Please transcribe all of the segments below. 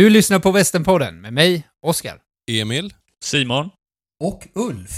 Du lyssnar på Västernpodden med mig, Oskar. Emil. Simon. Och Ulf.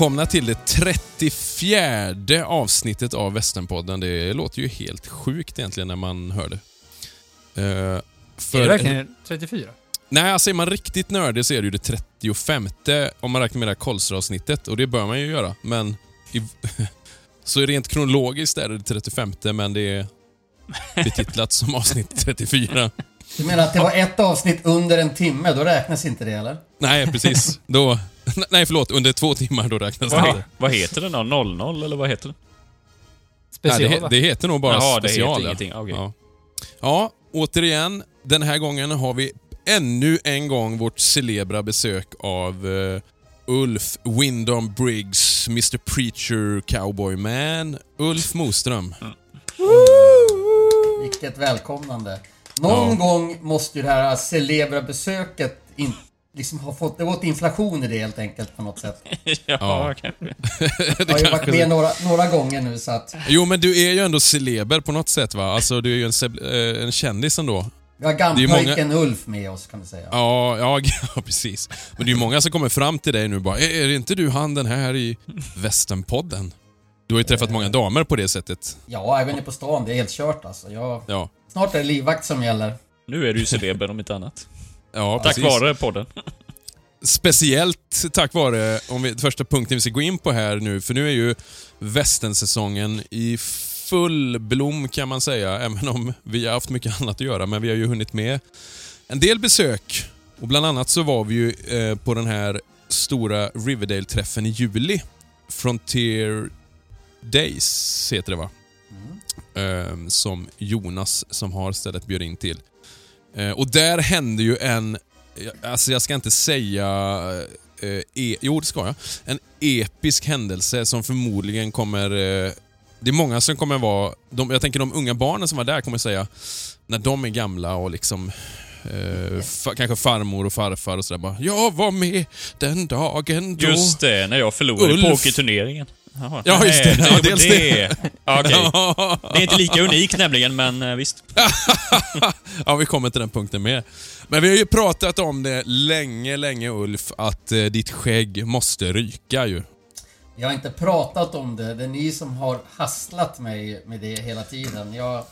Välkomna till det 34 avsnittet av Västernpodden. Det låter ju helt sjukt egentligen när man hör det. Uh, för... Är det verkligen 34? Nej, alltså är man riktigt nördig så är det ju det 35 om man räknar med det här Kolsra-avsnittet och det bör man ju göra. Men i, så rent kronologiskt är det det 35 men det är betitlat som avsnitt 34. Du menar att det var ett avsnitt under en timme, då räknas inte det eller? Nej, precis. Då, nej, förlåt. Under två timmar, då räknas vad, det inte. Vad heter den då? 00 eller vad heter den? Special, nej, det, det, heter nog bara Jaha, special. Det heter ingenting. Okay. Ja. ja, återigen. Den här gången har vi ännu en gång vårt celebra besök av uh, Ulf Wyndham Briggs, Mr Preacher Cowboy Man, Ulf Moström. Mm. Vilket välkomnande. Någon ja. gång måste ju det här celebra besöket in, liksom ha fått... Det var inflation i det helt enkelt på något sätt. ja, ja. kanske. Jag har ju varit med några, några gånger nu så att... Jo, men du är ju ändå celeber på något sätt va? Alltså, du är ju en, äh, en kändis ändå. Vi har gampojken många... Ulf med oss kan vi säga. Ja, ja, ja, precis. Men det är ju många som kommer fram till dig nu bara Är, är inte du han den här i Västernpodden? Du har ju träffat många damer på det sättet. Ja, även på stan. Det är helt kört alltså. Jag... Ja. Snart är det livvakt som gäller. Nu är du ju celeber om inte annat. Ja, Tack precis. vare podden. Speciellt tack vare, om vi, första punkten vi ska gå in på här nu, för nu är ju västernsäsongen i full blom kan man säga, även om vi har haft mycket annat att göra, men vi har ju hunnit med en del besök. Och Bland annat så var vi ju eh, på den här stora Riverdale-träffen i juli. Frontier Days heter det va? Mm. Eh, som Jonas som har stället bjöd in till. Eh, och där hände ju en, alltså jag ska inte säga eh, e, jo, det ska jag. En episk händelse som förmodligen kommer... Eh, det är många som kommer vara... De, jag tänker de unga barnen som var där kommer säga, när de är gamla och liksom Eh, fa kanske farmor och farfar och sådär bara Jag var med den dagen då... Just det, när jag förlorade Ulf. pokerturneringen. Jaha. Ja, just det. Ja, dels det. det. Ja, okay. det är inte lika unikt nämligen, men eh, visst. ja, vi kommer till den punkten med. Men vi har ju pratat om det länge, länge Ulf, att eh, ditt skägg måste ryka ju. Jag har inte pratat om det. Det är ni som har hasslat mig med det hela tiden. Jag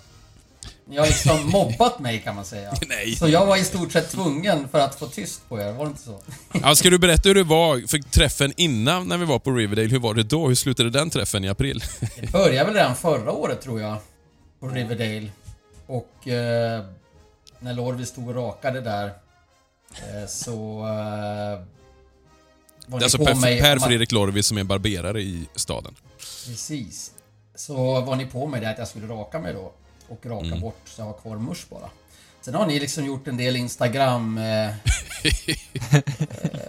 ni har liksom mobbat mig kan man säga. Nej. Så jag var i stort sett tvungen för att få tyst på er, var det inte så? Ja, ska du berätta hur det var för träffen innan när vi var på Riverdale? Hur var det då? Hur slutade den träffen i april? Det började väl redan förra året tror jag. På Riverdale. Och eh, när Lorvi stod och rakade där eh, så... Eh, var det är alltså per, per Fredrik Lorvi som är barberare i staden. Precis. Så var ni på mig där att jag skulle raka mig då och raka mm. bort så jag har kvar musch bara. Sen har ni liksom gjort en del Instagram eh,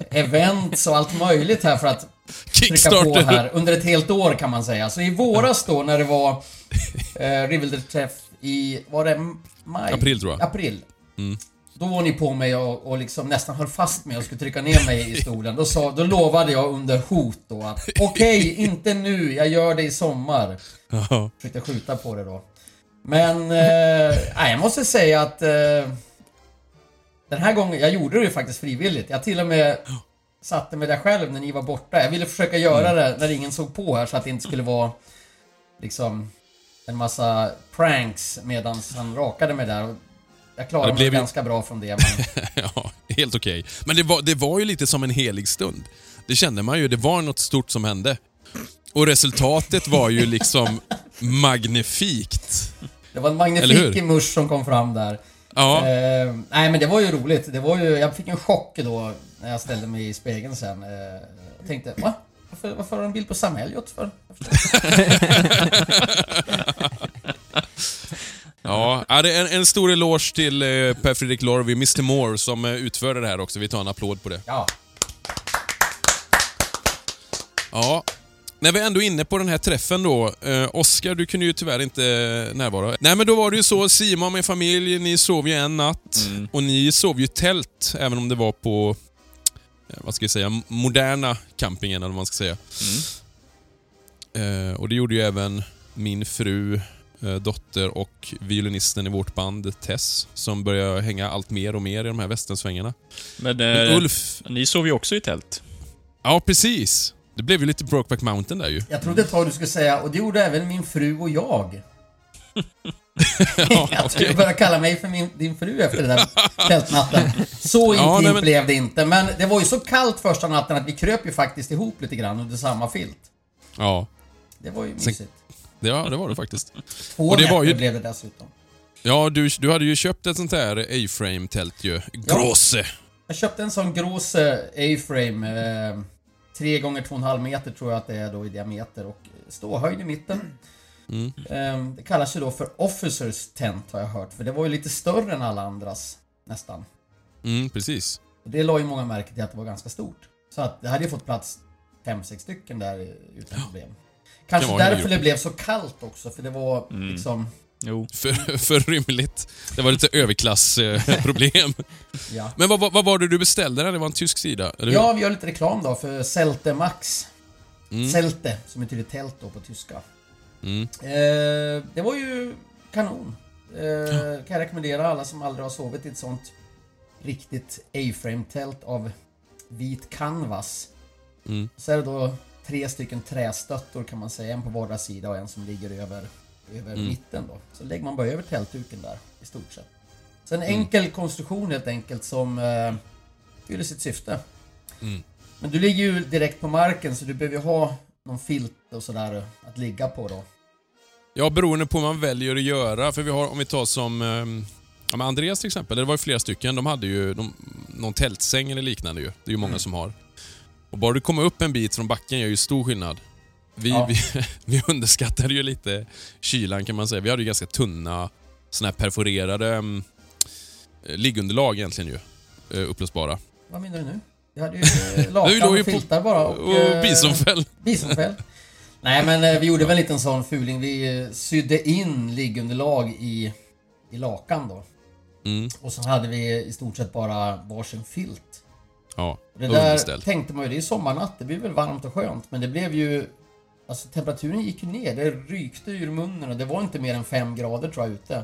events och allt möjligt här för att trycka på här under ett helt år kan man säga. Så i våras då när det var eh, Riverdale-träff i, var det maj? April tror jag. April. Mm. Då var ni på mig och, och liksom nästan höll fast mig och skulle trycka ner mig i stolen. Då, sa, då lovade jag under hot då att okej, okay, inte nu, jag gör det i sommar. Försökte skjuta på det då. Men, eh, jag måste säga att eh, den här gången, jag gjorde det ju faktiskt frivilligt. Jag till och med satte mig där själv när ni var borta. Jag ville försöka göra det när ingen såg på här så att det inte skulle vara liksom en massa pranks medan han rakade mig där. jag klarade Ja, det blev mig ju- ganska bra från det. Men, Ja, helt okej. Men det var, det var ju lite som en helig stund. Det kände man ju. Det var något stort som hände. Och resultatet var ju liksom magnifikt. Det var en magnifik hur? musch som kom fram där. Ja, Eh, nej men det var ju roligt. Det var ju, jag fick en chock då när jag ställde mig i spegeln sen. Eh, jag tänkte, va? Varför, varför har de en bild på Sam Elliot för? Ja det är en, en stor eloge till eh, Per Fredrik Lorvi, Mr Moore, som eh, utförde det här också. Vi tar en applåd på det. Ja, Ja. När vi ändå är inne på den här träffen då. Eh, Oskar, du kunde ju tyvärr inte eh, närvara. Nej, men då var det ju så. Simon med familj, ni sov ju en natt. Och ni sov ju tält, även om det var på, eh, vad ska jag säga, moderna campingen eller vad man ska säga. Eh, och det gjorde ju även min fru, eh, dotter och violinisten i vårt band, Tess, som börjar hänga allt mer och mer i de här västernsvängarna. Men, Men eh, Ulf, ni sov ju också i tält. ja precis. Det blev ju lite Brokeback Mountain där ju. jag trodde ett tag du skulle säga, och det gjorde även min fru och jag. jag tror du började kalla mig för min, din fru efter den där tältnatten. Så Ja, intimt men- blev det inte. Men det var ju så kallt första natten att vi kröp ju faktiskt ihop lite grann under samma filt. Ja, Det var ju Sen- mysigt. ja det var det faktiskt. Två och det var ju- blev det dessutom. Ja, du, du hade ju köpt ett sånt här A-frame-tält ju. Grosse. Jag köpte en sån Grosse A-frame. Eh, 3 gånger 2,5 meter tror jag att det är då i diameter och ståhöjd i mitten. Mm. Eh, det kallas ju då för Officers Tent har jag hört, för det var ju lite större än alla andras nästan. Mm, precis. Och det la ju många märke till att det var ganska stort. Så att det hade ju fått plats 5-6 stycken där utan problem. Kanske därför det blev så kallt också, för det var Mm. liksom... Jo. För, för rymligt. Det var lite överklassproblem. Ja. Men vad, vad, vad var det du beställde där? Det var en tysk sida, eller hur? Ja, vi gör lite reklam då för Celte Max. Mm. Celte, som betyder tält då på tyska. Mm. Eh, det var ju kanon. Eh, kan jag rekommendera alla som aldrig har sovit i ett sånt riktigt A-frame-tält av vit canvas. Mm. Så är det då tre stycken trästöttor kan man säga, en på vardera sida och en som ligger över, över Mm. mitten då. Så lägger man bara över tältduken där, i stort sett. Så en Mm. enkel konstruktion helt enkelt som eh, fyller sitt syfte. Mm. Men du ligger ju direkt på marken så du behöver ju ha någon filt och sådär att ligga på då. Ja, beroende på vad man väljer att göra. För vi har, om vi tar som men Andreas till exempel, det var ju flera stycken. De hade ju de, någon tältsäng eller liknande ju. Det är ju många Mm. som har. Och bara du kommer upp en bit från backen gör ju stor skillnad. Vi, Ja. vi, vi underskattade ju lite kylan kan man säga. Vi hade ju ganska tunna såna här perforerade um, liggunderlag egentligen ju. Uh, upplösbara. Vad menar du nu? Jag hade ju eh, lakan och filtar bara och... Och eh, bisonfäll. Bisonfäll. Nej men eh, vi gjorde väl en liten sån fuling. Vi eh, sydde in liggunderlag i, i lakan då. Mm, Och så hade vi i stort sett bara varsin filt. ja, Det där tänkte man ju, det är sommarnatt, det blir väl varmt och skönt. Men det blev ju... Alltså temperaturen gick ju ner, det rykte ur munnen och det var inte mer än 5 grader tror jag ute.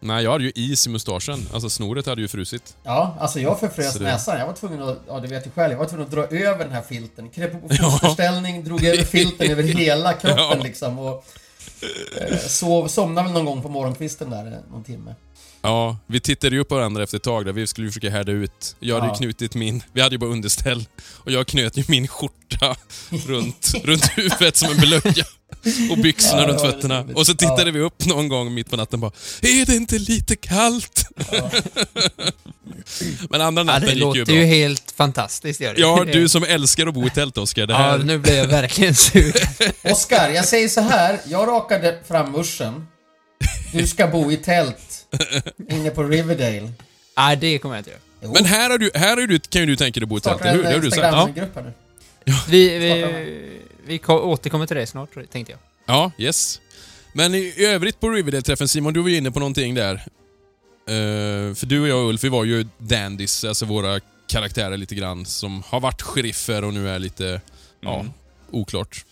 Nej, jag hade ju is i mustaschen. Alltså snoret hade ju frusit. Ja, alltså jag förfrös det- näsan. Jag var tvungen att, ja du vet ju själv, jag var tvungen att dra över den här filten. Kröp på fosterställning, drog över filten över hela kroppen Ja. liksom och... Eh, sov, somnade väl någon gång på morgonkvisten där, eh, någon timme. Ja, vi tittade ju på varandra efter ett tag där. Vi skulle försöka härda ut. Jag hade Ja. ju knutit min... Vi hade ju bara underställ. Och jag knöt ju min skjorta runt, runt huvudet som en blöja. Och byxorna Ja, det runt fötterna. Och så tittade Ja. vi upp någon gång mitt på natten bara Är det inte lite kallt? Ja. Men andra Ja, natten det gick ju låter bra. ju helt fantastiskt. Gör det. Ja, du som älskar att bo i tält Oskar. Det Ja, här... nu blir jag verkligen sugen. Oskar, jag säger så här. Jag rakade fram muschen. Du ska bo i tält. Inne på Riverdale. Nej, det kommer jag inte göra. Jo. Men här, har du, här har du, kan ju du tänka dig att bo i tält, eller hur? Det har du sagt. Ja, här. Vi, vi, vi ko- återkommer till det snart, tänkte jag. ja yes. Men i, övrigt på Riverdale-träffen, Simon, du var ju inne på någonting där. Eh, för du och jag och Ulf, vi var ju dandys, alltså våra karaktärer lite grann, som har varit sheriffer och nu är lite, ja, Mm. oklart.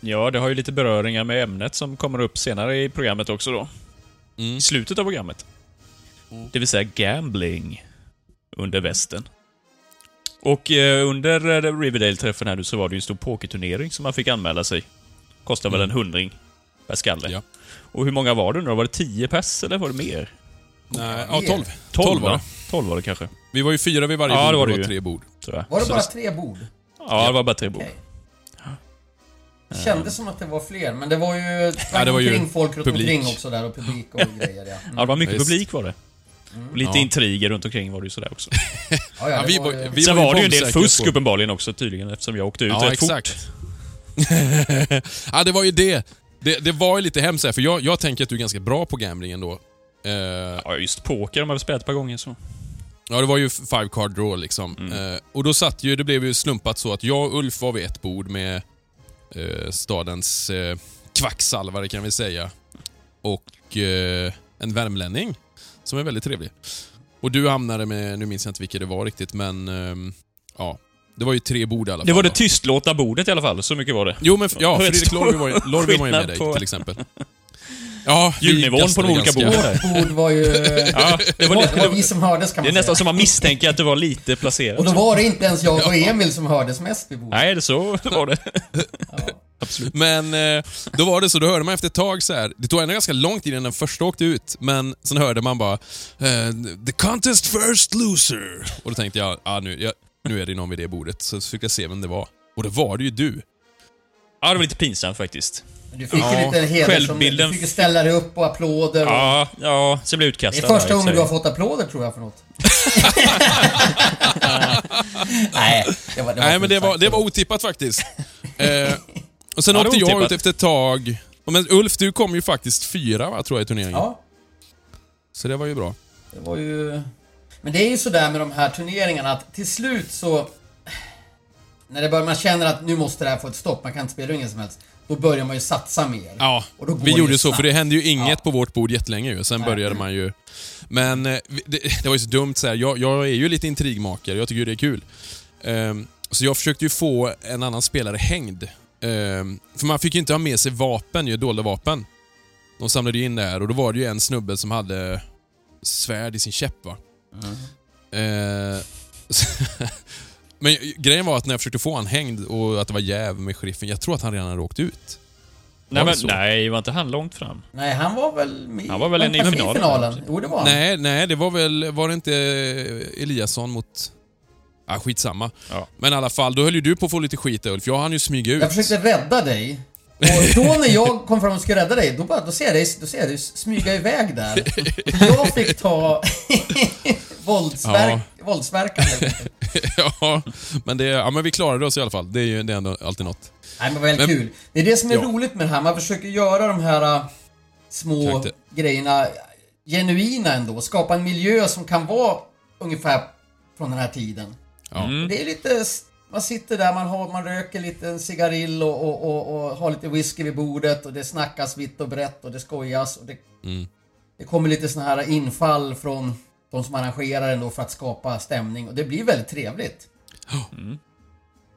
Ja, det har ju lite beröringar med ämnet som kommer upp senare i programmet också då. Mm. I slutet av programmet. Det vill säga gambling under västen. Och eh, under eh, Riverdale-träffen här nu så var det ju en stor pokerturnering som man fick anmäla sig. Kostade väl en hundring per skalle. Ja. Och hur många var det nu då? Var det 10 pers eller var det mer? Nej, ja, Mer. 12. 12 12 var va? det. 12 var det kanske. Vi var ju fyra vid varje Ja, bord det var det det var tre bord. Tror jag. Var det Så bara tre bord? Ja, det var bara tre bord. Det kändes som att det var fler, men det var ju... Ja, det var ju omkring folk runt publik. omkring också där och publik och grejer ja. Mm. Ja, det var mycket publik var det. Och lite Ja. intriger runt omkring var det ju sådär också. Ja, ja, vi var, vi Sen var var det ju en del fusk på- uppenbarligen också tydligen eftersom jag åkte ut Ja, rätt exakt. fort. ja, det var ju det. Det, det var ju lite hemskt här, för jag, jag tänker att du är ganska bra på gambling ändå. Eh, Ja, just poker har väl spelat ett par gånger så. ja, det var ju five card draw liksom. Eh, och då satt ju, det blev ju slumpat så att jag och Ulf var vid ett bord med eh, stadens eh, kvacksalvare kan vi säga. Och eh, en värmlänning som är väldigt trevlig. Och du hamnade med, nu minns jag inte vilka det var riktigt, men ehm, ja. Det var ju tre bord i alla fall. Det var det tystlåta bordet i alla fall, så mycket var det. Jo, men ja, Fredrik Lorvi var, ju- var ju med dig på- till exempel. Ja, vi Ljudnivån på de olika borden. Vårt bord var ju... Ja, det Det var, det var vi som hördes kan det man är nästan säga. som man misstänker att det var lite placerat. Och då var det inte ens jag och Emil som hördes mest vid bordet. Nej, det så var det. Men eh, då var det så, då hörde man efter ett tag så här. det tog ändå ganska lång tid innan den första åkte ut, men sen hörde man bara eh, “The contest first loser” och då tänkte jag, ah, nu, jag, nu är det någon vid det bordet, så fick jag se vem det var. Och då var det ju du. Ja, det var lite pinsamt faktiskt. Du fick Ja, ju lite heder som... självbilden- Du fick ställa dig upp och applåder. Och, Ja, ja, så blev jag det utkastad. är första gången du har fått applåder tror jag för något. Nej, det var, det var Nej, men det var, det var otippat faktiskt. Eh, och sen Ja, åkte jag ut efter ett tag. Och Men Ulf, du kom ju faktiskt fyra va, tror jag i turneringen. Ja, Så det var ju bra. det var ju... Men det är ju sådär med de här turneringarna att till slut så... När det börjar, man känner att nu måste det här få ett stopp, man kan inte spela ingen som helst. Då börjar man ju satsa mer. Ja, Och då går vi gjorde ju så, för det hände ju inget Ja. på vårt bord jättelänge ju. Sen Nej. började man ju... Men eh, det, det var ju så dumt så här. Jag, jag är ju lite intrigmakare, jag tycker ju det är kul. Ehm, så jag försökte ju få en annan spelare hängd. Ehm, för man fick ju inte ha med sig vapen, ju dolda vapen. De samlade ju in det här och då var det ju en snubbe som hade svärd i sin käpp va. Ehm, men grejen var att när jag försökte få han hängd och att det var jäv med sheriffen, jag tror att han redan hade åkt ut. Nej, men, nej, var inte han långt fram? Nej, han var väl med... Han var väl han en i finalen, finalen. Jo, det var han. Nej, nej, det var väl... Var det inte Eliasson mot... Ah, skitsamma. Ja. Men i alla fall, då höll ju du på att få lite skit där, Ulf. Jag hann ju smyga ut. Jag försökte rädda dig. Och då när jag kom fram och skulle rädda dig, då, bara, då ser jag dig, då ser jag dig smyga iväg där. Jag fick ta våldsverk, våldsverkan. ja, men, det, ja, men vi klarade oss i alla fall. Det är ju det är ändå alltid något. Nej men väldigt Men- kul. Det är det som är Ja. roligt med det här. Man försöker göra de här äh, små grejerna genuina ändå. Skapa en miljö som kan vara ungefär från den här tiden. Ja. Mm. Det är lite... Man sitter där, man, har, man röker lite en cigarill och, och, och, och har lite whisky vid bordet och det snackas vitt och brett och det skojas och det, Mm. det kommer lite såna här infall från de som arrangerar ändå för att skapa stämning och det blir väldigt trevligt.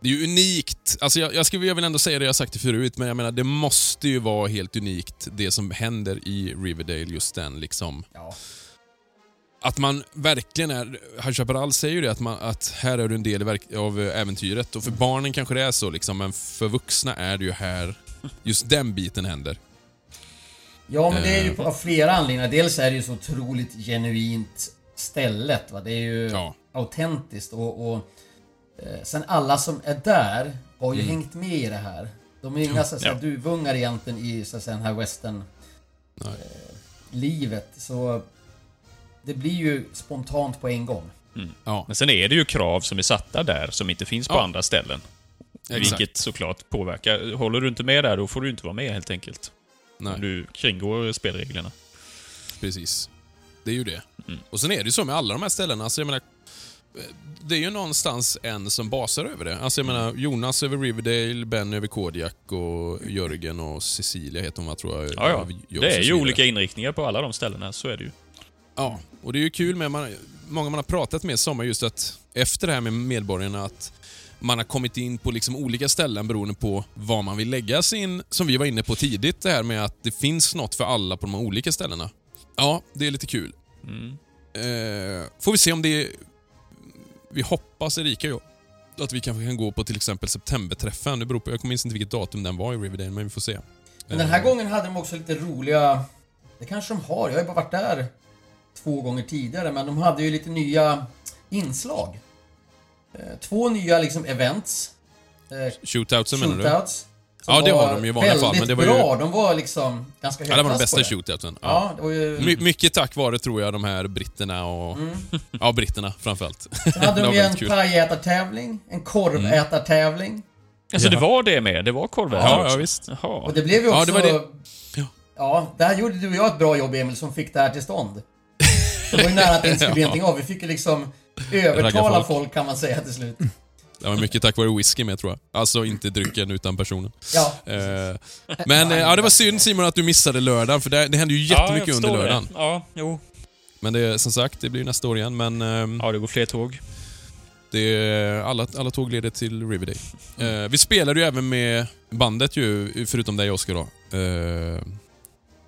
Det är ju unikt. Alltså jag, jag, skulle, jag vill ändå säga det jag sagt det förut, men jag menar det måste ju vara helt unikt det som händer i Riverdale, just den liksom. Ja. Att man verkligen är... High Chaparral säger ju det, att, man, att här är du en del av äventyret. Och för barnen kanske det är så, liksom, men för vuxna är det ju här just den biten händer. Ja, men det är ju Eh. av flera anledningar. Dels är det ju så otroligt genuint stället. Va? Det är ju Ja. autentiskt och, och eh, sen alla som är där har ju hängt med i det här. De är inga så att säga, Mm. Ja. duvungar egentligen i så att säga, den här western eh, livet. Så det blir ju spontant på en gång. Ja, Men sen är det ju krav som är satta där som inte finns på Ja. andra ställen. exakt. Vilket såklart påverkar. Håller du inte med där, då får du inte vara med helt enkelt. Nej. Om du kringgår spelreglerna. Precis. Det är ju det. Mm. Och sen är det ju så med alla de här ställena. Alltså jag menar, det är ju någonstans en som basar över det. Alltså jag Mm. menar, Jonas över Riverdale, Ben över Kodiak och Jörgen och Cecilia heter hon va, tror jag. Ja, ja. Det är ju olika inriktningar på alla de ställena, så är det ju. Ja, och det är ju kul med man, många man har pratat med sommar just att efter det här med medborgarna att man har kommit in på liksom olika ställen beroende på var man vill lägga sin, som vi var inne på tidigt, det här med att det finns något för alla på de här olika ställena. Ja, det är lite kul. Mm. Eh, får vi se om det... Vi hoppas, Erika och jag, att vi kanske kan gå på till exempel septemberträffen. Det beror på, jag minns inte vilket datum den var i Riverdale, men vi får se. Men den här Eh, gången hade de också lite roliga... Det kanske de har, jag har ju bara varit där två gånger tidigare, men de hade ju lite nya inslag. Eh, Två nya liksom events. Eh, Shootoutsen menar du? shootouts. Ja, det har var de ju i vanliga fall, men det var ju- bra. De var liksom ganska Ja, det var de bästa det. shootoutsen. Ja. Ja, det var ju... My, mycket tack vare, tror jag, de här britterna och... Mm. Ja, britterna framförallt. Sen hade Det de ju en pajätartävling, en korvätartävling. Alltså det Ja. var det med? Det var korvätare Ja, ja, visst. Jaha. Och det blev ju också... Ja, det var det. Ja. Ja, där gjorde du och jag ett bra jobb Emil som fick det här till stånd. Det var ju nära att det inte skulle bli någonting av. Vi fick ju liksom övertala folk. folk kan man säga till slut. Det var mycket tack vare whisky med, tror jag. Alltså inte drycken, utan personen. Ja, Eh, men eh, ja, det var synd Simon att du missade lördagen, för det, det hände ju jättemycket ja, under lördagen. Det. Ja, jo. Men det, som sagt, det blir nästa år igen. Men ehm, Ja, det går fler tåg. det, alla, alla tåg leder till Riverdale. Eh, vi spelade ju även med bandet ju, förutom dig Oskar då. Eh,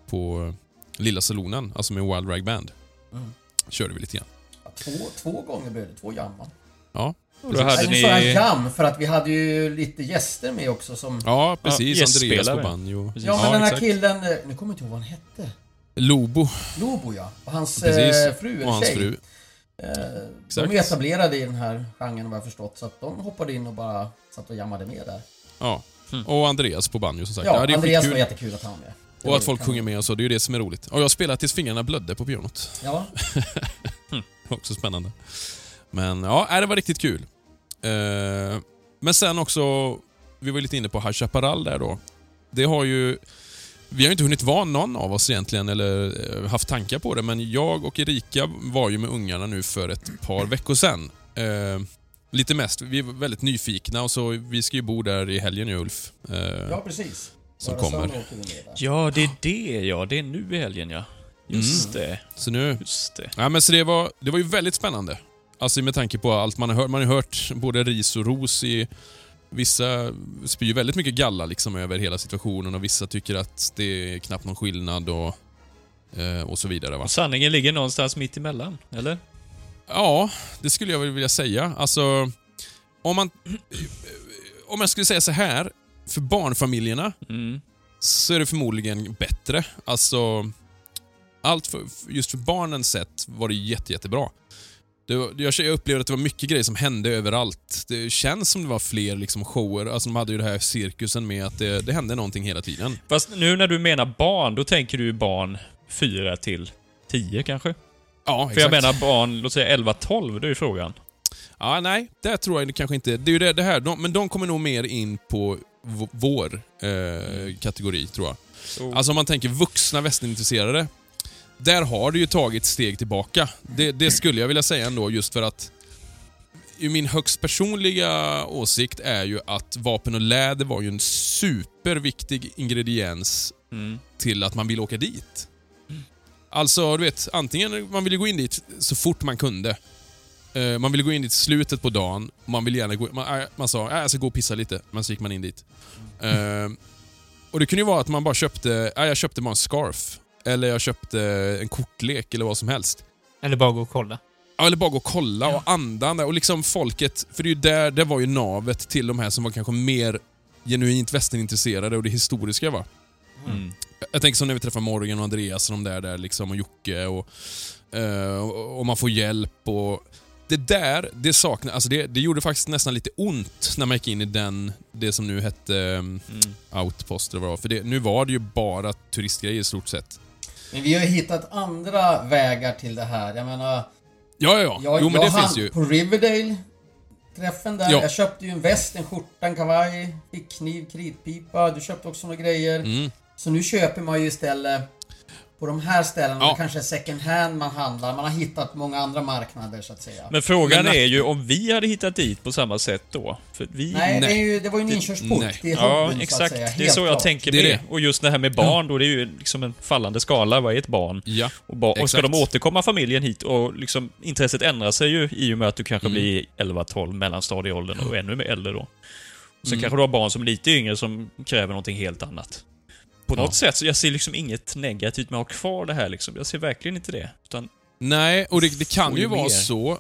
på Lilla Salonen, alltså med Wild Rag Band. Mm. Körde vi lite grann. två, två gånger blev det. Två jam va? Ja, Och då hade jag ni... jam för att vi hade ju lite gäster med också som... ja precis. Ja, Andreas på banjo. Precis. Ja, men den här exakt. killen... eh, Nu kommer jag inte ihåg vad han hette. Lobo, Lobo ja. Och hans precis. eh, fru, och eller hans tjej. fru. Eh, Exakt. de är etablerade i den här genren vad jag förstått. Så att de hoppade in och bara satt och jammade med där. Ja. Mm. Och Andreas på banjo som sagt. Ja, det är Andreas var jättekul att han var med. Och att folk sjunger med och så, det är ju det som är roligt. Och jag spelar tills fingrarna blödde på pianot. Ja, Också spännande. Men ja, nej, det var riktigt kul. Eh, men sen också, vi var lite inne på High Chaparral där då. Det har ju... Vi har inte hunnit vara någon av oss egentligen, eller eh, haft tankar på det, men jag och Erika var ju med ungarna nu för ett par veckor sedan. Eh, lite mest, vi är väldigt nyfikna och så vi ska ju bo där i helgen ju Ulf. Ja precis. Som kommer. Ja, det är det ja. Det är nu i helgen ja. Just Mm. det. Så nu... Just det. Ja, men så det, var, det var ju väldigt spännande. Alltså med tanke på allt man har hört. Man har hört både ris och ros i... Vissa spyr väldigt mycket galla liksom över hela situationen och vissa tycker att det är knappt någon skillnad och, eh, och så vidare. Va? Och sanningen ligger någonstans mitt emellan, eller? Ja, det skulle jag väl vilja säga. Alltså, om man... Om jag skulle säga så här, för barnfamiljerna Mm. så är det förmodligen bättre. Alltså, allt för, just för barnens sätt var det jätte, jättebra. Det, jag upplevde att det var mycket grejer som hände överallt. Det känns som det var fler liksom shower. Alltså de hade ju det här cirkusen med att det, det hände någonting hela tiden. Fast nu när du menar barn, då tänker du barn 4 till 10 kanske? Ja, För jag menar barn, låt säga 11-12, det är ju frågan. Ja, nej, det tror jag kanske inte. Det är ju det, det här, de, men de kommer nog mer in på vår eh, kategori, tror jag. Så, Alltså om man tänker vuxna västernintresserade. Där har det ju tagit steg tillbaka. Det, det skulle jag vilja säga ändå, just för att i min högst personliga åsikt är ju att vapen och läder var ju en superviktig ingrediens mm. till att man vill åka dit. Alltså, du vet, antingen man ville gå in dit så fort man kunde. Eh, Man ville gå in dit i slutet på dagen. Man ville gärna gå... Man, äh, man sa äh, jag ska gå och pissa lite, men så gick man in dit. Eh, och Det kunde ju vara att man bara köpte... Äh, jag köpte bara en scarf. Eller jag köpte en kortlek eller vad som helst. Eller bara gå och kolla. Ja, eller bara gå och kolla och andan där. Och liksom folket, för det är ju där, det var ju navet till de här som var kanske mer genuint västernintresserade och det historiska va. Mm. Jag tänker som när vi träffar Morgan och Andreas och de där, där liksom, och Jocke och, eh, och, och man får hjälp och... Det där, det saknar, alltså det, det gjorde faktiskt nästan lite ont när man gick in i den, det som nu hette um, Mm. Outpost eller vad det var. För det, nu var det ju bara turistgrejer i stort sett. Men vi har ju hittat andra vägar till det här. Jag menar, Ja, ja, ja. jag, jo men jag det finns ju. på Riverdale träffen där. Ja. Jag köpte ju en väst, en skjorta, en kavaj, fickkniv, kritpipa. Du köpte också några grejer. Mm. Så nu köper man ju istället på de här ställena, Ja. det kanske är second hand man handlar. Man har hittat många andra marknader så att säga. Men frågan Men- är ju om vi hade hittat dit på samma sätt då. För vi... Nej, Det, nej. är ju, det var ju en Det- inkörsport nej. till Ja, hobbyn, exakt. säga. Det är så jag klart. tänker Det med. det. Och just det här med barn, då det är ju liksom en fallande skala. Vad är ett barn? Ja. Och, ba- och ska de återkomma familjen hit och liksom intresset ändrar sig ju i och med att du kanske Mm. blir 11-12, mellanstadieåldern och ännu mer äldre då. Sen Mm. kanske du har barn som är lite yngre som kräver någonting helt annat. På Ja. något sätt, så jag ser liksom inget negativt med att ha kvar det här liksom. Jag ser verkligen inte det. Utan, Nej, och det, det kan ju ju vara mer. så.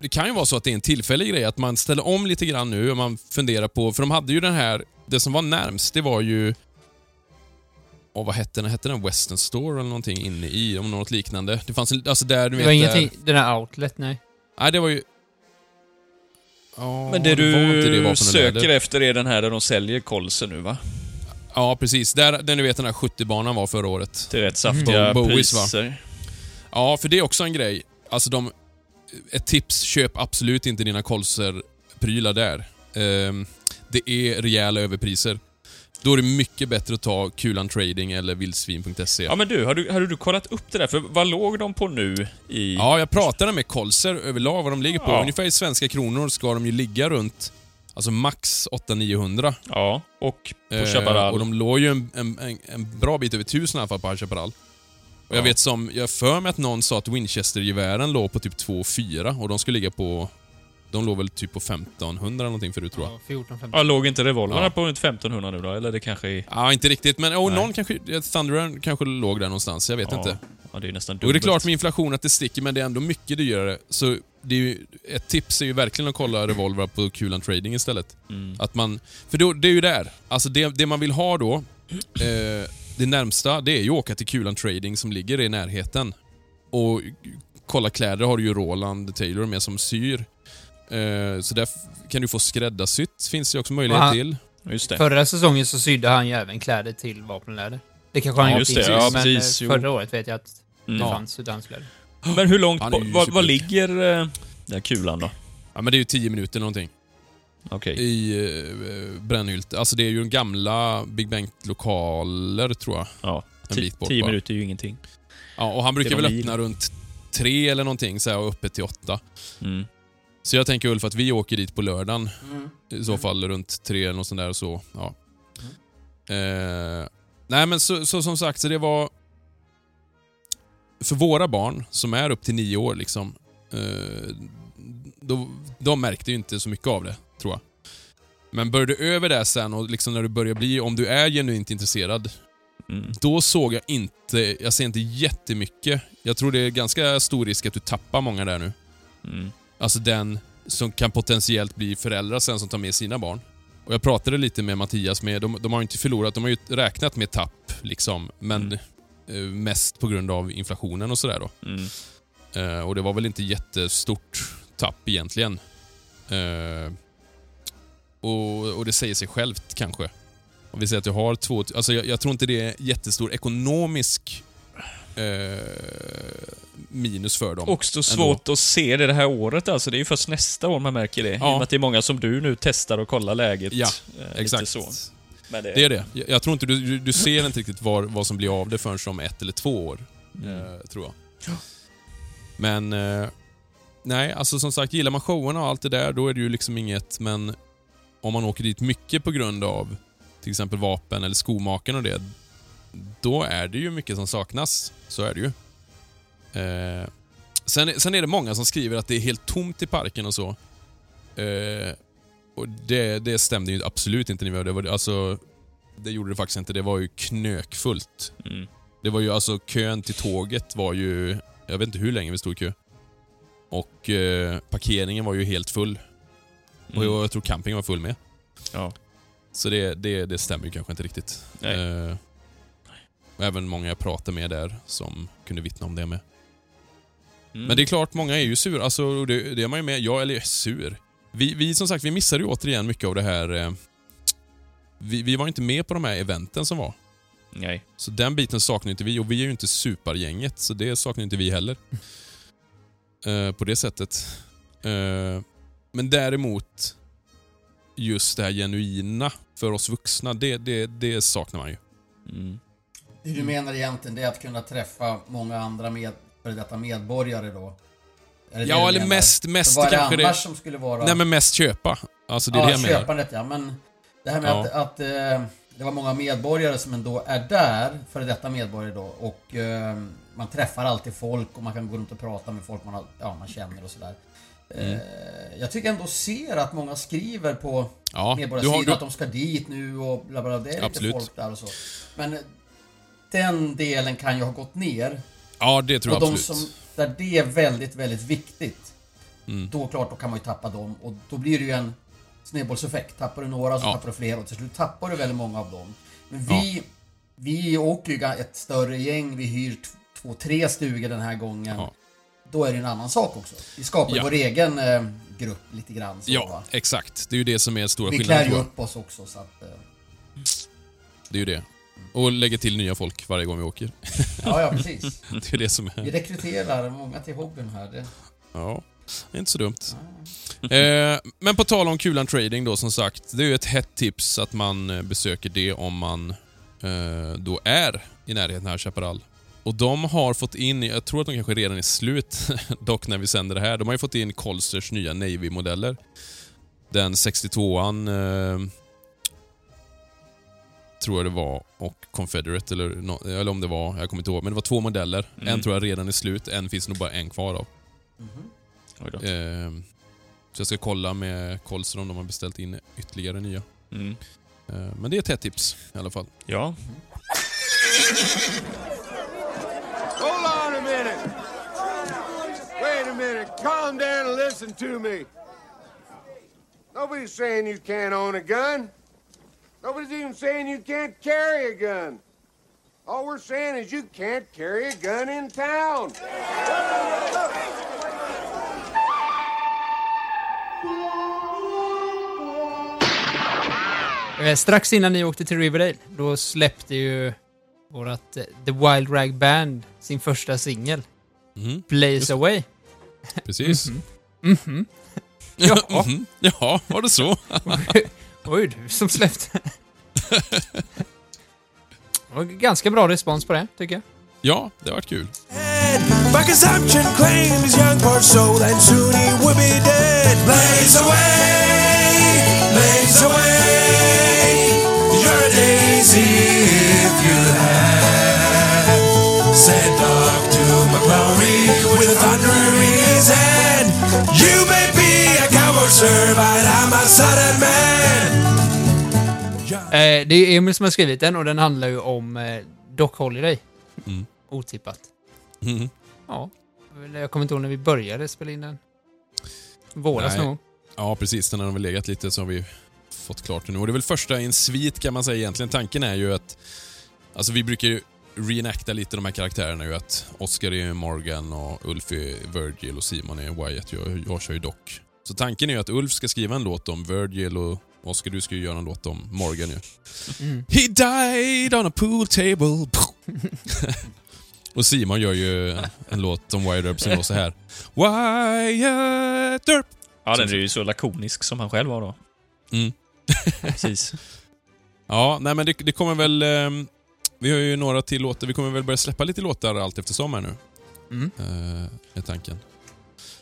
Det kan ju vara så att det är en tillfällig grej, att man ställer om lite grann nu och man funderar på... För de hade ju den här... Det som var närmst, det var ju... Och vad hette den? Hette den Western Store eller någonting inne i? Om något liknande. Det fanns en, alltså där du Det vet... var där- ingenting, den där outlet, nej. Nej, det var ju... Ja, Men det var inte det du och söker efter är den här där de säljer kolsen nu va? Ja, precis. Där, där ni vet den här 70-banan var förra året. Till rätt saftiga Bo- Bowies, va? priser. Ja, för det är också en grej. Alltså de... Ett tips, köp absolut inte dina kolser-prylar där. Ehm, det är rejäla överpriser. Då är det mycket bättre att ta Kulan Trading eller vildsvin.se. Ja men du, har du, har du kollat upp det där? För vad låg de på nu i... Ja, jag pratade med Kolser överlag vad de ligger på. Ja. Ungefär i svenska kronor ska de ju ligga runt Alltså max 800-900. Ja, och på Eh, Chaparral. och de låg ju en, en, en, en bra bit över 1000 i alla fall på Chaparral. Och jag Ja. vet som, jag för mig att någon sa att Winchester-gevären låg på typ 2,4 och de skulle ligga på... De låg väl typ på 1500 eller någonting förut tror jag. Ja, 14, 15. Ja, låg inte revolverna Ja. på runt 1500 nu då? Eller det kanske är... Ja, inte riktigt, men oh, Nej. någon kanske... Thunderer kanske låg där någonstans, jag vet ja. inte. Ja, det är nästan Och det är dubbelt. klart med inflation att det sticker, men det är ändå mycket dyrare. Så det är ju, ett tips är ju verkligen att kolla revolver på Kulan Trading istället. Mm. Att man, för då, det är ju där. Alltså det, det man vill ha då, eh, det närmsta, det är ju att åka till Kulan Trading som ligger i närheten. Och kolla kläder har du ju Roland Taylor med som syr. Eh, så där kan du få skräddarsytt, finns det också möjlighet han- till. Just det. Förra säsongen så sydde han ju även kläder till vapenläder. Det kanske han Ja, gjort just det. Ja, men precis. eh, Jo. förra året vet jag att det Mm. fanns sudansläder. Men hur långt... Vad, ligger eh, den här kulan då? Ja men det är ju 10 minuter någonting. Okej. I eh, Brännhylte. Alltså det är ju gamla Big Bang-lokaler tror jag. Ja. En bit bort Tio bara. minuter är ju ingenting. Ja, och han brukar väl mil. öppna runt tre eller någonting så här, och öppet till åtta. Mm. Så jag tänker Ulf att vi åker dit på lördagen. Mm. I så fall runt tre eller något sånt där och så. Ja. Eh, nej men så, så som sagt, så det var... För våra barn som är upp till nio år liksom. Eh, då, de märkte ju inte så mycket av det, tror jag. Men börjar du över det sen och liksom när du börjar bli, om du är genuint intresserad, Mm. då såg jag inte, jag ser inte jättemycket. Jag tror det är ganska stor risk att du tappar många där nu. Mm. Alltså den som kan potentiellt bli föräldrar sen som tar med sina barn. Och Jag pratade lite med Mattias, med, de, de har inte förlorat, de har ju räknat med tapp, liksom, men eh, mest på grund av inflationen och sådär då. Mm. Eh, och det var väl inte jättestort tapp egentligen. Eh, och, och det säger sig självt kanske. Om vi säger att jag har två... Alltså jag, jag tror inte det är jättestor ekonomisk eh, minus för dem. Också svårt att se det det här året alltså. Det är ju först nästa år man märker det. I och Ja. med att det är många som du nu testar och kollar läget. Ja, eh, Exakt. Så. Men det, Det är det. Jag, jag tror inte du, du, du ser inte riktigt var, vad som blir av det förrän om ett eller två år. Mm. Eh, tror jag. Men... Eh, nej, alltså som sagt, gillar man showerna och allt det där, då är det ju liksom inget, men om man åker dit mycket på grund av till exempel vapen eller skomaken och det, då är det ju mycket som saknas. Så är det ju. Eh, sen, sen är det många som skriver att det är helt tomt i parken och så. Eh, och det, det stämde ju absolut inte. Det, var, alltså, det gjorde det faktiskt inte. Det var ju knökfullt. Mm. Det var ju alltså kön till tåget var ju... Jag vet inte hur länge vi stod i kö. Och eh, parkeringen var ju helt full. Och Mm. jag tror campingen var full med. Ja. Så det, det, det stämmer ju kanske inte riktigt. Nej. Eh, och även många jag pratade med där som kunde vittna om det med. Mm. Men det är klart, många är ju sura. Alltså, det, det är man ju med. Jag, eller sur. Vi, vi som sagt, vi missade ju återigen mycket av det här... Eh, vi, vi var inte med på de här eventen som var. Nej. Så den biten saknar inte vi och vi är ju inte supergänget så det saknar inte vi heller. Eh, på det sättet. Eh, men däremot just det här genuina för oss vuxna, det, det, det saknar man ju. Mm. Det du menar egentligen det är att kunna träffa många andra med, före detta medborgare då? Det Ja, eller menar? mest, mest Vad kanske det... som skulle vara... Nej men mest köpa. Alltså det är ja, det jag menar. köpandet ja, men det här med Ja. att, att eh, det var många medborgare som ändå är där, före detta medborgare då, och eh, man träffar alltid folk och man kan gå runt och prata med folk man, har, ja, man känner och sådär. Mm. Eh, jag tycker ändå ser att många skriver på Ja, du har, medborgarsidan du, att de ska dit nu och bla bla, det är Absolut. lite folk där och så. Men den delen kan ju ha gått ner. ja, det tror Och jag de absolut. som, där det är väldigt, väldigt viktigt, Mm. då klart, då kan man ju tappa dem. Och då blir det ju en snedbollseffekt. Tappar du några så Ja. tappar du fler och till slut tappar du väldigt många av dem. Men vi, vi åker ju ett större gäng, vi hyr två, tre stugor den här gången. Ja. Då är det en annan sak också. Vi skapar Ja. vår egen eh, grupp lite grann. Så, Ja, va? exakt. Det är ju det som är stora Vi klär skillnaden ju upp oss också så att... Eh, Det är ju det. Och lägger till nya folk varje gång vi åker. ja, ja precis. Det är det som Vi är... rekryterar många till hobbyn här. Det, Ja, det är inte så dumt. Eh, men på tal om Kulan Trading då, som sagt. Det är ju ett hett tips att man eh, besöker det om man eh, då är i närheten här, Chaparral. Och de har fått in, jag tror att de kanske redan är slut dock när vi sänder det här, de har ju fått in Colsters nya Navy-modeller. Den 62an eh, tror jag det var, och Confederate eller, eller om det var, jag kommer inte ihåg, men det var två modeller. En Mm. tror jag redan är slut, en finns nog bara en kvar av. Då. Eh, så jag ska kolla med Colster om de har beställt in ytterligare nya. Mm. Eh, men det är ett tips i alla fall. Ja, Hold on a minute. Wait a minute. Calm down and listen to me. Nobody's saying you can't own a gun. Nobody's even saying you can't carry a gun. All we're saying is you can't carry a gun in town. Eh, strax innan ni åkte till Riverdale, då släppte ju vårat eh, The Wild Rag Band sin första singel, Mhm, Blaze Away. precis. Ja, Mhm. Jaha, var det så? oj du som släppte. Det var ganska bra respons på det, tycker jag. ja, det har varit kul. By consumption claims young part soul and soon he will be dead. Blaze away, blaze away. You're a daisy if you have. Said Dr. McClory with a thunder in his hand. You may be a coward, sir, but I'm a southern man. Eh, det är Emil som har skrivit den och den handlar ju om eh, Doc Holiday. Mm. Otippat. Mhm. Ja. Jag kommer inte ihåg när vi började spela in den. Våras någon gång. Ja, precis. Den har väl legat lite så har vi fått klart det nu. Och det är väl första i en svit kan man säga egentligen. Tanken är ju att... Alltså vi brukar ju reenacta lite de här karaktärerna ju att Oscar är Morgan och Ulf är Virgil och Simon är Wyatt. Jag, jag kör ju Doc. Så tanken är ju att Ulf ska skriva en låt om Virgil och Oscar, du ska ju göra en låt om Morgan ju. He died on a pool table. och Simon gör ju en låt om Wyatt Earp som låter så här. Wyatt Earp. ja den är ju så lakonisk som han själv var då. Mm. Precis. Ja, nej men det, det kommer väl... ehm, vi har ju några till låtar. Vi kommer väl börja släppa lite låtar allt eftersom här nu. Mm. Uh, är tanken.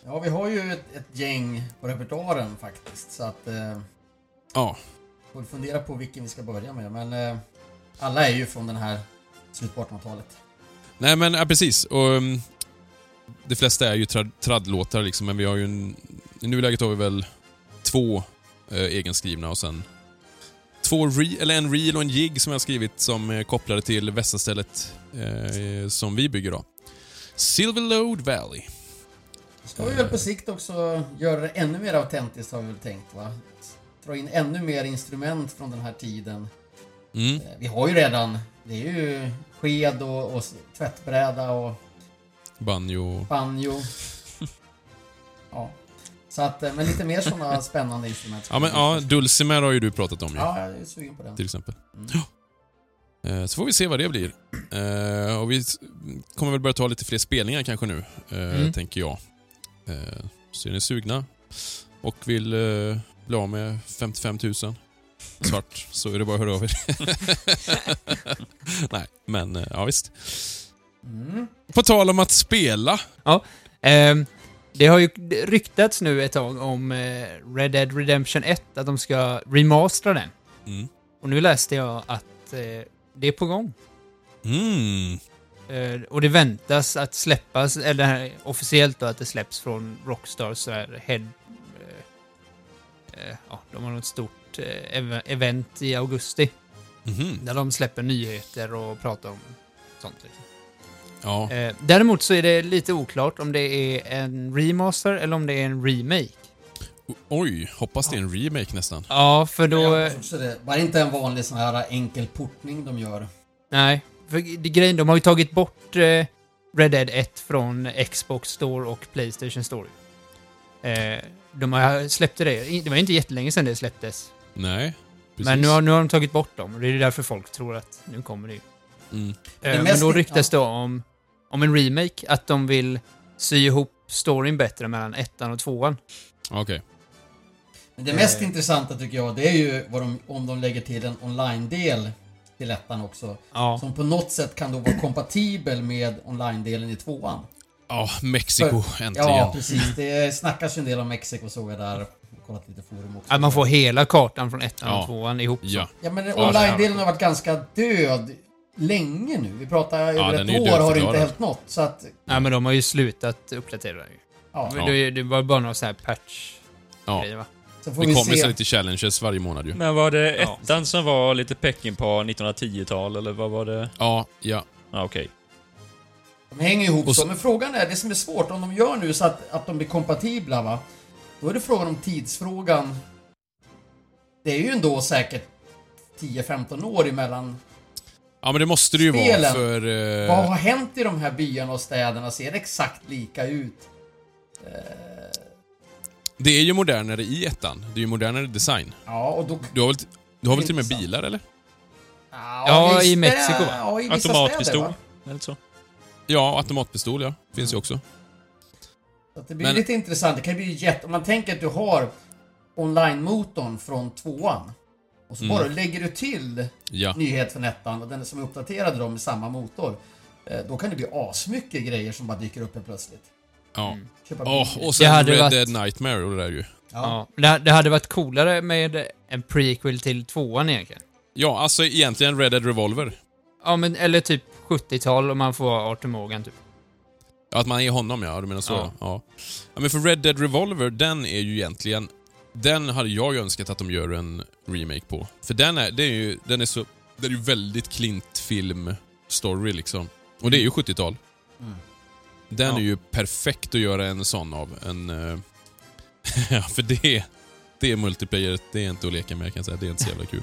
ja, vi har ju ett, ett gäng på repertoaren faktiskt. Så att... Eh, Ja, får fundera på vilken vi ska börja med. Men eh, alla är ju från den här slutet på 1800-talet. nej men ja, precis. Och, um, de flesta är ju trad, tradlåtar liksom, men vi har ju en... I nuläget har vi väl två uh, egenskrivna och sen två re, eller en reel och en jig som jag har skrivit som är kopplade till västastället eh, som vi bygger då. Silverlode Valley. Ska vi väl på sikt också göra det ännu mer autentiskt har vi väl tänkt va? Dra in ännu mer instrument från den här tiden. Mm. Eh, Vi har ju redan, det är ju sked och, och tvättbräda och Banjo. banjo. Ja. Så att, eh, men lite mer sådana spännande instrument. Ja, men ja, Dulcimer har ju du pratat om ju. Ja, jag är sugen på den. till exempel. Mm. Ja. Eh, Så får vi se vad det blir. Och vi kommer väl börja ta lite fler spelningar kanske nu, Mm. tänker jag. Så är ni sugna och vill bli av med 55 000 svart så är det bara att höra av er. Nej, men eh, ja visst. Mm. På tal om att spela. Ehm, det har ju ryktats nu ett tag om eh, Red Dead Redemption 1, att de ska remastera den. Mm. Och nu läste jag att eh, det är på gång. Mm. Eh, och det väntas att släppas, eller officiellt då, att det släpps från Rockstars head... Eh, ja, de har något stort eh, ev- event i augusti. Mhm. Där de släpper nyheter och pratar om sånt. Liksom. Ja. Eh, däremot så är det lite oklart om det är en remaster eller om det är en remake. Oj, hoppas det är en remake nästan. Ja, för då... Bara inte en vanlig sån här enkel portning de gör. Nej, för grejen, de har ju tagit bort Red Dead 1 från Xbox Store och Playstation Store. Eh, de har släppt det. Det var inte jättelänge sedan det släpptes. Nej, precis. Men nu har, nu har de tagit bort dem och det är därför folk tror att nu kommer det ju. Mm. Eh, men då ryktas det om, om en remake, att de vill sy ihop storyn bättre mellan ettan och tvåan. Okej. Men det mest Eh. intressanta tycker jag, det är ju vad de, om de lägger till en online-del till ettan också. Ja. Som på något sätt kan då vara kompatibel med online-delen i tvåan. Ja, Mexiko äntligen. Ja, precis. Det snackas ju en del om Mexiko såg jag där. Kollat lite forum också. Att man får hela kartan från ettan Ja. och tvåan ihop. så. Ja. Ja men Ja, online-delen har varit ganska död länge nu. Vi pratar över den ett år har det inte hänt något. Så att, Nej, men de har ju slutat uppdatera det ju. ja. Men Det, det var bara några så här patch Ja. grejer va? Sen får Det vi kommer se. så lite challenges varje månad ju. Men var det Ja. ettan som var lite Peckinpah 1910-tal, eller vad var det? Ja, ja. Ja, okej. De hänger ihop Och så. så- Men frågan är, det som är svårt, om de gör nu så att, att de blir kompatibla va. Då är det frågan om tidsfrågan. Det är ju ändå säkert 10-15 år emellan. Ja, men det måste det ju Spelen. vara för... eh, Vad har hänt i de här byarna och städerna? Ser det exakt lika ut? Det är ju modernare i ettan. Det är ju modernare design. Ja, och då... Du har väl, du har väl till och med bilar, eller? Ja, visst, i Mexiko, va? Ja, i vissa Automatpistol. städer va? Eller så. Ja, automatpistol, ja. Finns ju också. Så att det blir Men- lite intressant. Det kan bli jätte... Om man tänker att du har online-motorn från tvåan. Och så Mm. bara lägger du till Ja. nyhet från ettan och den som är uppdaterad då med samma motor. eh, Då kan det bli asmycket grejer som bara dyker upp helt plötsligt. ja. Åh, bil. och sen Det hade Red varit- Dead Nightmare och det där ju. Ja. Det, det hade varit coolare med en prequel till tvåan egentligen. Ja, alltså egentligen Red Dead Revolver. Ja, men eller typ 70-tal om man får vara Arthur Morgan typ. Ja, att man är honom ja, du menar så? Ja. Ja. ja. men för Red Dead Revolver, den är ju egentligen... Den hade jag ju önskat att de gör en remake på. För den är, det är ju, den är så... Det är ju väldigt klint film-story liksom. Och det är ju 70-tal. Mm. Den Ja. är ju perfekt att göra en sån av. En... eh, ja, för det... Det är multiplayer, det är inte att leka med kan jag säga. Det är inte så jävla kul.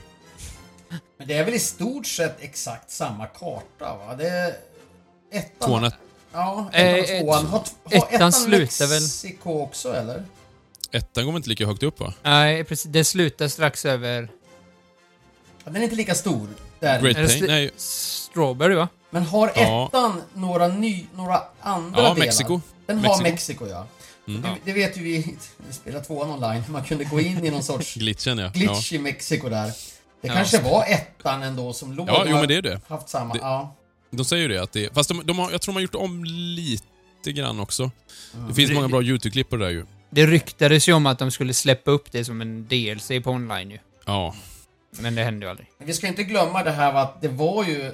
Men det är väl i stort sett exakt samma karta va? Det är... Ettan... Tvåan, Ja, Eh, ettan och tvåan. Har, har ettan slutar väl- Mexiko också eller? ettan går inte lika högt upp va? Nej, precis. Det slutar strax över... Ja, den är inte lika stor. Där. Great Pain? Nej, Strawberry va? Men har Ja. ettan några, ny, några andra ja, delar? Mexiko. Den har Mexiko. Mexiko, ja. Mm. Det, det vet ju vi, vi spelar tvåan online, man kunde gå in i någon sorts Glitchen ja. ja. glitch i Mexiko där. Det Ja. kanske var ettan ändå som låg Ja, jo men det är det. haft samma. Det- Ja. De säger ju det att det Fast de, de har, jag tror de har gjort om lite grann också. Mm. Det finns Det- många bra YouTube-klipp på det där ju. Det ryktades ju om att de skulle släppa upp det som en DLC på online ju. Ja. Men det hände ju aldrig. Men vi ska inte glömma det här att det var ju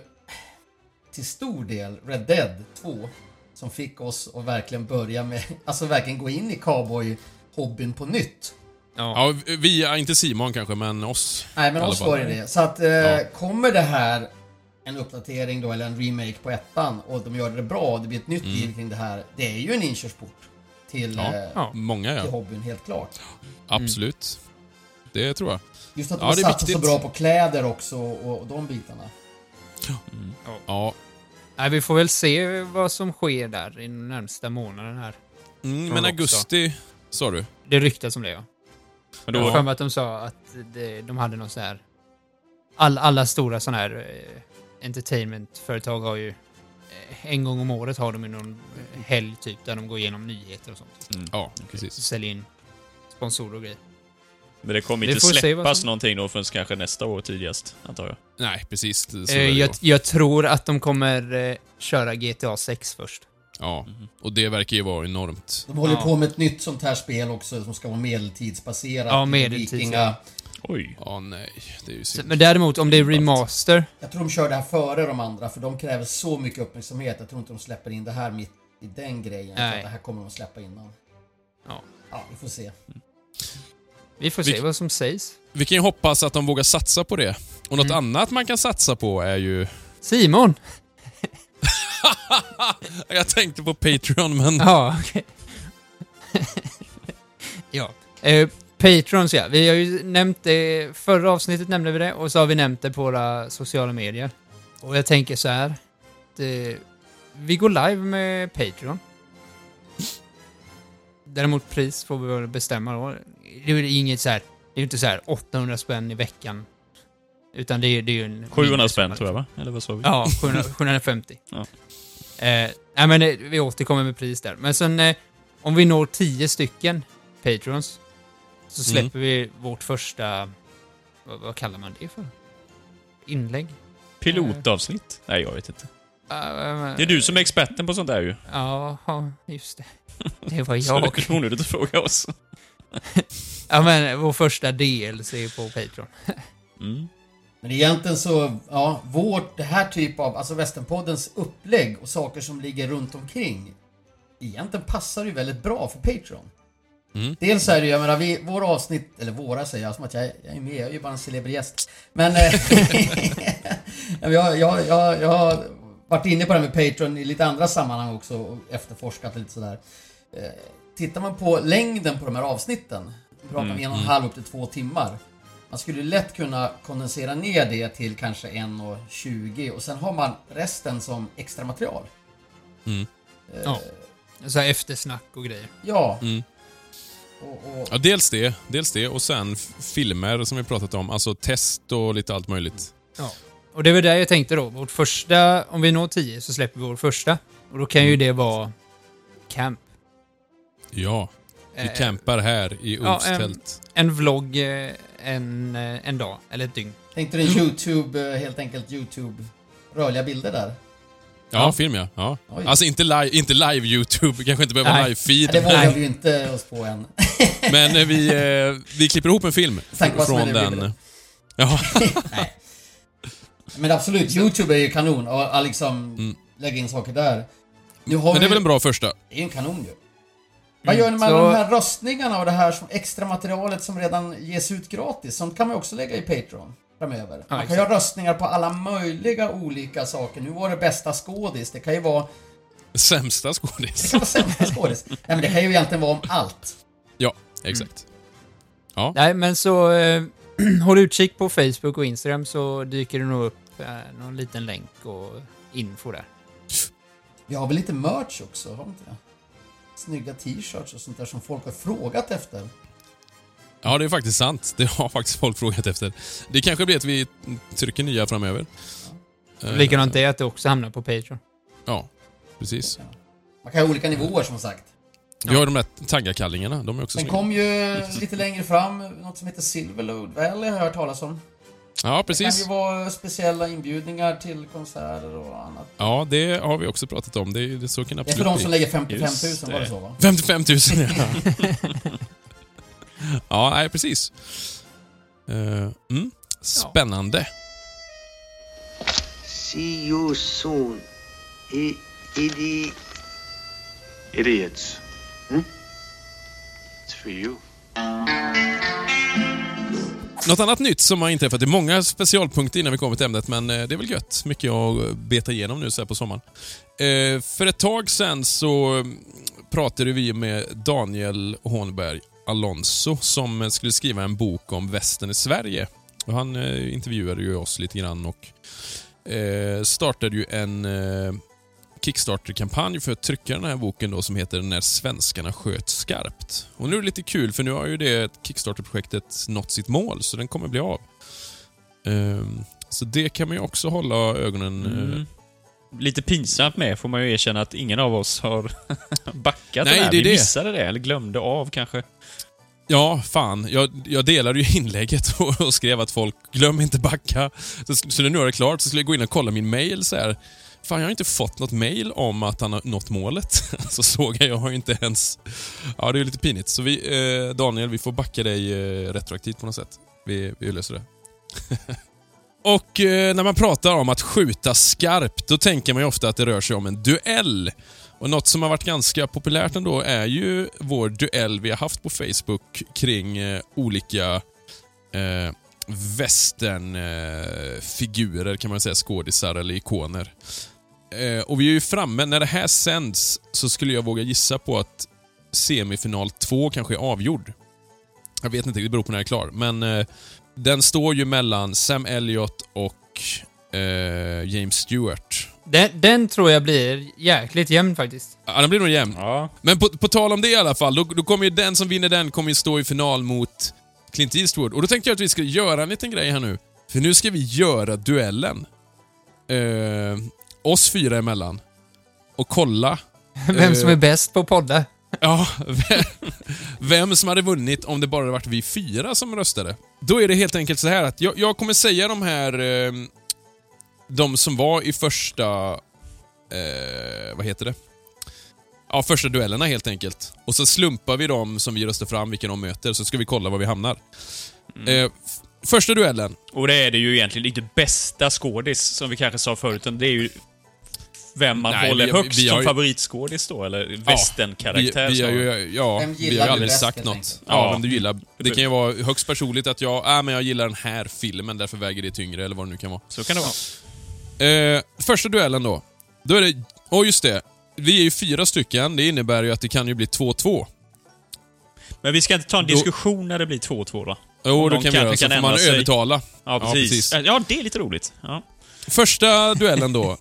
till stor del Red Dead 2 som fick oss att verkligen börja med, alltså verkligen gå in i cowboy-hobbyn på nytt. Ja. Ja, via, inte Simon kanske, men oss. Nej men oss var det det. Så att, eh, Ja. kommer det här en uppdatering då, eller en remake på ettan och de gör det bra och det blir ett nytt liv kring det här. Det är ju en inkörsport till, Mm. Ja. eh, Ja. Många till ja. hobbyn, helt klart. Absolut. Det tror jag. Just att de Ja, satsat så bra på kläder också och, och de bitarna. Ja. Nej, vi får väl se vad som sker där i närmsta månaden här. Mm, men augusti, sa du? Det ryktas om det ja. Men Jag då, har för mig att de sa att det, de hade någon sån här... All, alla stora såna här eh, entertainmentföretag har ju... Eh, en gång om året har de ju någon eh, helg typ där de går igenom nyheter och sånt. mm. Ja, Så precis. säljer in sponsorer och grejer. Men det kommer inte släppas som- någonting då förrän kanske nästa år tidigast, antar jag. Nej, precis. Eh, jag, jag tror att de kommer eh, köra GTA 6 först. Ja, och det verkar ju vara enormt. De håller Ja. på med ett nytt sånt här spel också som ska vara medeltidsbaserat. Ja, medeltids, Vikinga. Oj. Ja, nej. Det är ju synd. men däremot om det är remaster, Jag tror de kör det här före de andra för de kräver så mycket uppmärksamhet. Jag tror inte de släpper in det här mitt i den grejen. Nej. att det här kommer de släppa innan. Ja. Ja, vi får se. vi får Vi- se vad som sägs. Vi kan ju hoppas att de vågar satsa på det. Och något Mm. annat man kan satsa på är ju... Simon! Jag tänkte på Patreon, men... Ja, okej. ja. Eh, Patrons ja. Vi har ju nämnt det, förra avsnittet nämnde vi det och så har vi nämnt det på våra sociala medier. Och jag tänker så här. Det, eh, vi går live med Patreon. Däremot pris får vi väl bestämma då. Det är ju inget så här, det är ju inte så här 800 spänn i veckan. Utan det är, det är ju en... 700 spänn tror jag va? Eller vad sa vi? Ja, 700, 750. Ja. Eh, nej men eh, vi återkommer med pris där. Men sen eh, om vi når 10 stycken Patrons så släpper vi vårt första... Vad, vad kallar man det för? Inlägg? Pilotavsnitt? Nej, jag vet inte. Uh, Det är du som är experten på sånt där ju. Ja, just det. Det var Så det jag. är onödigt att fråga oss. Ja, men vår första DLC på Patreon. Mm. Men egentligen så, ja, vårt, det här typ av, alltså Västernpoddens upplägg och saker som ligger runt omkring. Egentligen passar ju väldigt bra för Patreon. Mm. Dels är det ju, jag menar, vi, våra avsnitt, eller våra säger jag som att jag, jag är med, jag är ju bara en celeber gäst. Men... eh, jag, jag, jag, jag har varit inne på det här med Patreon i lite andra sammanhang också och efterforskat lite sådär. Eh, Tittar man på längden på de här avsnitten, pratar om en och en halv upp till två timmar. Man skulle lätt kunna kondensera ner det till kanske 1.20 och sen har man resten som extra material. Mm. Eh, Ja. Så här eftersnack och grejer. ja. Mm. Och, och, Ja, dels det, dels det och sen filmer som vi pratat om. Alltså test och lite allt möjligt. Och det var där jag tänkte då. Vårt första, om vi når 10 så släpper vi vår första. Och då kan ju det vara camp. Ja, vi Eh, campar här i ja, Ulfs em, tält. En vlogg eh, en, eh, en dag, eller ett dygn. Tänkte du en YouTube, eh, helt enkelt YouTube, rörliga bilder där? Ja, film ja. ja. Oj. Alltså inte live, inte live YouTube, kanske inte behöver Nej. live-feed. Ja, det vågar Nej. vi ju inte oss på än. Men eh, vi, eh, vi klipper ihop en film som från den. Ja, Men absolut, YouTube är ju kanon och liksom Mm. lägga in saker där. Nu har men det är vi, väl en bra första. det är ju en kanon ju. Vad gör ni med så- de här röstningarna och det här som extra materialet som redan ges ut gratis? Sånt kan man ju också lägga i Patreon framöver. man kan exakt. göra röstningar på alla möjliga olika saker. Nu var det bästa skådis, det kan ju vara... Sämsta Det skådis. kan vara sämsta skådis. Nej men det kan ju egentligen vara om allt. Ja, exakt. Nej, men så eh, håll utkik på Facebook och Instagram så dyker det nog upp eh, någon liten länk och info där. Vi har väl lite merch också, har vi inte det? Snygga t-shirts och sånt där som folk har frågat efter. Ja, det är faktiskt sant. Det har faktiskt folk frågat efter. Det kanske blir att vi trycker nya framöver. Eh, Likadant är att det också hamnar på Patreon. Ja, precis. Man kan ha olika nivåer som sagt. Vi har de där taggarkallingarna, de är också Sen snygga. kom ju lite längre fram något som heter Silverload Valley har jag hört talas om. Ja, Det kan precis. ju vara speciella inbjudningar till konserter och annat. Ja, det har vi också pratat om. Det, det så kan Det är för de som lägger 55 000, Just var det det. så va? 55 000 ja. ja, nej precis. Eh, mm. Spännande. See you soon. I, idi, Idiots. Hmm? It's for you. Något annat nytt som har inträffat, det är många specialpunkter innan vi kommer till ämnet, men eh, det är väl gött. Mycket att eh, beta igenom nu så här på sommaren. Eh, för ett tag sedan så mm, pratade vi med Daniel Hånberg Alonso som skulle skriva en bok om västern i Sverige. Och han intervjuade ju oss lite grann och startade ju en Kickstarter-kampanj för att trycka den här boken då som heter När svenskarna sköt skarpt. Och nu är det lite kul för nu har ju det Kickstarter-projektet nått sitt mål så den kommer bli av. Ehm, så det kan man ju också hålla ögonen... eh, Mm. Lite pinsamt med, får man ju erkänna att ingen av oss har backat Nej, den här. det Vi det. missade det, eller glömde av kanske. Ja, fan. Jag, jag delade ju inlägget och, och skrev att folk, glöm inte backa. Så, så när nu är det klart så skulle jag gå in och kolla min mail så här. Fan, jag har inte fått något mail om att han har nått målet. Alltså, så såg jag, jag har ju inte ens... Ja, det är ju lite pinigt. Så vi, eh, Daniel, vi får backa dig eh, retroaktivt på något sätt. Vi, vi löser det. och eh, när man pratar om att skjuta skarpt, då tänker man ju ofta att det rör sig om en duell. Och Något som har varit ganska populärt ändå är ju vår duell vi har haft på Facebook kring eh, olika eh, westernfigurer, eh, kan man säga, skådisar eller ikoner. Eh, och vi är ju framme, när det här sänds så skulle jag våga gissa på att semifinal 2 kanske är avgjord. Jag vet inte, det beror på när jag är klar. Men eh, den står ju mellan Sam Elliot och eh, James Stewart. Den, den tror jag blir jäkligt jämn faktiskt. Ja, den blir nog jämn. Ja. Men på, på tal om det i alla fall, då, då kommer ju den som vinner den kommer ju stå i final mot Clint Eastwood. Och då tänkte jag att vi skulle göra en liten grej här nu. För nu ska vi göra duellen. Eh, oss fyra emellan. Och kolla Vem som Eh. är bäst på poddar. Ja, vem, vem som hade vunnit om det bara hade varit vi fyra som röstade. Då är det helt enkelt så här att jag, jag kommer säga de här... Eh, de som var i första... Eh, vad heter det? Ja, första duellerna helt enkelt. Och så slumpar vi dem som vi röstar fram, vilka de möter, så ska vi kolla var vi hamnar. Eh, f- första duellen. Och det är det ju egentligen inte bästa skådis, som vi kanske sa förut, utan det är ju vem man Nej, håller vi högst vi har som ju- favorittskådis då, eller Vi, västernkaraktär. vi har snarare. ju, ja, Vem vi har ju aldrig sagt något. Ja, Ja. vem du gillar. Det kan ju vara högst personligt att jag, äh, men jag gillar den här filmen, därför väger det tyngre, eller vad det nu kan vara. Så kan det vara. Eh, första duellen då. Då är det... Åh, just det. Vi är ju fyra stycken. Det innebär ju att det kan ju bli 2-2. Men vi ska inte ta en Då- diskussion när det blir 2-2 då? Jo, då någon kan vi göra. Så kan får man sig. övertala. Ja, precis. Ja, det är lite roligt. Ja. Första duellen då.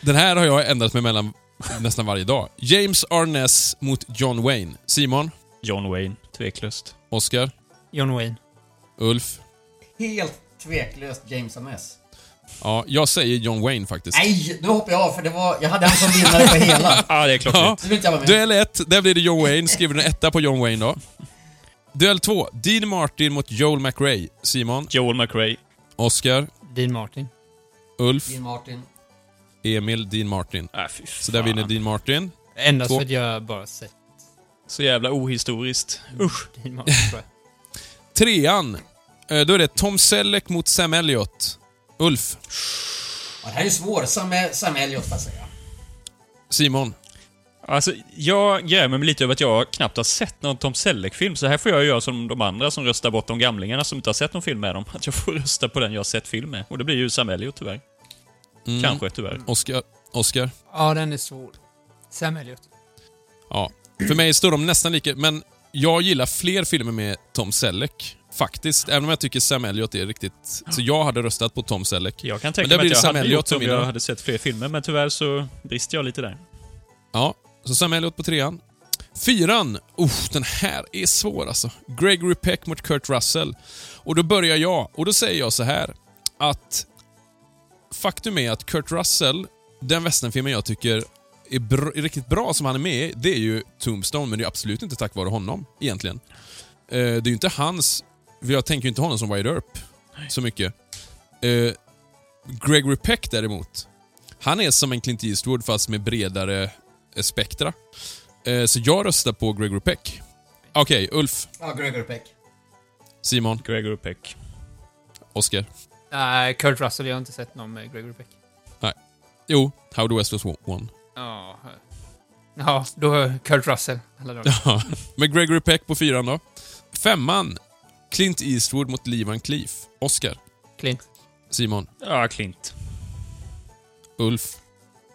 Den här har jag ändrat mig mellan nästan varje dag. James Arness mot John Wayne. Simon, John Wayne, tveklöst. Oscar, John Wayne. Ulf. Helt tveklöst James Arness. Ja, jag säger John Wayne faktiskt. Nej, nu hoppar jag av för det var, jag hade han som vinnare på hela. Ja, det är klart. Ja. Duell 1, där blir det John Wayne. Skriver en etta på John Wayne då. Duell 2, Dean Martin mot Joel McRae. Simon, Joel McRae. Oscar, Dean Martin. Ulf, Dean Martin. Emil, Dean Martin. Äh, fy fan. Så där vinner Dean Martin. Endast Två. för att jag bara sett Så jävla ohistoriskt. Usch. Dean Martin. Trean, eh, då är det Tom Selleck mot Sam Elliott. Ulf, Ja, det här är ju svår. Sam, Sam Elliot får jag säga. Simon, Alltså, jag grämer mig lite över att jag knappt har sett någon Tom Selleck-film, så här får jag göra som de andra som röstar bort de gamlingarna som inte har sett någon film med dem. Att jag får rösta på den jag har sett film med. Och det blir ju Sam Elliot tyvärr. Mm. Kanske tyvärr. Oscar. Oscar. Ja, den är svår. Sam Elliot. Ja. För mig står de nästan lika, men jag gillar fler filmer med Tom Selleck. Faktiskt. Även om jag tycker Sam Elliott är riktigt... Så jag hade röstat på Tom Selleck. Jag kan tänka mig att jag Sam hade Elliott gjort om jag hade sett fler filmer, men tyvärr så brister jag lite där. Ja, så Sam Elliott på trean. Fyran, uff, den här är svår alltså. Gregory Peck mot Kurt Russell. Och då börjar jag, och då säger jag så här att faktum är att Kurt Russell, den westernfilmen jag tycker är, br- är riktigt bra som han är med i, det är ju Tombstone, men det är absolut inte tack vare honom egentligen. Eh, det är ju inte hans, för jag tänker ju inte honom som Wyatt Earp så mycket. Eh, Gregory Peck däremot, han är som en Clint Eastwood fast med bredare eh, spektra. Eh, Så jag röstar på Gregory Peck. Okej, Ulf, Ja, Gregory Peck. Simon, Gregory Peck. Oscar. Nej, Kurt Russell. Jag har inte sett någon med Gregory Peck. Jo, How the West Was Won. Ja. Ja, då Kurt Russell. Alla dagar. Ja, med Gregory Peck på fyran då. Femman, Clint Eastwood mot Lee Van Cleef. Oscar, Clint. Simon, Ja, Clint. Ulf.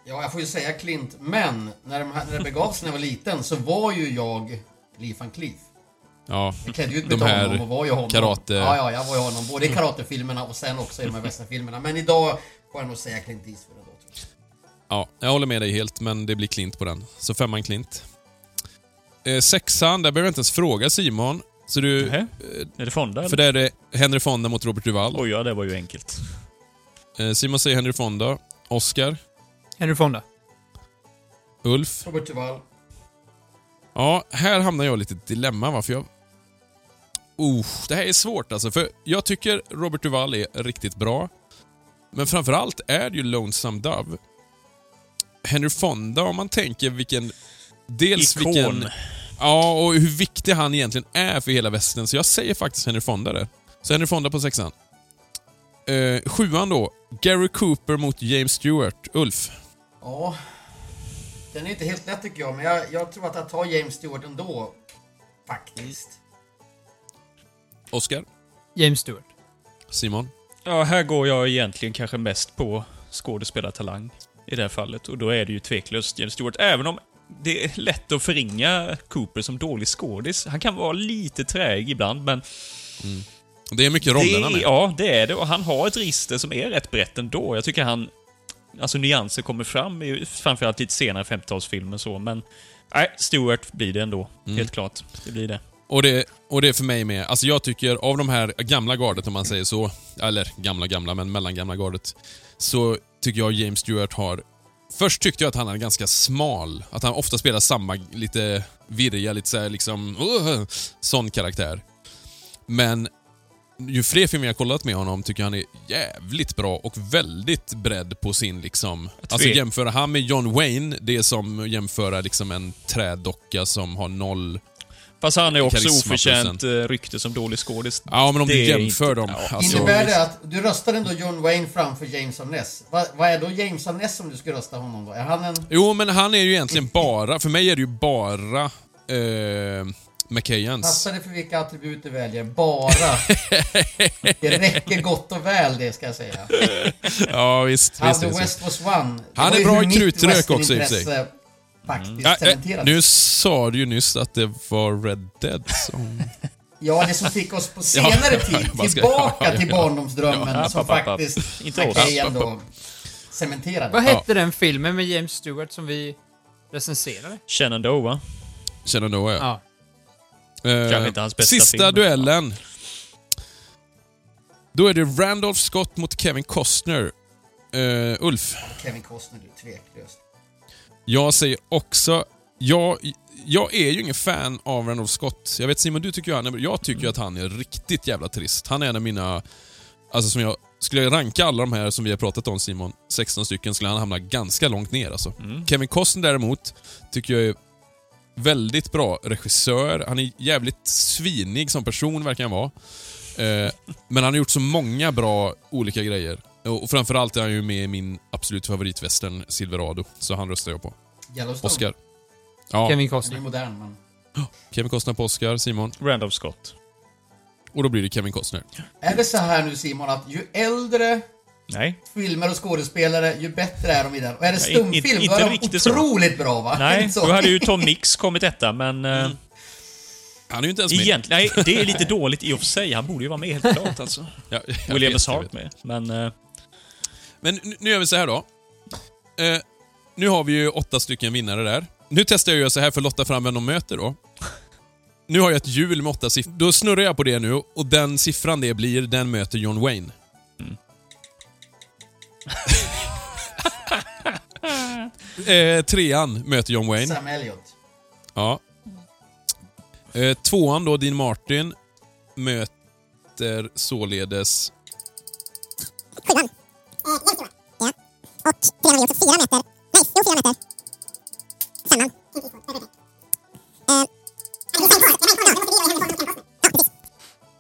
Ja, jag får ju säga Clint, men när, de här, när det begav sig när jag var liten så var ju jag Lee Van Cleef. Ja, Jag klädde ut mig De här honom och var ju honom. karate- Ja, ja, jag var ju honom. Både i karatefilmerna och sen också i de här westernfilmerna. Men idag får jag nog säga Clint Eastwood ändå. tror jag. ja, jag håller med dig helt, men det blir Clint på den. Så femman Clint. Eh, sexan, där behöver jag inte ens fråga Simon. Så du... Nähä? Är det Fonda? För eller? där är det Henry Fonda mot Robert Duvall. Oj, ja, det var ju enkelt. Eh, Simon säger Henry Fonda. Oscar. Henry Fonda. Ulf. Robert Duvall. Ja, här hamnar jag i lite dilemma va, för jag... Uh, det här är svårt alltså, för jag tycker Robert Duvall är riktigt bra. Men framförallt är det ju Lonesome Dove. Henry Fonda, om man tänker vilken... Dels Ikon. vilken... Ja, och hur viktig han egentligen är för hela västern. Så jag säger faktiskt Henry Fonda där. Så Henry Fonda på sexan. Eh, sjuan då. Gary Cooper mot James Stewart. Ulf. Ja. Den är inte helt lätt tycker jag, men jag, jag tror att jag tar James Stewart ändå. Faktiskt. Oscar. James Stewart. Simon. Ja, här går jag egentligen kanske mest på skådespelartalang i det här fallet. Och då är det ju tveklöst James Stewart. Även om det är lätt att förringa Cooper som dålig skådis. Han kan vara lite träig ibland, men... Det är mycket rollerna med. Ja, det är det. Och han har ett register som är rätt brett ändå. Jag tycker han... Alltså nyanser kommer fram, i, framförallt lite senare 50-talsfilmer så, men... Nej, Stewart blir det ändå. Mm. Helt klart. Det blir det. Och det, och det är för mig med. Alltså jag tycker av de här gamla gardet om man säger så, eller gamla gamla, men mellangamla gardet, så tycker jag James Stewart har... Först tyckte jag att han är ganska smal. Att han ofta spelar samma lite virriga, lite såhär liksom... Uh, sån karaktär. Men ju fler filmer jag kollat med honom tycker jag han är jävligt bra och väldigt bredd på sin liksom... Alltså jämföra han med John Wayne, det är som att jämföra liksom en trädocka som har noll Fast han är också oförtjänt eh, rykte som dålig skådis. Ja, men om Det du är jämför inte- dem. ja. Alltså, Innebär det att du röstar ändå John Wayne framför James of Ness? Va, vad är då James of Ness om du ska rösta honom då? Är han en... Jo, men han är ju egentligen bara... För mig är det ju bara eh, McKayans. Passar det för vilka attribut du väljer? Bara. det räcker gott och väl det ska jag säga. Ja, visst. How visst, the visst, West was won. Det Han är bra i krutrök också, i och för sig. Faktiskt Ja, eh, cementerades. nu sa du ju nyss att det var Red Dead som... Ja, det som fick oss på senare tid tillbaka till barndomsdrömmen som faktiskt. McKay ändå cementerade. Vad hette den filmen med James Stewart som vi recenserade? Shenandoah, va? Känner då ja. Ja. Eh, Kanske inte hans bästa Sista film. duellen. Då är det Randolph Scott mot Kevin Costner. Eh, Ulf, Kevin Costner, du tveklöst. Jag säger också... Jag, jag är ju ingen fan av Randolph Scott. Jag vet Simon, du tycker ju han är Jag tycker att han är riktigt jävla trist. Han är en av mina... Alltså som jag... Skulle jag ranka alla de här som vi har pratat om Simon, 16 stycken, skulle han hamna ganska långt ner alltså. Kevin Costner däremot, tycker jag är väldigt bra regissör. Han är jävligt svinig som person, verkar han vara. Eh, men han har gjort så många bra olika grejer. Och framförallt är han ju med i min absolut favoritvästern Silverado, så han röstar jag på. Yellowstone. Oscar. Ja, Kevin Det är Costner. modern, men... Kevin Costner på Oscar, Simon. Randolph Scott. Och då blir det Kevin Costner. Är det så här nu Simon, att ju äldre Nej. filmer och skådespelare, ju bättre är de i den? Och är det Nej, stumfilm, inte- då inte är de riktigt så. otroligt bra va? Nej, då hade ju Tom Mix kommit etta, men... eh, Han är ju inte ens med. Egentligen, nej, det är lite dåligt i och för sig. Han borde ju vara med helt klart alltså. Ja, William vet, S. Hart med. Men... eh, Men nu, gör vi så här då. Eh, nu har vi ju åtta stycken vinnare där. Nu testar jag att göra så här för att lotta fram vem de möter då. Nu har jag ett hjul med åtta siffror. Då snurrar jag på det nu och den siffran det blir, den möter John Wayne. eh, trean möter John Wayne. Sam Elliot. Ja. Eh, tvåan då, Dean Martin, möter således...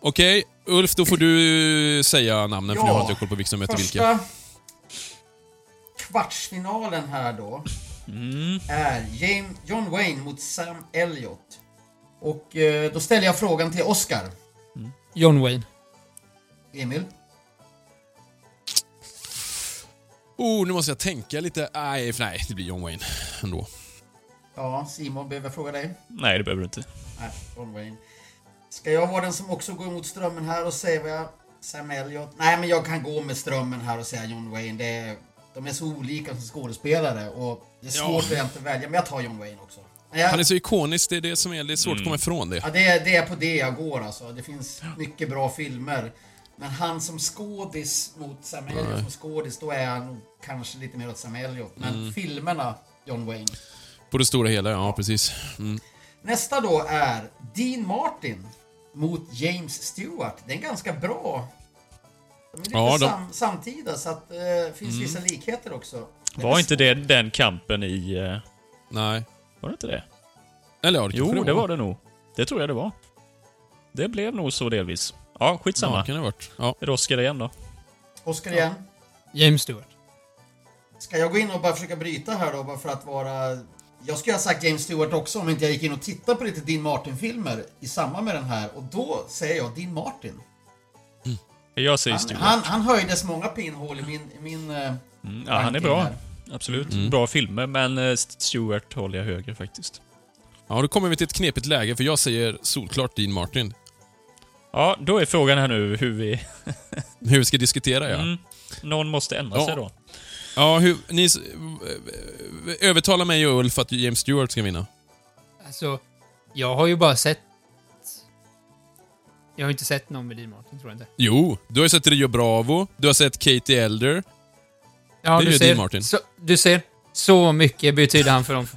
Okej, Ulf, då får du säga namnen för nu har inte koll på vilka som möter vilka. Första kvartsfinalen här då mm. är James, John Wayne mot Sam Elliot. Och eh, då ställer jag frågan till Oscar. John Wayne. Emil? Oh, nu måste jag tänka lite. Nej, nej, det blir John Wayne ändå. Ja, Simon, behöver jag fråga dig? Nej, det behöver du inte. Nej, John Wayne. Ska jag vara den som också går emot strömmen här och säga vad jag... Sam Elliot? Nej, men jag kan gå med strömmen här och säga John Wayne. Det är, de är så olika som skådespelare och det är svårt att egentligen välja, men jag tar John Wayne också. Men jag, Han är så ikonisk, det är det som är, det är svårt att komma ifrån det. Ja, det, är, det är på det jag går alltså. Det finns mycket bra filmer. Men han som skådis mot Sam Elliot som skådis, då är han kanske lite mer åt Sam Elliot. Men filmerna, John Wayne. På det stora hela, ja precis. Mm. Nästa då är Dean Martin mot James Stewart. Det är en ganska bra... De är lite Ja, de- sam, samtida, så att det finns vissa likheter också. Det Var inte det den kampen i... eh, Nej. Var det inte det? Eller ja, det Jo, det var det nog. Det tror jag det var. Det blev nog så delvis. Ja, skitsamma. Ja, kan det ha varit. Ja. Är det Oscar igen då? Oscar igen. James Stewart. Ska jag gå in och bara försöka bryta här då, bara för att vara... Jag skulle ha sagt James Stewart också om inte jag gick in och tittade på lite Dean Martin-filmer i samband med den här. Och då säger jag Dean Martin. Jag säger Han, Stewart. han, han höjdes många pinnhål i min... I min eh, Mm, ja, han är bra. här. Absolut. Bra filmer, men eh, Stewart håller jag högre faktiskt. ja, då kommer vi till ett knepigt läge för jag säger solklart Dean Martin. Ja, då är frågan här nu hur vi... Hur vi ska diskutera, ja. Mm, någon måste ändra Ja. sig då. Ja, hur, ni... Övertala mig och Ulf att James Stewart ska vinna. Alltså, jag har ju bara sett... Jag har inte sett någon med Dean Martin, tror jag inte. Jo, du har ju sett Rio Bravo, du har sett Katie Elder. Ja, Det är du ju ser, Dean Martin. Så, du ser, så mycket betyder han för de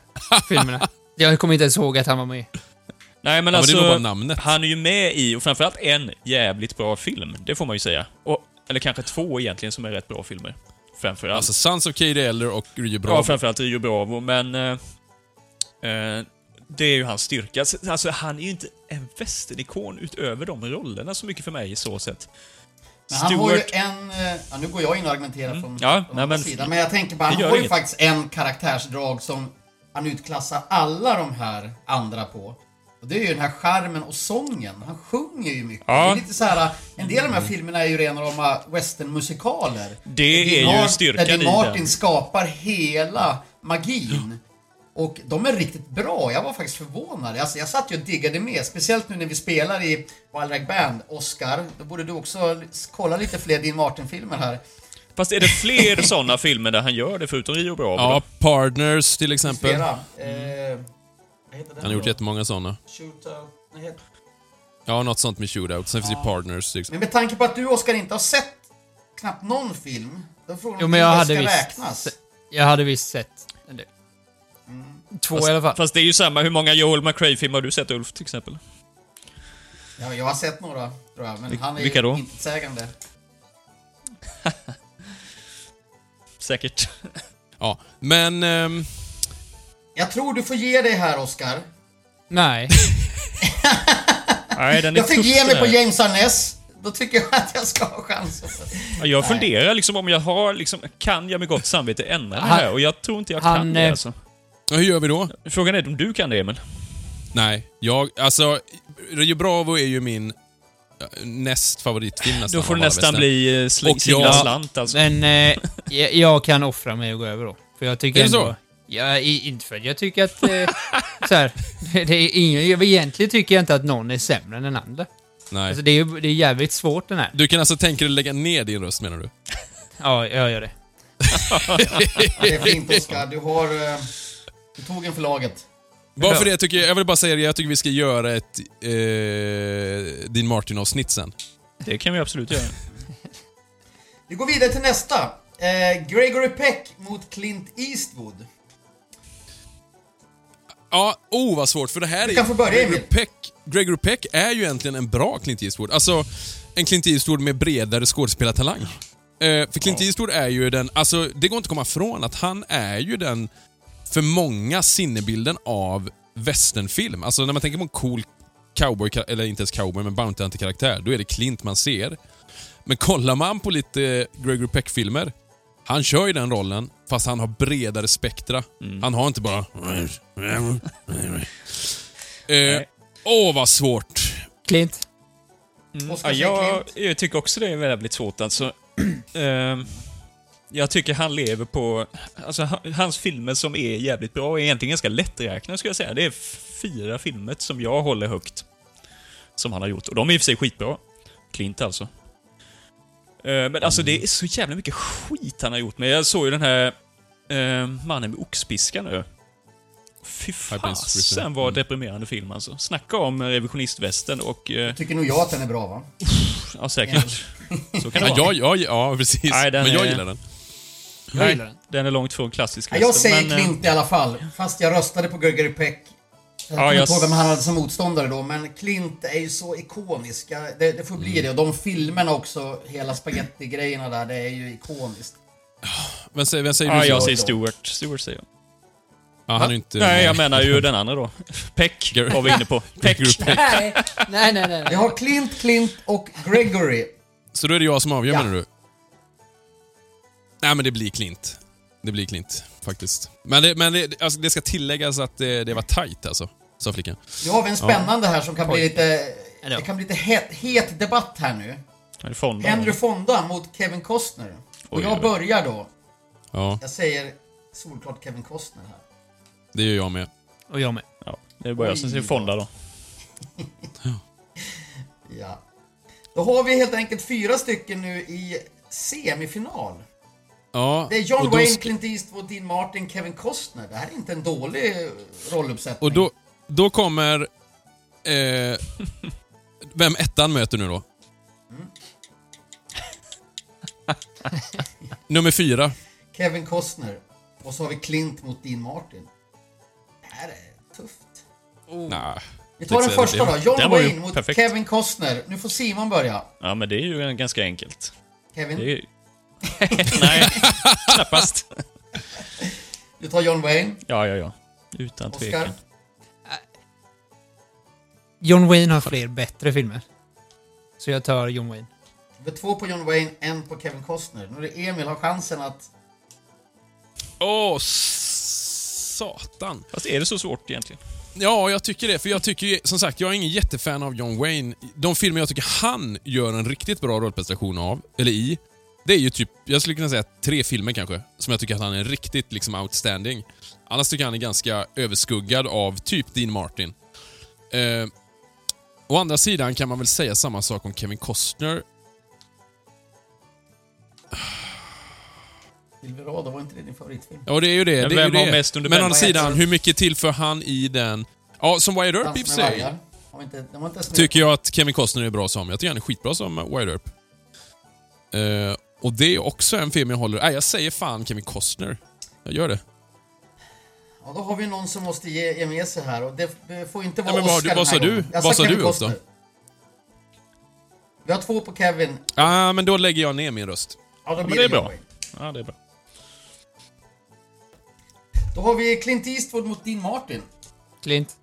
filmerna. Jag kommer inte ens ihåg att han var med. Nej, men Ja, men alltså... det är nog bara namnet. Han är ju med i, och framförallt en jävligt bra film. Det får man ju säga. Och, eller kanske två egentligen som är rätt bra filmer. Framförallt. Alltså Sons of Katie Elder och Rio Bravo. Ja, framförallt Rio Bravo, men... Eh, eh, det är ju hans styrka. Alltså, han är ju inte en västernikon utöver de rollerna så mycket för mig, i så sätt. Men han har ju en... eh, Ja, nu går jag in och argumenterar från, Mm. Ja, från nej, andra men- sidan. Men jag tänker bara, han har ju inget. faktiskt en karaktärsdrag som han utklassar alla de här andra på. Och det är ju den här charmen och sången. Han sjunger ju mycket. Ja. Det är lite så här, en del av de här filmerna är ju rena rama westernmusikaler. Det Där är ju styrkan Där i Martin den. skapar hela magin. Och de är riktigt bra. Jag var faktiskt förvånad. Alltså, jag satt ju och diggade med. Speciellt nu när vi spelar i Wild Rag Band. Oscar, då borde du också kolla lite fler Dean Martin-filmer här. Fast är det fler såna filmer där han gör det, förutom Rio Bravo? Ja? Partners till exempel. Eh, vad heter den Han har gjort jättemånga sådana. Shootout. Ja, något sånt med shootout. Sen finns det Partners till exempel. Men med tanke på att du, Oscar, inte har sett knappt någon film. Då är frågan Jo, men jag hade visst räknas. Jag hade visst sett en del. Två i alla fall. Fast det är ju samma, hur många Joel McRae-filmer har du sett, Ulf, till exempel? Ja, jag har sett några, tror jag. Men Vil- han är vilka då? ju intetsägande. Säkert. Ja, men... ehm, Jag tror du får ge dig här, Oscar. Nej. Nej, den är Jag fick ge mig på. James Arness. Då tycker jag att jag ska ha chansen. Ja, Jag Nej. funderar liksom om jag har, liksom, kan jag med gott samvete ändra det här? Och jag tror inte jag han, kan det eh, alltså. ja, hur gör vi då? Frågan är om du kan det, Emil? Nej, jag... Alltså, Rio Bravo är ju min näst favoritfilm nästan. Då får det nästan bli eh, sl- singla jag- slant alltså. Men eh, jag, kan offra mig och gå över då. För jag tycker Är det så? Ja, i- inte för att jag tycker att... Eh, så här, det, är ingen, jag- egentligen tycker jag inte att någon är sämre än den andra. Nej. Alltså det är ju det är jävligt svårt den här. Du kan alltså tänka dig lägga ner din röst menar du? Ja, jag gör det. Det är fint, Oscar. Du har... eh, Du tog en för laget. Bara för det tycker jag, jag vill bara säga det, jag tycker vi ska göra ett eh, Dean Martin-avsnitt sen. Det kan vi absolut göra. Vi går vidare till nästa. Eh, Gregory Peck mot Clint Eastwood. Ja, oh vad svårt, för det här Du är... kan få börja, Gregory. Peck, Gregory Peck är ju egentligen en bra Clint Eastwood. Alltså, en Clint Eastwood med bredare skådespelartalang. Eh, för Clint Eastwood är ju den, alltså det går inte att komma ifrån att han är ju den, för många, sinnebilden av westernfilm. Alltså när man tänker på en cool cowboy, eller inte ens cowboy, men Bounty Hunter-karaktär, då är det Clint man ser. Men kollar man på lite Gregory Peck-filmer, han kör ju den rollen, fast han har bredare spektra. Han har inte bara... Eh, Åh, vad svårt. Klint? Oscar Ja, jag, Clint. jag tycker också det är väldigt svårt alltså. Ehm, jag tycker han lever på... Alltså ha- hans filmer som är jävligt bra är egentligen ganska lätträknade skulle jag säga. Det är fyra filmer som jag håller högt. Som han har gjort. Och de är i och för sig skitbra. Clint alltså. Ehm, men alltså det är så jävla mycket skit han har gjort. Men jag såg ju den här ehm, Mannen med oxpiskan nu. Fy fasen vad Mm. deprimerande film alltså. Snacka om revisionistvästen och... eh, Tycker nog jag att den är bra, va? Ja, säkert. Så kan det Ja, vara. jag, jag, ja precis. Nej, den Men jag är- gillar den. Jag gillar den. Den är långt från klassisk Ja, jag säger men, eh, Clint i alla fall. Fast jag röstade på Gregory Peck. Jag Ja, kommer jag inte ihåg vem han hade som motståndare då, men Clint är ju så ikonisk. Ja, Det, det får bli Mm. det. Och de filmerna också, hela spaghetti-grejerna där, det är ju ikoniskt. Vem säger, vem säger Ja, du? jag så? säger Stewart. Stewart säger jag. Ja, han är inte... Nej, jag menar ju den andra då. Peck var vi inne på. Peck. Nej, nej, nej. nej. Jag har Clint, Clint och Gregory. Så då är det jag som avgör Ja. menar du? Nej men det blir Klint. Det blir Klint, faktiskt. Men det, men det, alltså, det ska tilläggas att det, det var tight alltså, sa flickan. Nu har vi en spännande här som kan bli lite... Ja. Det kan bli lite het, het debatt här nu. Fonda? Henry Fonda mot Kevin Costner. Och Oj, jag börjar då. Ja, Jag säger solklart Kevin Costner här. Det gör jag med. Och jag med. Ja, det är bara jag som säger Fonda då. Ja. Då har vi helt enkelt fyra stycken nu i semifinal. Ja, Det är John Wayne, Clint Eastwood, Dean Martin, Kevin Costner. Det här är inte en dålig rolluppsättning. Och då, då kommer... Eh, vem ettan möter nu då? Nummer fyra. Kevin Costner. Och så har vi Clint mot Dean Martin. Det här är tufft. Nah, Vi tar den första då. John ju Wayne mot perfekt. Kevin Costner. Nu får Simon börja. Ja, men det är ju ganska enkelt. Kevin, Det är... Nej, knappast. du tar John Wayne. Ja, ja, ja. Utan Oscar. tvekan. John Wayne har fler bättre filmer. Så jag tar John Wayne. Det är två på John Wayne, en på Kevin Costner. Nu är det Emil har chansen att... Åh, s- satan. Fast är det så svårt egentligen? Ja, jag tycker det. För jag tycker som sagt, jag är ingen jättefan av John Wayne. De filmer jag tycker han gör en riktigt bra rollprestation av, eller i, det är ju typ, jag skulle kunna säga tre filmer kanske, som jag tycker att han är riktigt liksom outstanding. Annars tycker jag han är ganska överskuggad av typ Dean Martin. Eh, å andra sidan kan man väl säga samma sak om Kevin Costner. Silverado, var inte det din favoritfilm? Ja, det är ju det. Men det är vem ju det. mest under Men å andra sidan, hur mycket tillför han i den... Ja, som Wyatt Earp i sig. tycker jag att Kevin Costner är bra som. Jag tycker han är skitbra som Wyatt Earp. Eh, och det är också en film jag håller... Nej, jag säger fan Kevin Costner. Jag gör det. Ja, då har vi någon som måste ge, ge med sig här och det, det får inte vara Ja, men vad- Oscar vad sa du? Vad sa Kevin du, Costner. Vi har två på Kevin. Ja, men då lägger jag ner min röst. Ja, då men blir det är bra. Ja, det är bra. Då har vi Clint Eastwood mot Dean Martin. Clint.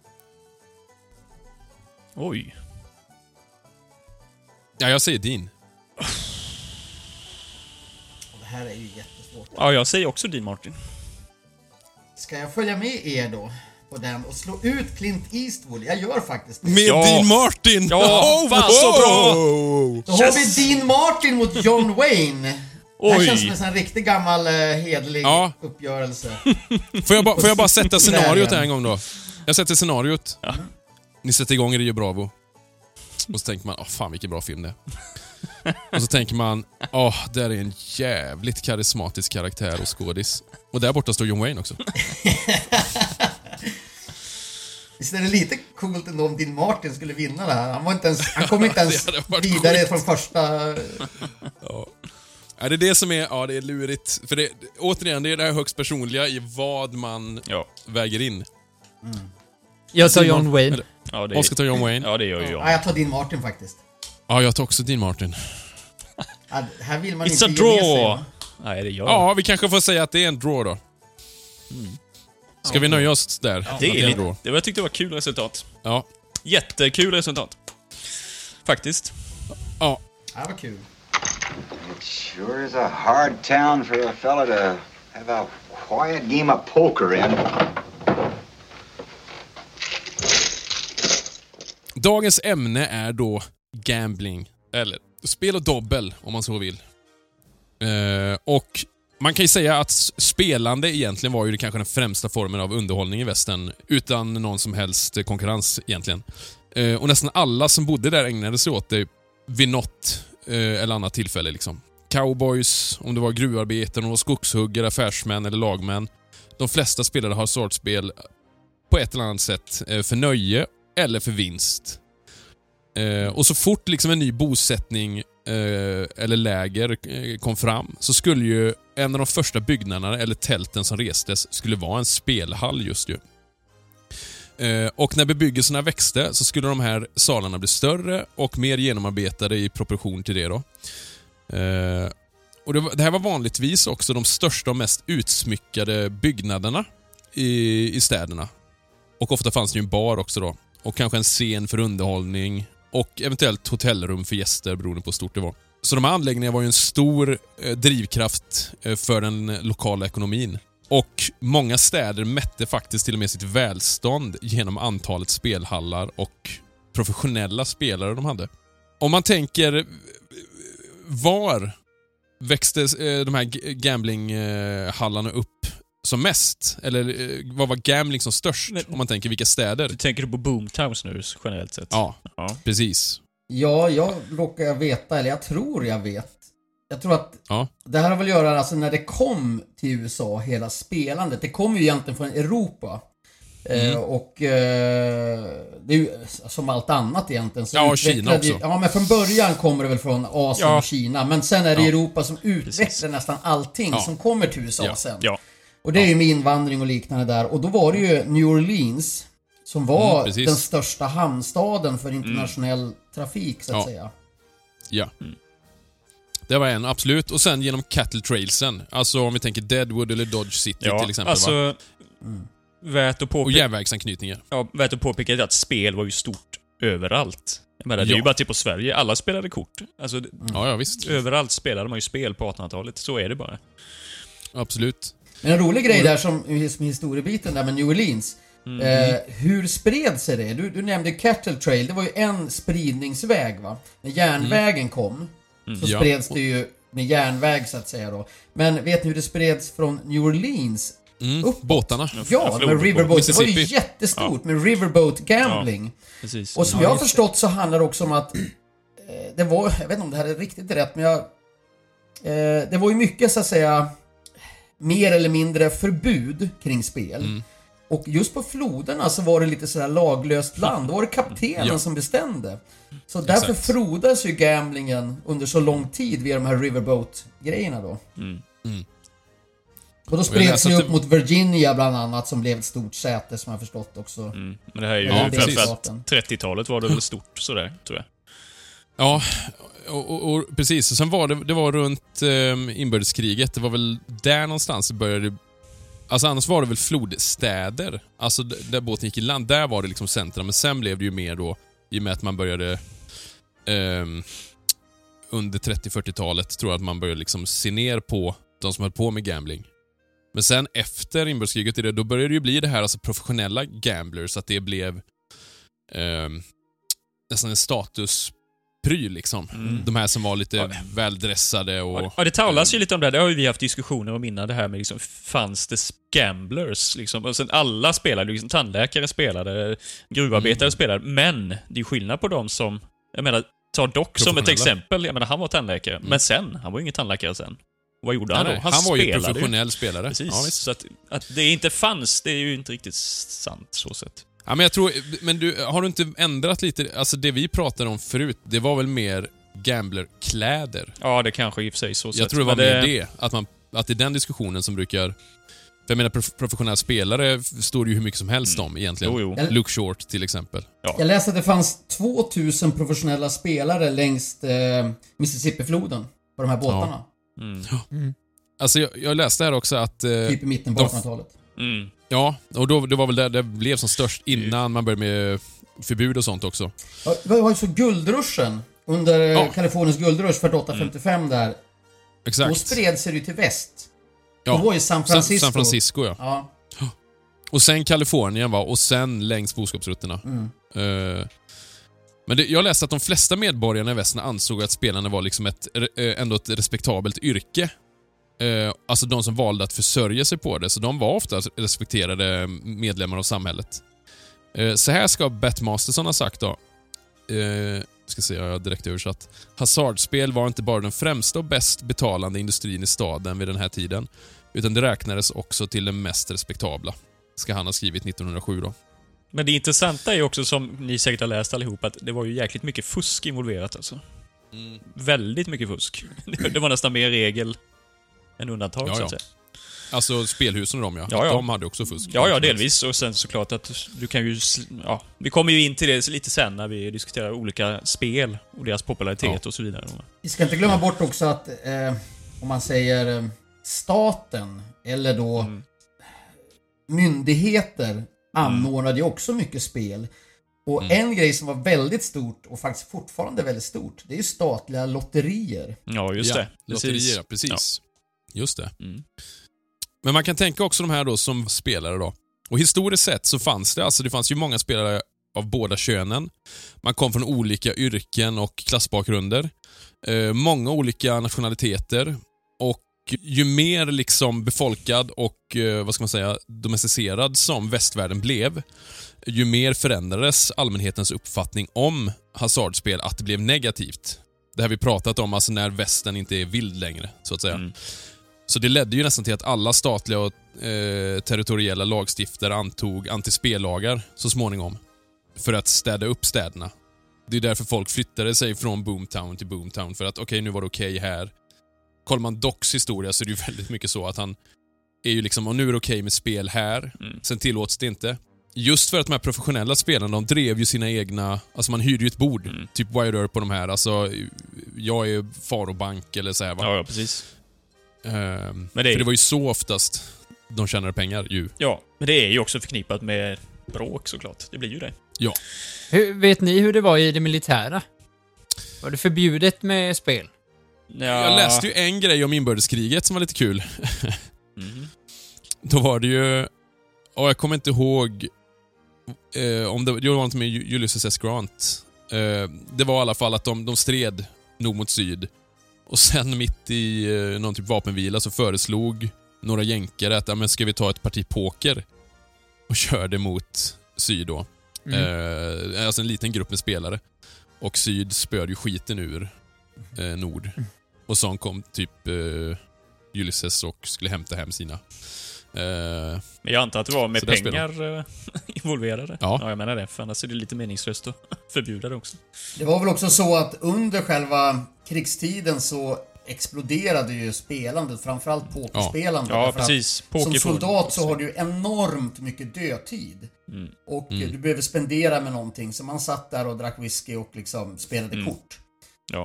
Oj. Ja, jag säger din. Och det här är ju jättesvårt. Ja, jag säger också Dean Martin. Ska jag följa med er då på den och slå ut Clint Eastwood? Jag gör faktiskt det. Med Ja. Dean Martin! Ja, fan så bra! Då har vi Dean Martin mot John Wayne. Det här Oj. känns som en sån här riktig gammal eh, hederlig Ja. uppgörelse. Får jag, bara, får jag bara sätta scenariot Vägen. en gång då? Jag sätter scenariot. Ni sätter igång Rio Bravo. Och så tänker man, åh fan vilken bra film det är. Och så tänker man, åh, där är en jävligt karismatisk karaktär och skådis. Och där borta står John Wayne också. Visst är det lite coolt ändå om Dean Martin skulle vinna det här? Han, var inte ens, han kom inte ens Det hade varit vidare från första... Ja, det är det som är, ja det är lurigt. För det, återigen, det är det här högst personliga i vad man Ja. väger in. Jag tar John Wayne. eller- ja det Oskar tar John Wayne. Ja, det gör ju jag. Ja, jag tar Dean Martin faktiskt. Ja, jag tar också Dean Martin. Ja, här vill man It's inte a sig. draw! va? Nej, det gör Ja, vi kanske får säga att det är en draw då. Ska vi nöja oss där? Att Det är en lite, draw? det var, jag tyckte det var kul resultat. Ja. Jättekul resultat. Faktiskt. Ja. Ja, vad kul. It sure is a hard town for a fella to have a quiet game of poker in. Dagens ämne är då gambling, eller spel och dobbel om man så vill. Eh, och man kan ju säga att spelande egentligen var ju det kanske den främsta formen av underhållning i västern, utan någon som helst konkurrens egentligen. Eh, och nästan alla som bodde där ägnade sig åt det vid något Eh, eller annat tillfälle. Liksom. Cowboys, om det var gruvarbetare, om skogshuggare, affärsmän eller lagmän. De flesta spelare har startspel på ett eller annat sätt eh, för nöje eller för vinst. Eh, och så fort liksom en ny bosättning eller läger kom fram så skulle ju en av de första byggnaderna eller tälten som restes skulle vara en spelhall just ju. Eh, och när bebyggelserna växte så skulle de här salarna bli större och mer genomarbetade i proportion till det. då. Eh, och det, här var vanligtvis också de största och mest utsmyckade byggnaderna i, i städerna. Och ofta fanns det ju en bar också då. Och kanske en scen för underhållning och eventuellt hotellrum för gäster beroende på hur stort det var. Så de här anläggningarna var ju en stor eh, drivkraft för den lokala ekonomin. Och många städer mätte faktiskt till och med sitt välstånd genom antalet spelhallar och professionella spelare de hade. Om man tänker, eh, var växte eh, de här gamblinghallarna upp som mest? Eller eh, vad var gambling som störst? Men- om man tänker vilka städer? Du tänker på boomtowns nu generellt sett? Ja, Ja. precis. Ja, jag råkar veta, eller jag tror jag vet. Jag tror att Ja. det här har väl att göra, alltså när det kom till USA, hela spelandet. Det kom ju egentligen från Europa. Mm. Eh, och eh, det är ju som allt annat egentligen. Så Ja, och Kina också. Ja, men från början kommer det väl från Asien Ja. och Kina. Men sen är det Ja. Europa som utvecklar Precis. nästan allting som kommer till USA sen. Ja. Och det är ju med invandring och liknande där. Och då var det ju New Orleans som var Mm, den största hamnstaden för internationell trafik så att säga. Ja. Det var en, absolut. Och sen genom Cattle Trailsen. Alltså om vi tänker Deadwood eller Dodge City Ja, till exempel. va? alltså... Värt att Och påpeka, järnvägsanknytningar. ja, värt att påpeka att spel var ju stort överallt. Jag menar, det är Ja. ju bara till på Sverige. Alla spelade kort. Alltså, Ja, ja visst. överallt spelade man ju spel på 1800-talet. Så är det bara. Absolut. Men en rolig grej där som, som historiebiten där med New Orleans. Mm. Eh, hur spred sig det? Du, du nämnde Cattle Trail, det var ju en spridningsväg va? När järnvägen kom så Mm. Ja. spreds det ju med järnväg så att säga då. Men vet ni hur det spreds från New Orleans? Mm. Båtarna. Ja, med Riverboat. Det var ju jättestort med Riverboat Gambling. Precis. Och som Ja, jag har förstått så handlar det också om att eh, det var, jag vet inte om det här är riktigt rätt, men jag... Eh, det var ju mycket så att säga mer eller mindre förbud kring spel. Mm. Och just på floderna så var det lite sådär laglöst land. Då var det kaptenen Ja. som bestämde. Så därför Exakt. frodas ju gamblingen under så lång tid via de här Riverboat-grejerna då. Mm. Mm. Och då spreds det upp det- mot Virginia bland annat som blev ett stort säte som jag har förstått också. Mm. Men det här är ju Ja, framförallt 30-talet var det väl stort sådär, tror jag. Ja, och, och, och precis. Och sen var det, det var runt eh, inbördeskriget. Det var väl där någonstans det började... Alltså annars var det väl flodstäder. Alltså där båten gick i land. Där var det liksom centra. Men sen blev det ju mer då, i och med att man började... ehm, under 30-40-talet tror jag att man började liksom se ner på de som höll på med gambling. Men sen efter inbördeskriget, då började det ju bli det här alltså professionella gamblers, att det blev ehm, nästan en status statuspryl liksom. Mm. De här som var lite Ja. väldressade och... Ja, det talas ju lite om det. här. Det har ju vi haft diskussioner om innan, det här med liksom, fanns det gamblers? Liksom? Och sen alla spelade, liksom, tandläkare spelade, gruvarbetare Mm. spelade, men det är ju skillnad på dem som, jag menar, ta Doc som ett exempel. Jag menar, han var tandläkare, men sen, han var ju ingen tandläkare sen. Vad gjorde han Nej, då? nej, han var ju professionell spelare. Precis. Ja, så att, att det inte fanns, det är ju inte riktigt sant så sett. Ja, men jag tror, men du, har du inte ändrat lite? Alltså det vi pratade om förut, det var väl mer gamblerkläder? Ja, det kanske i och för sig så Jag sett. tror det var men mer det. Att, man, att det är den diskussionen som brukar... För jag menar, prof- professionella spelare står det ju hur mycket som helst om egentligen. Mm. Jo, jo. Luke Short till exempel. Jag läste att det fanns 2000 professionella spelare längs eh, Mississippifloden på de här båtarna. Mm. Alltså jag, jag läste här också att... Eh, Typ i mitten på de- 1800-talet. Mm. Ja, och då, det var väl där det blev som störst innan man började med förbud och sånt också. Ja, Det var ju så guldruschen under Ja. Kaliforniens guldrush 48-55 där. Då Exakt. spred sig det till väst. Ja. Då var ju San Francisco. San Francisco, ja. Ja. Och sen Kalifornien va, och sen längs boskapsrutterna. Mm. Eh, men det, jag läste att de flesta medborgarna i västern ansåg att spelarna var liksom ett, eh, ändå ett respektabelt yrke. Eh, alltså de som valde att försörja sig på det, så de var ofta respekterade medlemmar av samhället. Eh, så här ska Bett Masterson ha sagt då. Eh, ska se, jag har direkt översatt. Hasardspel var inte bara den främsta och bäst betalande industrin i staden vid den här tiden, utan det räknades också till den mest respektabla. Ska han ha skrivit 1907 då. Men det intressanta är ju också, som ni säkert har läst allihop, att det var ju jäkligt mycket fusk involverat alltså. Mm. Väldigt mycket fusk. Det var nästan mer regel än undantag, Ja, så ja. att säga. Alltså spelhusen och de ja. Ja, ja. De hade också fusk. Ja, ja, delvis. Och sen såklart att du kan ju... Ja, vi kommer ju in till det lite sen när vi diskuterar olika spel och deras popularitet Ja. och så vidare. Vi ska inte glömma bort också att eh, om man säger eh, staten eller då Mm. myndigheter anordnade ju också mycket spel. Och Mm. en grej som var väldigt stort och faktiskt fortfarande väldigt stort, det är ju statliga lotterier. Ja, just ja, det. Lotterier, precis. Just det. Mm. Men man kan tänka också de här då som spelare då. Och historiskt sett så fanns det, alltså det fanns ju många spelare av båda könen. Man kom från olika yrken och klassbakgrunder. Eh, många olika nationaliteter. Och ju mer liksom befolkad och, eh, vad ska man säga, domesticerad som västvärlden blev, ju mer förändrades allmänhetens uppfattning om hasardspel, att det blev negativt. Det här vi pratat om, alltså när västern inte är vild längre, så att säga. Mm. Så det ledde ju nästan till att alla statliga och eh, territoriella lagstiftare antog antispellagar så småningom. För att städa upp städerna. Det är därför folk flyttade sig från Boomtown till Boomtown, för att okej, nu var det okej här. Kollar man Docs historia så är det ju väldigt mycket så att han är ju liksom, och nu är det okej med spel här, Mm. sen tillåts det inte. Just för att de här professionella spelarna, de drev ju sina egna, alltså man hyrde ju ett bord. Mm. Typ Wide Earp på de här, alltså jag är Farobank eller så här, va? Ja, ja, precis. Ehm, Men det är- För det var ju så oftast de tjänade pengar ju. Ja, men det är ju också förknippat med bråk såklart. Det blir ju det. Hur, vet ni hur det var i det militära? Var det förbjudet med spel? Ja. Jag läste ju en grej om inbördeskriget som var lite kul. Mhm. Då var det ju... Och jag kommer inte ihåg eh, om det, det var något med Ulysses S. Grant. Eh, det var i alla fall att de, de stred nord mot syd. Och sen mitt i eh, någon typ vapenvila så föreslog några jänkare att ja, men ska vi ta ett parti poker och körde mot syd då. Mm. Eh, alltså en liten grupp med spelare. Och syd spöade ju skiten ur eh, nord. Och så kom typ eh, Ulysses och skulle hämta hem sina. Eh, Men jag antar att det var med Så pengar eh, involverade. Ja. ja, jag menar det. För annars är det lite meningslöst att förbjuda det också. Det var väl också så att under själva krigstiden så exploderade ju spelandet, framförallt pokerspelandet. Ja, att precis. Som Pokerfond. soldat så har du ju enormt mycket dödtid. Mm. Och Mm. du behöver spendera med någonting. Så man satt där och drack whisky och liksom spelade Mm. kort.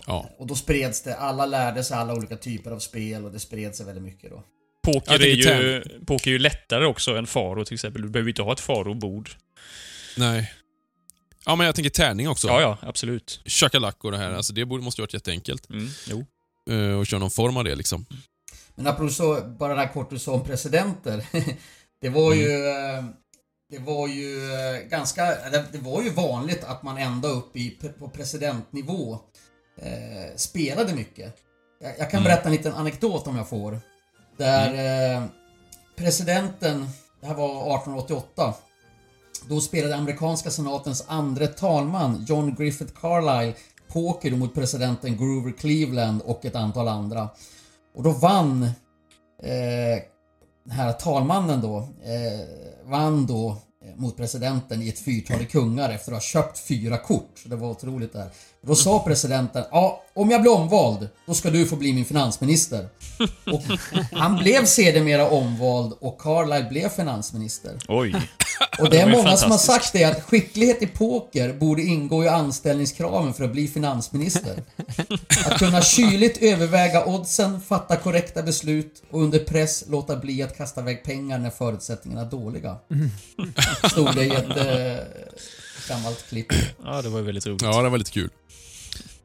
ja. Och då spreds det, alla lärde sig alla olika typer av spel och det spred sig väldigt mycket då. Poker, är ju, poker är ju lättare också än faro till exempel. Du behöver inte ha ett farobord. Nej. Ja, men jag tänker tärning också. Ja, ja, absolut. Chakalak och det här. Alltså det måste ju varit jätteenkelt. Mm, jo. Uh, och köra någon form av det liksom. Men apropå så, bara det här kort du sa om presidenter. det var ju... eh, Det var ju eh, ganska... Det det var ju vanligt att man ända upp i, på presidentnivå eh, spelade mycket. Jag, jag kan Mm. berätta en liten anekdot om jag får. Där eh, presidenten, det här var 1888. Då spelade amerikanska senatens andre talman John Griffith Carlyle poker mot presidenten Grover Cleveland och ett antal andra. Och då vann eh, den här talmannen då, eh, vann då eh, mot presidenten i ett fyrtal kungar efter att ha köpt fyra kort. Så det var otroligt där. Då sa presidenten, ja, om jag blir omvald, då ska du få bli min finansminister. Och han blev sedermera omvald och Carlyle blev finansminister. Oj. Och det är många som har sagt det att skicklighet i poker borde ingå i anställningskraven för att bli finansminister. Att kunna kyligt överväga oddsen, fatta korrekta beslut och under press låta bli att kasta iväg pengar när förutsättningarna är dåliga. Stod det i ett eh, gammalt klipp. Ja, det var ju väldigt roligt. Ja, det var lite kul.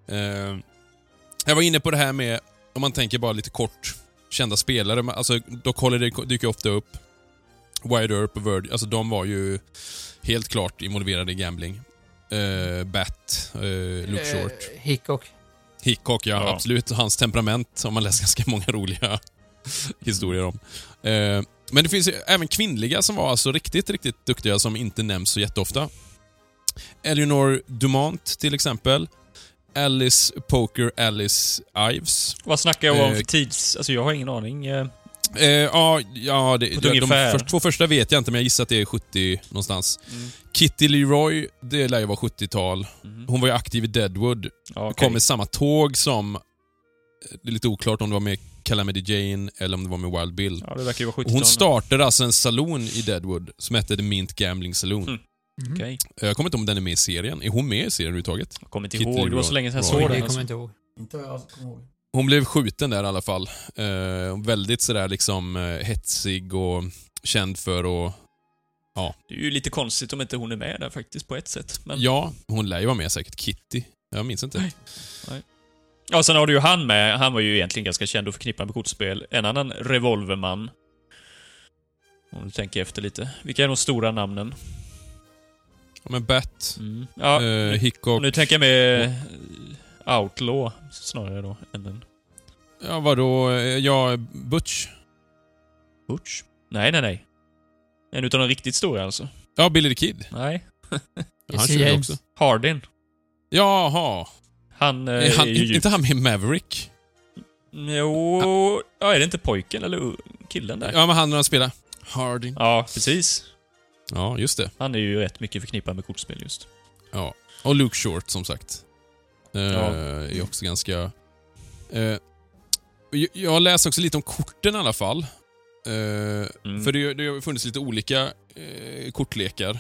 Eh, jag var inne på det här med, om man tänker bara lite kort, kända spelare. men Alltså, Doc Holiday dyker ofta upp. Wide Earp och Virgin, alltså de var ju helt klart involverade i gambling. Eh, Bat, eh, Luke Short. Eh, Hickok. Hickok, ja, Ja. absolut. Hans temperament har man läst ganska många roliga historier om. Eh, men det finns ju även kvinnliga som var alltså riktigt, riktigt duktiga som inte nämns så jätteofta. Eleanor Dumont till exempel. Alice Poker Alice Ives. Vad snackar jag om Eh, för tids... Alltså jag har ingen aning. eh. Eh, ja, ja det, de, de först, två första vet jag inte, men jag gissar att det är 70 någonstans. Mm. Kitty Leroy, det lär ju vara 70-tal. Mhm. Hon var ju aktiv i Deadwood. Okej. kom med samma tåg som... Det är lite oklart om det var med Calamity Jane eller om det var med Wild Bill. Ja, det verkar ju vara Och 70 hon startade alltså en saloon i Deadwood som hette The Mint Gambling Saloon. Mm. Okej. Jag kommer inte ihåg om den är med i serien. Är hon med i serien överhuvudtaget? Jag kommer inte Kitty ihåg. Det var så länge sedan jag såg Det den. kommer Alltså. jag inte ihåg. Inte vad jag kommer ihåg. Hon blev skjuten där i alla fall. Eh, väldigt sådär liksom eh, hetsig och känd för att... Det är ju lite konstigt om inte hon är med där faktiskt, på ett sätt. Men... Ja, hon lär ju vara med säkert. Kitty. Jag minns inte. Nej. Ja, sen har du ju han med. Han var ju egentligen ganska känd och förknippad med kortspel. En annan revolverman. Om du tänker efter lite. Vilka är de stora namnen? Ja, men Bat, Mm. Ja, eh, Hickok, nu tänker jag med eh, Outlaw snarare då, än den. Ja, vadå? Ja, Butch. Butch? Nej, nej, nej. En utav de riktigt stora alltså? Ja, Billy the Kid. Nej. Han körde James. också. Hardin. Jaha. Han eh, han, är ju... inte han med Maverick? Jo... Ja, är det inte pojken eller killen där? Ja, men han när han spelar Harding. Ja, precis. Ja, just det. Han är ju rätt mycket förknippad med kortspel just. Ja. Och Luke Short, som sagt. Eh, Ja. Är också ganska... Eh, jag- läste också lite om korten i alla fall. Eh, Mm. För det, det har funnits lite olika eh, kortlekar.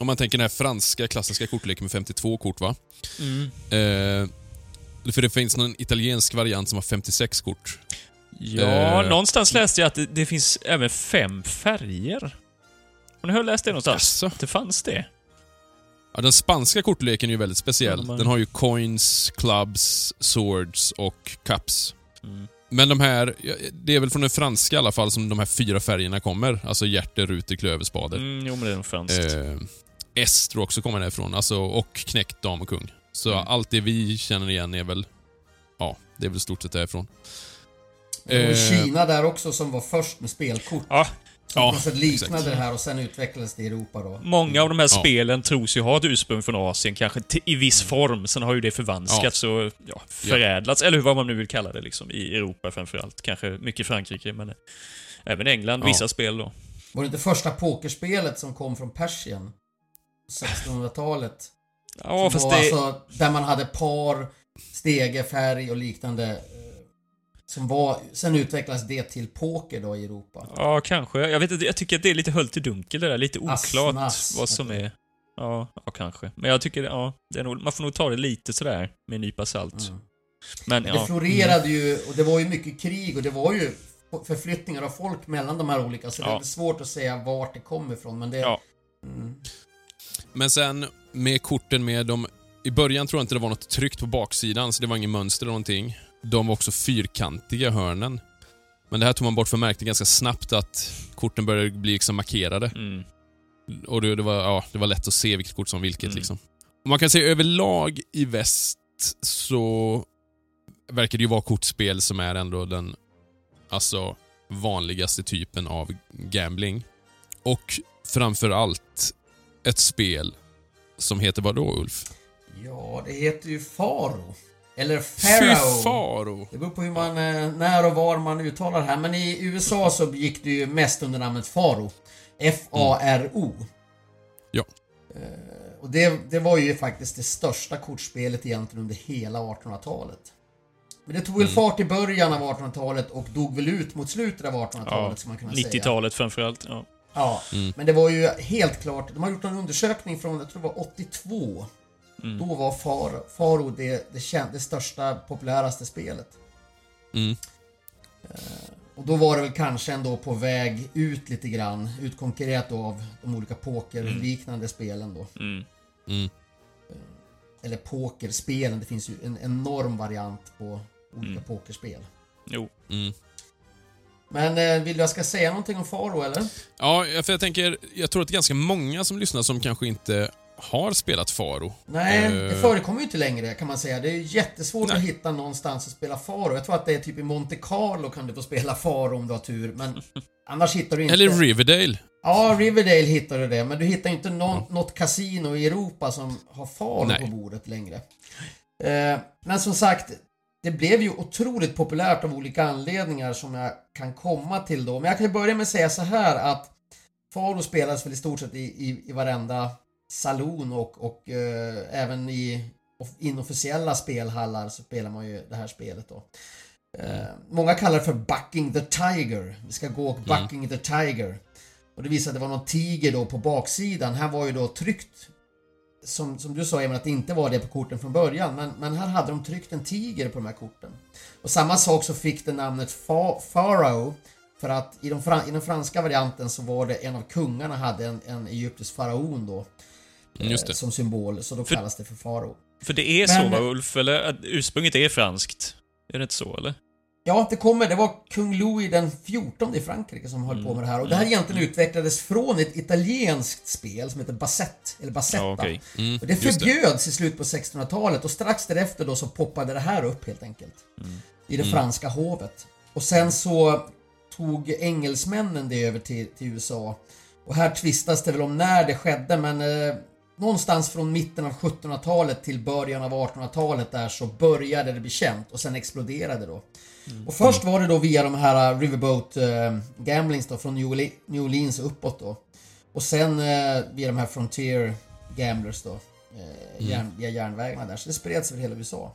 Om man tänker den här franska klassiska kortleken med 52 kort, va? Mm. Eh, för det finns någon italiensk variant som har 56 kort. Ja, Eh, någonstans läste jag att det, det finns även fem färger. Har ni hört läst det någonstans? Jaså? Det fanns det? Ja, den spanska kortleken är ju väldigt speciell. Den har ju coins, clubs, swords och cups. Mm. Men de här, det är väl från den franska i alla fall som de här fyra färgerna kommer. Alltså hjärter, ruter, klöver, spader. Mm, jo, men det är nog franskt. Eh, S tror jag också kommer därifrån. Alltså, och knäckt dam och kung. Så Mm. allt det vi känner igen är väl, ja, det är väl stort sett därifrån. Det var Eh. Kina där också som var först med spelkort. Ja, Ja, sätt liknade exakt. det här och sen utvecklades det i Europa då. många av de här Ja. spelen tros ju ha ett ursprung från Asien, kanske i viss form. Sen har ju det förvanskats och ja, förädlats, eller vad man nu vill kalla det, liksom, i Europa framförallt. Kanske mycket Frankrike, men även England, Ja. vissa spel då. Var det inte första pokerspelet som kom från Persien? 1600-talet? Ja, fast det... Alltså, där man hade par, stege, färg och liknande. Som var, sen utvecklades det till poker då i Europa. Ja, kanske. Jag vet inte, jag tycker att det är lite höljt i dunkel det där. Lite oklart Asnas, vad som är... Ja, ja, kanske. Men jag tycker, ja, det är nog, man får nog ta det lite sådär med en nypa salt. Mm. Men Det ja. florerade ju och det var ju mycket krig och det var ju förflyttningar av folk mellan de här olika. Så det Ja. är svårt att säga vart det kommer ifrån. Men det... Ja. Mm. Men sen med korten med de... I början tror jag inte det var något tryckt på baksidan, så det var ingen mönster eller någonting. De var också fyrkantiga hörnen. Men det här tog man bort för märkte ganska snabbt att korten började bli liksom markerade. Mm. Och det, det, var, ja, det var lätt att se vilket kort som vilket. Mm. Liksom. Och man kan säga överlag i väst så verkar det ju vara kortspel som är ändå den alltså, vanligaste typen av gambling. Och framför allt ett spel som heter vad då, Ulf? ja, det heter ju Faro. Eller Pharaoh. faro! Det beror på hur man, eh, när och var man uttalar det här. Men i USA så gick det ju mest under namnet Faro. F-A-R-O. Ja. Eh, Och det, det var ju faktiskt det största kortspelet egentligen under hela 1800-talet. Men det tog väl fart i början av 1800-talet och dog väl ut mot slutet av 1800-talet Ja, ska man kunna säga. 90-talet framförallt. Ja. Ja, men det var ju helt klart. De har gjort en undersökning från, jag tror det var 82. Mm. Då var Faro, Faro det, det, känd, det största, populäraste spelet. Mm. Och då var det väl kanske ändå på väg ut lite grann. Utkonkurrerat då av de olika pokerliknande spelen då. Mm. Mm. Eller pokerspelen. Det finns ju en enorm variant på olika Mm. pokerspel. Jo. Mm. Men eh, vill du jag ska säga någonting om Faro eller? Ja, för jag tänker, jag tror att det är ganska många som lyssnar som kanske inte har spelat Faro. Nej, Eh, det förekommer ju inte längre kan man säga. Det är jättesvårt Nej. att hitta någonstans att spela Faro. Jag tror att det är typ i Monte Carlo kan du få spela Faro om du har tur. Men annars hittar du inte... Eller Riverdale. Ja, Riverdale hittar du det. Men du hittar inte någon, något kasino i Europa som har Faro Nej. på bordet längre. Eh, men som sagt, det blev ju otroligt populärt av olika anledningar som jag kan komma till då. Men jag kan ju börja med att säga så här att Faro spelas väl i stort sett i, i, i varenda salon och, och eh, även i off- inofficiella spelhallar så spelar man ju det här spelet då. Eh, många kallar det för Bucking the Tiger. Vi ska gå och Bucking the Tiger. Och det visade att det var någon tiger då på baksidan. Här var ju då tryckt som, som du sa Emil, att det inte var det på korten från början. Men, men här hade de tryckt en tiger på de här korten. Och samma sak så fick det namnet Fa- Pharaoh. För att i, de i den franska varianten så var det en av kungarna hade en, en egyptisk faraon då. Mm, eh, det. Som symbol, så då För- kallas det för farao. För det är Men- så va, Ulf? Eller att ursprunget är franskt? Är det inte så, eller? Ja, det kommer. Det var kung Louis den 14 i Frankrike som höll på med det här. Och det här egentligen utvecklades från ett italienskt spel som heter Bassett, eller Bassetta. Ja, okej. Mm, Och det förbjöds i slutet på 1600-talet och strax därefter då så poppade det här upp helt enkelt. I det franska hovet. Och sen så tog engelsmännen det över till, till USA. Och här tvistas det väl om när det skedde men eh, någonstans från mitten av 1700-talet till början av 1800-talet där så började det bli känt och sen exploderade då. Och först var det då via de här eh, Riverboat eh, Gamblings då från New Orle- New Orleans uppåt då. Och sen eh, via de här Frontier Gamblers då. Eh, järn, via järnvägarna där. Så det spreds över hela USA.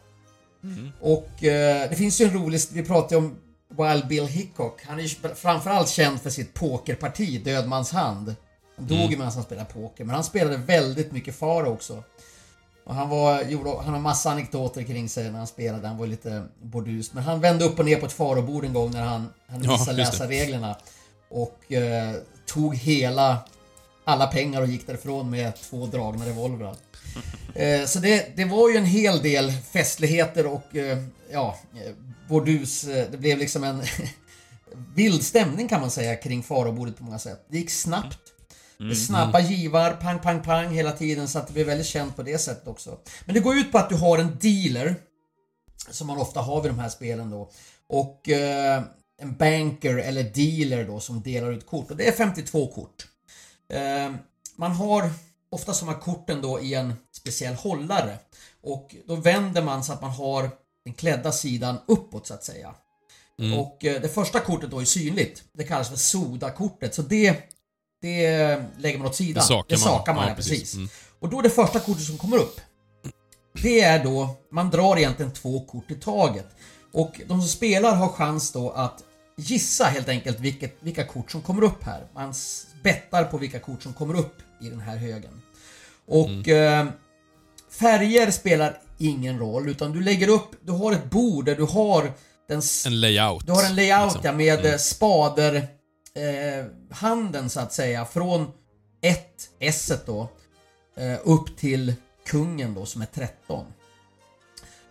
Och eh, det finns ju en rolig, vi pratade om Wild Bill Hickok. Han är ju framförallt känd för sitt pokerparti, Dödmans hand. Han dog ju medan han spelade poker, men han spelade väldigt mycket fara också. Och han, var, gjorde, han har massa anekdoter kring sig när han spelade, han var lite bordus. Men han vände upp och ner på ett farobord en gång när han hade Ja, missat just läsa reglerna. Och eh, tog hela, alla pengar och gick därifrån med två dragna revolvrar. Eh, Så det, det var ju en hel del festligheter och eh, ja, eh, bordus. eh, Det blev liksom en vild stämning kan man säga kring farobordet på många sätt. Det gick snabbt. Det är snabba givar, pang, pang, pang hela tiden så att det blev väldigt känt på det sättet också. Men det går ut på att du har en dealer som man ofta har vid de här spelen då. Och eh, en banker eller dealer då som delar ut kort och det är 52 kort. Eh, man har ofta de här korten då i en speciell hållare och då vänder man så att man har den klädda sidan uppåt så att säga. Och eh, det första kortet då är synligt. Det kallas för Soda-kortet så det, det lägger man åt sidan. Det sakar man. sakar man Ja, ja, precis. Mm. Och då är det första kortet som kommer upp. Det är då, man drar egentligen två kort i taget. Och de som spelar har chans då att gissa helt enkelt vilket, vilka kort som kommer upp här. Man bettar på vilka kort som kommer upp i den här högen. Och eh, färger spelar ingen roll utan du lägger upp, du har ett bord där du har den En layout. du har en layout liksom. ja, med mm. spader eh, handen så att säga från 1 S då eh, upp till kungen då som är 13.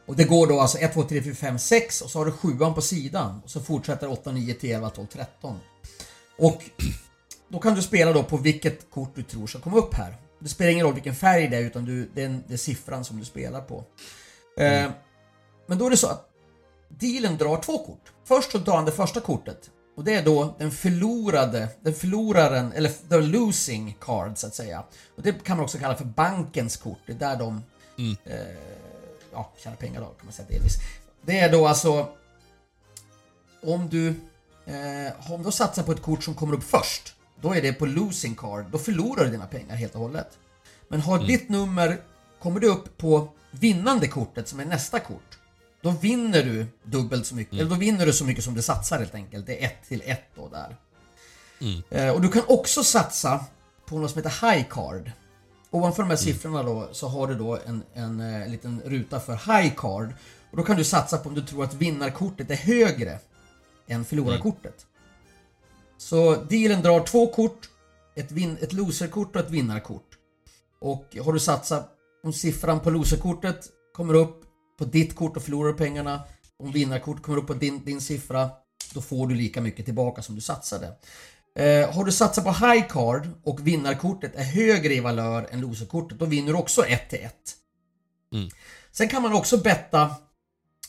Och det går då alltså 1, 2, 3, 4, 5, 6 och så har du 7 på sidan och så fortsätter 8, 9, 10, 11, 12, 13. Och då kan du spela då på vilket kort du tror ska komma upp här. Det spelar ingen roll vilken färg det är utan du, det, är, en- det är siffran som du spelar på. Eh, men då är det så att dealen drar två kort. Först så drar han det första kortet. Och det är då den förlorade, den förloraren, eller the losing card så att säga. Och det kan man också kalla för bankens kort. Det är där de eh, ja, tjänar pengar då kan man säga delvis. Det är då alltså om du, eh, om du satsar på ett kort som kommer upp först. Då är det på losing card. Då förlorar du dina pengar helt och hållet. Men har ditt nummer, kommer du upp på vinnande kortet som är nästa kort. Då vinner du dubbelt så mycket, eller då vinner du så mycket som du satsar helt enkelt. Det är 1 till 1 då där. Eh, och du kan också satsa på något som heter high card. Ovanför de här siffrorna då så har du då en, en, eh, liten ruta för high card. Och då kan du satsa på om du tror att vinnarkortet är högre än förlorarkortet. Så dealen drar två kort, ett, vin, ett loserkort och ett vinnarkort. Och har du satsat, om siffran på loserkortet kommer upp på ditt kort och förlorar pengarna. Om vinnarkort kommer upp på din, din siffra, då får du lika mycket tillbaka som du satsade. Eh, har du satsat på high card och vinnarkortet är högre i valör än loserkortet, då vinner du också 1 till 1. Mm. Sen kan man också betta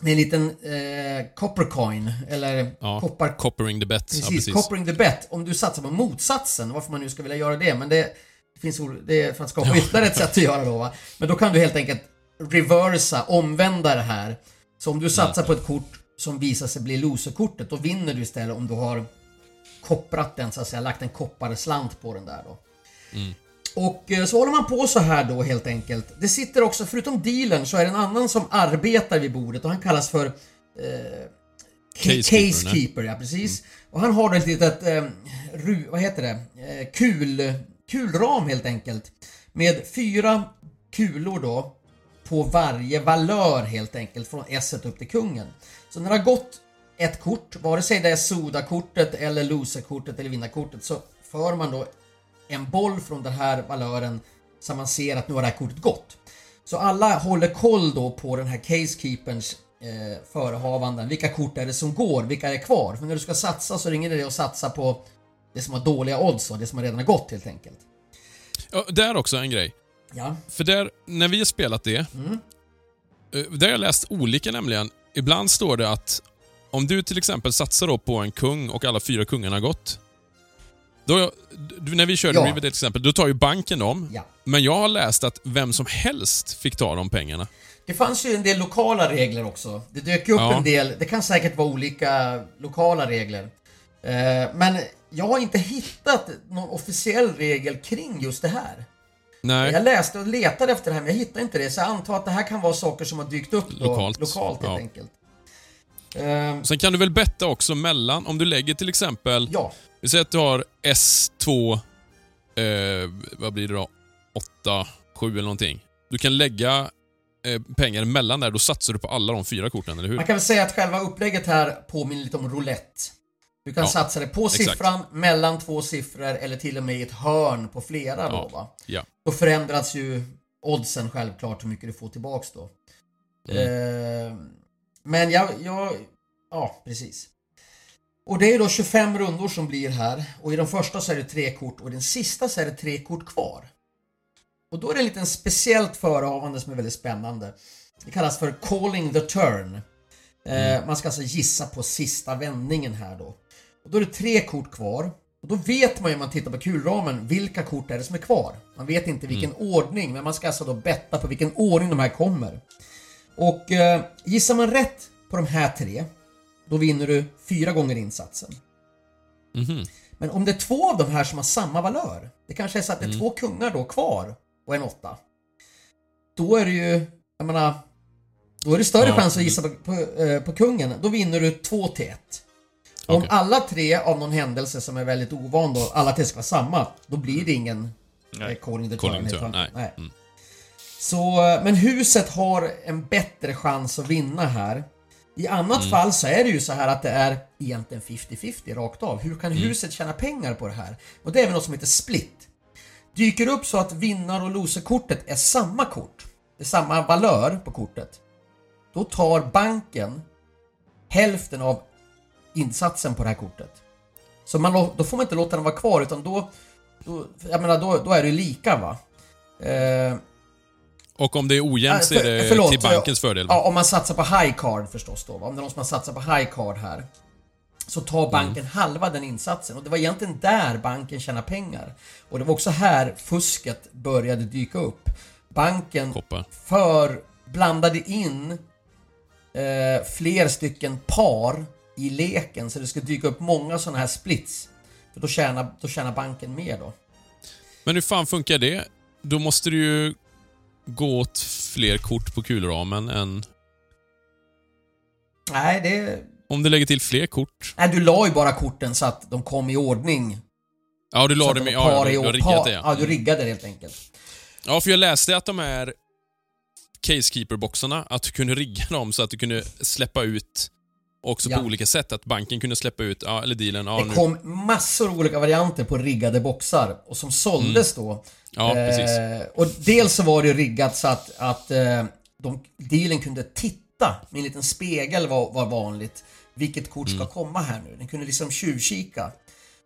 med en liten eh, coppercoin, eller Ja, koppar... coppering the bet. Precis, ja, precis. coppering the bet. Om du satsar på motsatsen, varför man nu ska vilja göra det, men det, det finns det är för att skapa ytterligare ett sätt att göra då va. Men då kan du helt enkelt reversa, omvända det här. Så om du satsar på ett kort som visar sig bli loserkortet, då vinner du istället om du har kopprat den så att säga, lagt en kopparslant på den där då. Och eh, så håller man på så här då helt enkelt. Det sitter också, förutom dealen så är det en annan som arbetar vid bordet och han kallas för eh, Casekeeper, Case nej. Keeper, ja precis. Och han har ett litet, eh, ru, vad heter det, eh, kul, kulram helt enkelt. Med fyra kulor då på varje valör helt enkelt från S upp till kungen. Så när det har gått ett kort, vare sig det är Soda-kortet eller Loser-kortet eller Vinnarkortet så för man då en boll från den här valören så man ser att nu har det här kortet gått. Så alla håller koll då på den här casekeeperns eh, förehavanden. Vilka kort är det som går? Vilka är kvar? För när du ska satsa så ringer det dig att satsa på det som har dåliga odds och det som har redan har gått helt enkelt. Ja, där också en grej. Ja. För där, när vi har spelat det, Mm. eh, där har jag läst olika nämligen. Ibland står det att om du till exempel satsar då på en kung och alla fyra kungarna har gått. Då, när vi körde Ja. River till exempel, då tar ju banken dem. Ja. Men jag har läst att vem som helst fick ta de pengarna. Det fanns ju en del lokala regler också. Det dök ju upp Ja. en del, det kan säkert vara olika lokala regler. Eh, men jag har inte hittat någon officiell regel kring just det här. Nej. Jag läste och letade efter det här men jag hittade inte det. Så jag antar att det här kan vara saker som har dykt upp då, Lokalt. lokalt helt Ja. enkelt. Eh, Sen kan du väl betta också mellan, om du lägger till exempel, ja, vi säger att du har S2, eh, vad blir det då? 8, 7 eller någonting. Du kan lägga eh, pengar mellan där, då satsar du på alla de fyra korten, eller hur? man kan väl säga att själva upplägget här påminner lite om roulette. Du kan Ja, satsa det på exakt. siffran, mellan två siffror eller till och med i ett hörn på flera då Ja. va. Ja. Då förändras ju oddsen självklart hur mycket du får tillbaks då. Mm. Eh, men jag, jag, ja precis. Och det är då 25 rundor som blir här och i de första så är det tre kort och i den sista så är det tre kort kvar. Och då är det en liten speciellt förehavande som är väldigt spännande. Det kallas för calling the turn. Eh, man ska alltså gissa på sista vändningen här då. Och då är det tre kort kvar. Och då vet man ju om man tittar på kulramen vilka kort är det som är kvar. Man vet inte vilken ordning men man ska alltså då betta på vilken ordning de här kommer. Och eh, gissar man rätt på de här tre då vinner du fyra gånger insatsen. Mhm. Men om det är två av de här som har samma valör, det kanske är så att det är två kungar då kvar och en åtta. Då är det ju, jag menar, då är det större Ja. chans att gissa på, på, eh, på kungen. Då vinner du två till ett. Om Okej. alla tre av någon händelse som är väldigt ovan då, alla tre ska vara samma, då blir det ingen Nej. eh, calling the Calling turn. nej. enkelt. Mm. Så, eh, men huset har en bättre chans att vinna här. I annat Mm. fall så är det ju så här att det är egentligen 50-50 rakt av. Hur kan Mm. huset tjäna pengar på det här? Och det är väl något som heter split. Dyker upp så att vinnar och loserkortet är samma kort, det är samma valör på kortet. Då tar banken hälften av insatsen på det här kortet. Så man, då får man inte låta den vara kvar utan då, då jag menar då, då är det lika va. Eh, Och om det är ojämnt så är det förlåt, till bankens fördel. va? Ja, om man satsar på high card förstås då. va? Om det är någon som har satsat på high card här. Så tar banken Mm. halva den insatsen. Och det var egentligen där banken tjänar pengar. Och det var också här fusket började dyka upp. Banken Koppar. för blandade in eh, fler stycken par i leken så det ska dyka upp många sådana här splits. För då tjänar, då tjänar banken mer då. Men hur fan funkar det? Då måste du ju gå åt fler kort på kulramen än... Nej, det... Om du lägger till fler kort. Nej, du la ju bara korten så att de kom i ordning Ja, du la med... var Ja, i du, du har riggat det Ja, ja. du riggade det helt enkelt. Ja, för jag läste att de här Casekeeper-boxarna, att du kunde rigga dem så att du kunde släppa ut också Ja. på olika sätt. Att banken kunde släppa ut, ja, eller dealen, ja Det nu. kom massor av olika varianter på riggade boxar och som såldes då. Mm. Ja, precis. Eh, och dels så var det riggat så att, att eh, de, dealen kunde titta med en liten spegel var, var vanligt. Vilket kort Mm. ska komma här nu? Den kunde liksom tjuvkika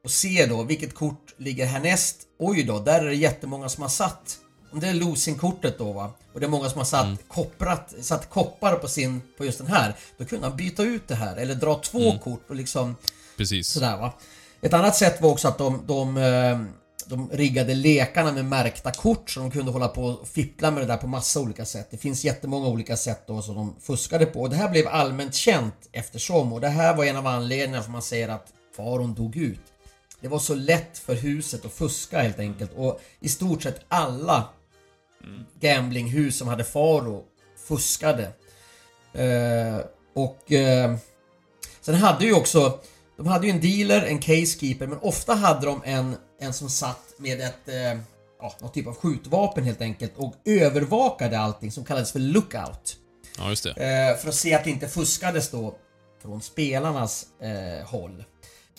och se då vilket kort ligger härnäst. Oj då, där är det jättemånga som har satt det är losing-kortet då va och det är många som har satt, Mm. kopprat, satt koppar på, sin, på just den här. Då kunde han byta ut det här eller dra två Mm. kort och liksom Precis. Sådär va. Ett annat sätt var också att de, de, eh, de riggade lekarna med märkta kort så de kunde hålla på och fippla med det där på massa olika sätt. Det finns jättemånga olika sätt då som de fuskade på. Och det här blev allmänt känt eftersom och det här var en av anledningarna för man säger att faron dog ut. Det var så lätt för huset att fuska helt enkelt och i stort sett alla gamblinghus som hade faro fuskade. Eh, och eh, sen hade ju också de hade ju en dealer, en casekeeper, men ofta hade de en, en som satt med ett eh, ja, någon typ av skjutvapen helt enkelt och övervakade allting som kallades för lookout. Ja, just det. Eh, för att se att det inte fuskades då från spelarnas eh, håll.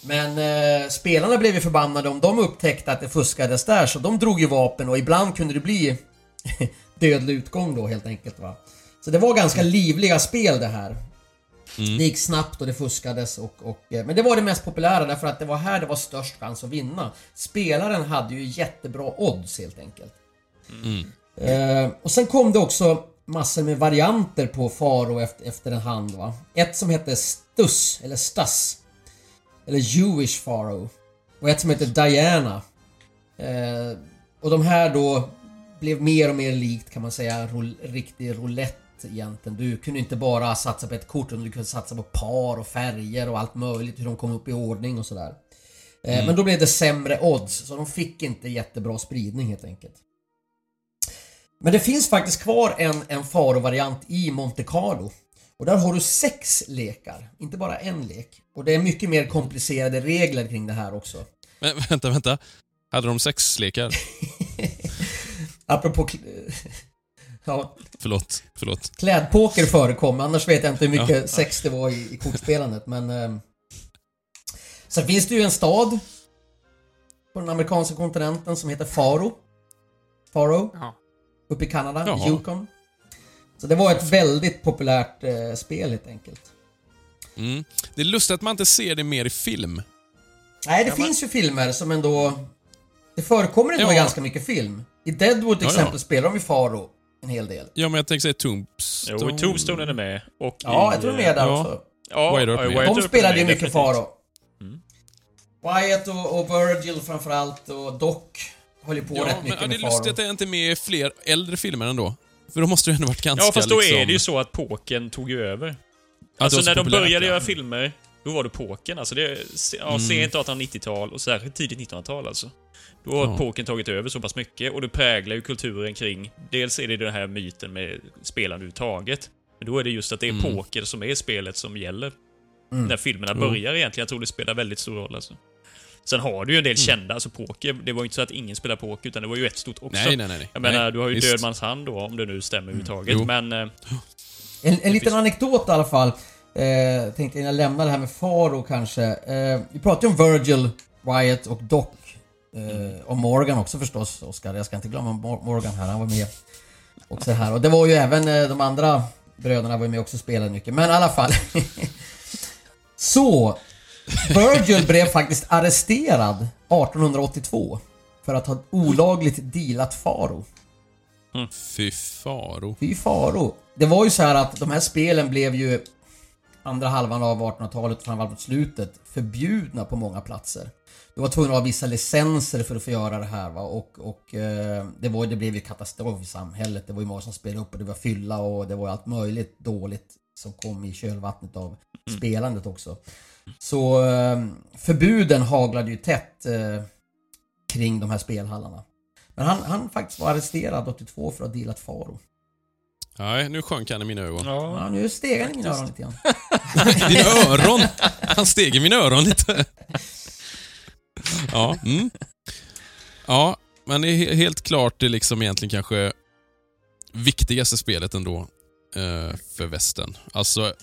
Men eh, spelarna blev ju förbannade om de upptäckte att det fuskades där så de drog ju vapen och ibland kunde det bli dödlig utgång då helt enkelt va. Så det var ganska livliga spel det här. Det gick snabbt och det fuskades och, och... eh, Men det var det mest populära därför att det var här det var störst chans att vinna. Spelaren hade ju jättebra odds helt enkelt. Eh, och sen kom det också massor med varianter på Faro efter, efter en hand va. Ett som hette Stus, eller Stas. Eller Jewish Faro. Och ett som hette Diana. Eh, och de här då blev mer och mer likt kan man säga roul- riktig roulette egentligen. Du kunde inte bara satsa på ett kort utan du kunde satsa på par och färger och allt möjligt, hur de kom upp i ordning och sådär. Eh, Men då blev det sämre odds, så de fick inte jättebra spridning helt enkelt. Men det finns faktiskt kvar en, en Faro-variant i Monte Carlo. Och där har du sex lekar, inte bara en lek. Och det är mycket mer komplicerade regler kring det här också. Men vänta, vänta. Hade de sex lekar? Apropå... Ja, Förlåt, förlåt. klädpoker förekom, annars vet jag inte hur mycket sex det var i, i kortspelandet men... Eh, sen finns det ju en stad på den amerikanska kontinenten som heter Faro. Faro, Ja. uppe i Kanada, Jaha. Yukon. Så det var ett väldigt populärt eh, spel helt enkelt. Mm. Det är lustigt att man inte ser det mer i film. Nej, det finns ju filmer som ändå... Det förekommer ändå Ja. ganska mycket film. I Deadwood till Ja, ja. exempel spelar de ju Faro en hel del. Ja, men jag tänker säga Tombstone. Jo, i Tombstone är det med. Och Ja, i, jag tror de är där Ja. också. Ja, Wyatt Earp ja, med. De spelade ju med, mycket. Faro. Mm. Wyatt och, och Virgil framförallt och Doc höll ju på Ja, rätt men mycket ja, det med är lustigt att det inte är med i fler äldre filmer ändå. För då måste det ändå varit ganska Ja, fast då liksom... är det ju så att pokern tog ju över. det Alltså när de började ja. göra filmer, då var det pokern. Alltså det ja, Mm. sent 1890-tal och särskilt tidigt 1900-tal alltså. Då har Ja. pokern tagit över så pass mycket och det präglar ju kulturen kring... Dels är det den här myten med spelande överhuvudtaget. Men då är det just att det är Mm. poker som är spelet som gäller. Mm. När filmerna Jo. börjar egentligen. Jag tror det spelar väldigt stor roll alltså. Sen har du ju en Mm. del kända, alltså poker. Det var ju inte så att ingen spelar poker, utan det var ju ett stort också. Nej, nej, nej. Jag menar, nej, du har ju visst. Mm. Dödmans hand då, om det nu stämmer överhuvudtaget. Jo. Men... eh, En, en liten anekdot i alla fall. Eh, tänkte innan jag lämnar det här med Faro kanske. Eh, vi pratade ju om Virgil, Wyatt och Doc. Eh, och Morgan också förstås, Oscar. Jag ska inte glömma Mor- Morgan här, han var med också här. Och det var ju även eh, de andra bröderna var ju med också och spelade mycket. Men i alla fall. Så. Virgil blev faktiskt arresterad 1882 för att ha olagligt dealat Faro. Fy faro. Fy faro. Det var ju så här att de här spelen blev ju andra halvan av 1800-talet och framförallt mot slutet förbjudna på många platser. Du var tvungen att ha vissa licenser för att få göra det här va och, och eh, det, var, det blev ju katastrof i samhället. Det var ju många som spelade upp och det var fylla och det var allt möjligt dåligt som kom i kölvattnet av spelandet också. Så eh, förbuden haglade ju tätt eh, kring de här spelhallarna. Men han, han faktiskt var arresterad 82 för att ha dealat Faro. Nej, nu sjönk han i mina ögon. ja. Nu steg han i mina öron lite grann. Dina öron! Han steg i mina öron lite. Ja, mm. Ja, men det är he- helt klart det liksom egentligen kanske viktigaste spelet ändå eh, för västern. Alltså,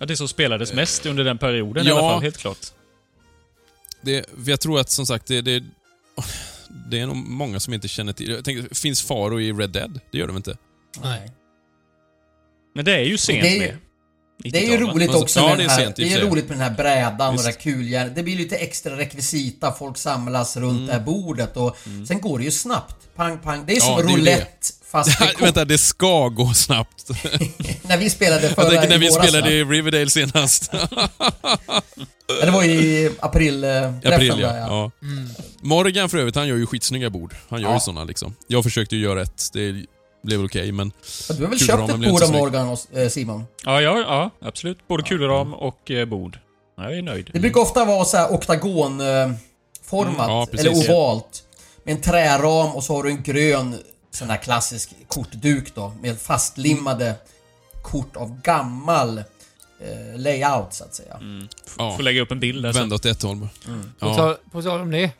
Ja, det som spelades mest under den perioden i ja. alla fall, helt klart. det, jag tror att som sagt, det, det, det är nog många som inte känner till jag tänker, Finns Faro i Red Dead? Det gör de inte. Nej. Men det är ju sent Det är ju- med. Det är ju 90-tal, va? roligt också ja, med det den är här, det är sig. roligt med den här brädan och det här kuljärnet. Det blir lite extra rekvisita, folk samlas runt Mm. det här bordet och sen går det ju snabbt. Pang, pang. Det är som Ja, det är roulette fast kort. Vänta, det ska gå snabbt. När vi spelade förra Jag när vi spelade va? i Riverdale senast. Ja, det var i april, eh, April, ja. där, ja. ja. Morgan för övrigt, han gör ju skitsnygga bord. Han gör Ja. ju såna liksom. Jag försökte ju göra ett, det blev väl okej, men... Du har väl köpt ett bord av. Morgan och eh, Simon? Ja, ja, ja, absolut. Både kulram och eh, bord. Jag är nöjd. Det brukar ofta vara så här oktagonformat, Mm, ja, eller ovalt. Med en träram och så har du en grön sån här klassisk kortduk då, med fastlimmade kort av gammal eh, layout så att säga. Ja, Får lägga upp en bild där sen. vända åt ett håll. På, Ja. på tal om det.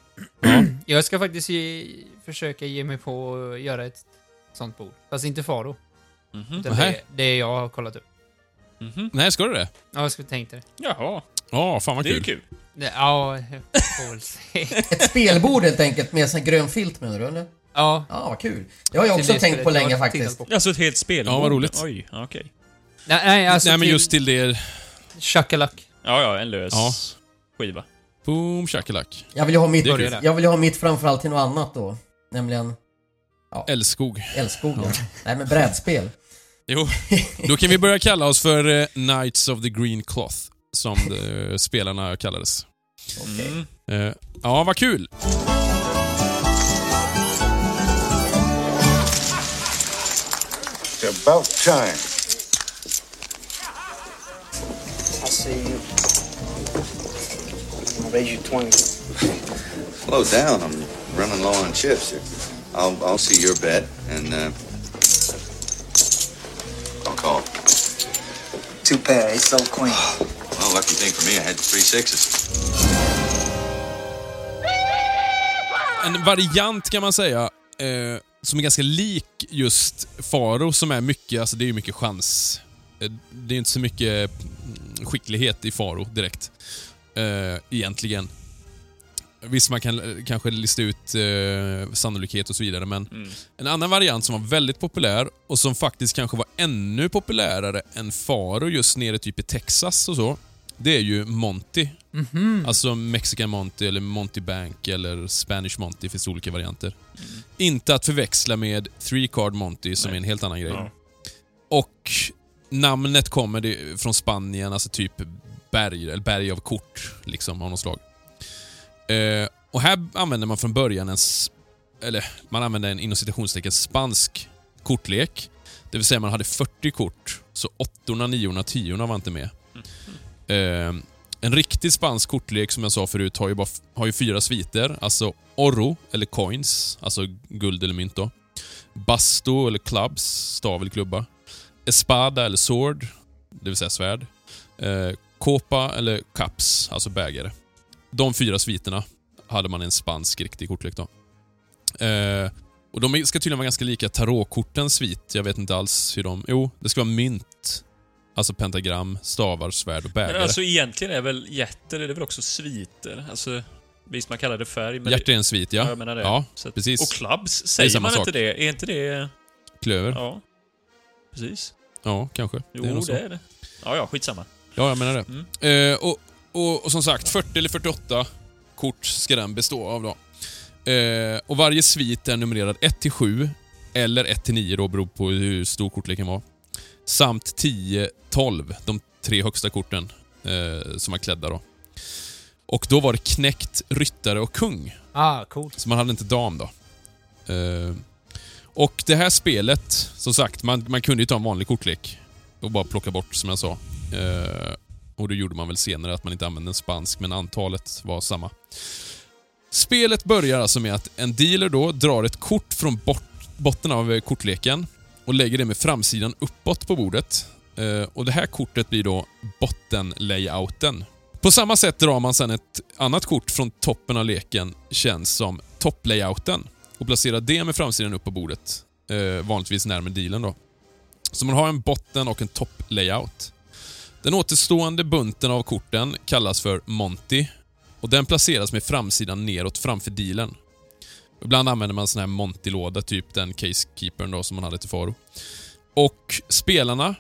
jag ska faktiskt ge, försöka ge mig på att göra ett sånt bord. Fast inte Faro. Mhm. Utan Nähä. det, det jag har kollat upp. Mhm. Nej, ska du det? Ja, jag skulle tänkt det. Jaha, Ja, fan vad det är ju kul. kul. det ja, jag får väl se. Ett spelbord helt enkelt med sån grön filt menar du eller? Ja. Ja, vad kul. Det har jag också det tänkt på länge faktiskt. på. Alltså ett helt spelbord? Ja, vad roligt. Oj, okej. Nej, nej, alltså Nej, men just till det... Shakalak. Ja, ja, en lös Ja. skiva. Boom shakalak. Jag vill ju ha mitt, Det är jag vill ju ha mitt framförallt till något annat då. Nämligen Älskog. Älskogen. Nej men brädspel. Jo, då kan vi börja kalla oss för eh, Knights of the Green Cloth, som eh, spelarna kallades. Mm. Eh, ja, vad kul! It's about time. I'll see you. I'll raise you 20. Slow down. I'm running low on chips here. I'll, I'll see your bet and uh, I'll call. Two pair, ace, so queen. Well, lucky thing for me, I had three sixes. En variant kan man säga, eh, som är ganska lik just Faro, som är mycket, alltså det är ju mycket chans. Eh, det är inte så mycket mm, skicklighet i Faro direkt. Eh, egentligen. Visst, man kan eh, kanske lista ut eh, sannolikhet och så vidare, men en annan variant som var väldigt populär och som faktiskt kanske var ännu populärare än Faro just nere typ i Texas och så, det är ju Monty. Alltså Mexican Monty eller Monty Bank eller Spanish Monty, finns olika varianter. Inte att förväxla med Three Card Monty som är en helt annan grej. Ja. Och namnet kommer det från Spanien, alltså typ berg, eller berg av kort liksom av något slag. Eh, och här använder man från början en, eller man använder en inom citationstecken spansk kortlek. Det vill säga man hade 40 kort, så åttorna, niorna, tiorna var inte med. Eh, en riktig spansk kortlek som jag sa förut har ju, bara, har ju fyra sviter. Alltså oro, eller coins, alltså guld eller mynt då. Basto eller clubs, stav eller klubba. Espada eller sword, det vill säga svärd. Eh, copa eller cups, alltså bägare. De fyra sviterna hade man en spansk riktig kortlek då. Eh, och de ska tydligen vara ganska lika tarotkortens svit. Jag vet inte alls hur de... Jo, det ska vara mynt. Alltså pentagram, stavar, svärd och bägare. Men alltså egentligen är väl jätter, är det väl också sviter? Alltså, visst man kallar det färg, men... Hjärta är en svit, Ja, ja. jag menar det. Ja, Så att- precis. Och clubs, säger man sak. inte det? Är inte det... Klöver. Ja, Ja. Precis. kanske. Jo, det är det är det. Ja, ja, skitsamma. Ja, jag menar det. Mm. Eh, och, och, och som sagt, 40 eller 48 kort ska den bestå av då. Eh, och varje svit är numrerad 1 till 7 eller 1 till 9 då, beror på hur stor kortleken var. Samt 10, 12, de tre högsta korten eh, som var klädda då. Och då var det knäckt, ryttare och kung. Ah, coolt. Så man hade inte dam då. Eh, och det här spelet, som sagt, man, man kunde ju ta en vanlig kortlek och bara plocka bort som jag sa. Eh, och det gjorde man väl senare, att man inte använde en spansk, men antalet var samma. Spelet börjar alltså med att en dealer då drar ett kort från bort, botten av eh, kortleken och lägger det med framsidan uppåt på bordet. Eh, och Det här kortet blir då bottenlayouten. På samma sätt drar man sedan ett annat kort från toppen av leken, känns som topplayouten, och placerar det med framsidan upp på bordet. Eh, vanligtvis närmare dealen då. Så man har en botten och en topplayout. Den återstående bunten av korten kallas för Monty och den placeras med framsidan neråt framför dealen. Ibland använder man sån här Monty-låda, typ den Casekeepern då som man hade till Faro. Och spelarna,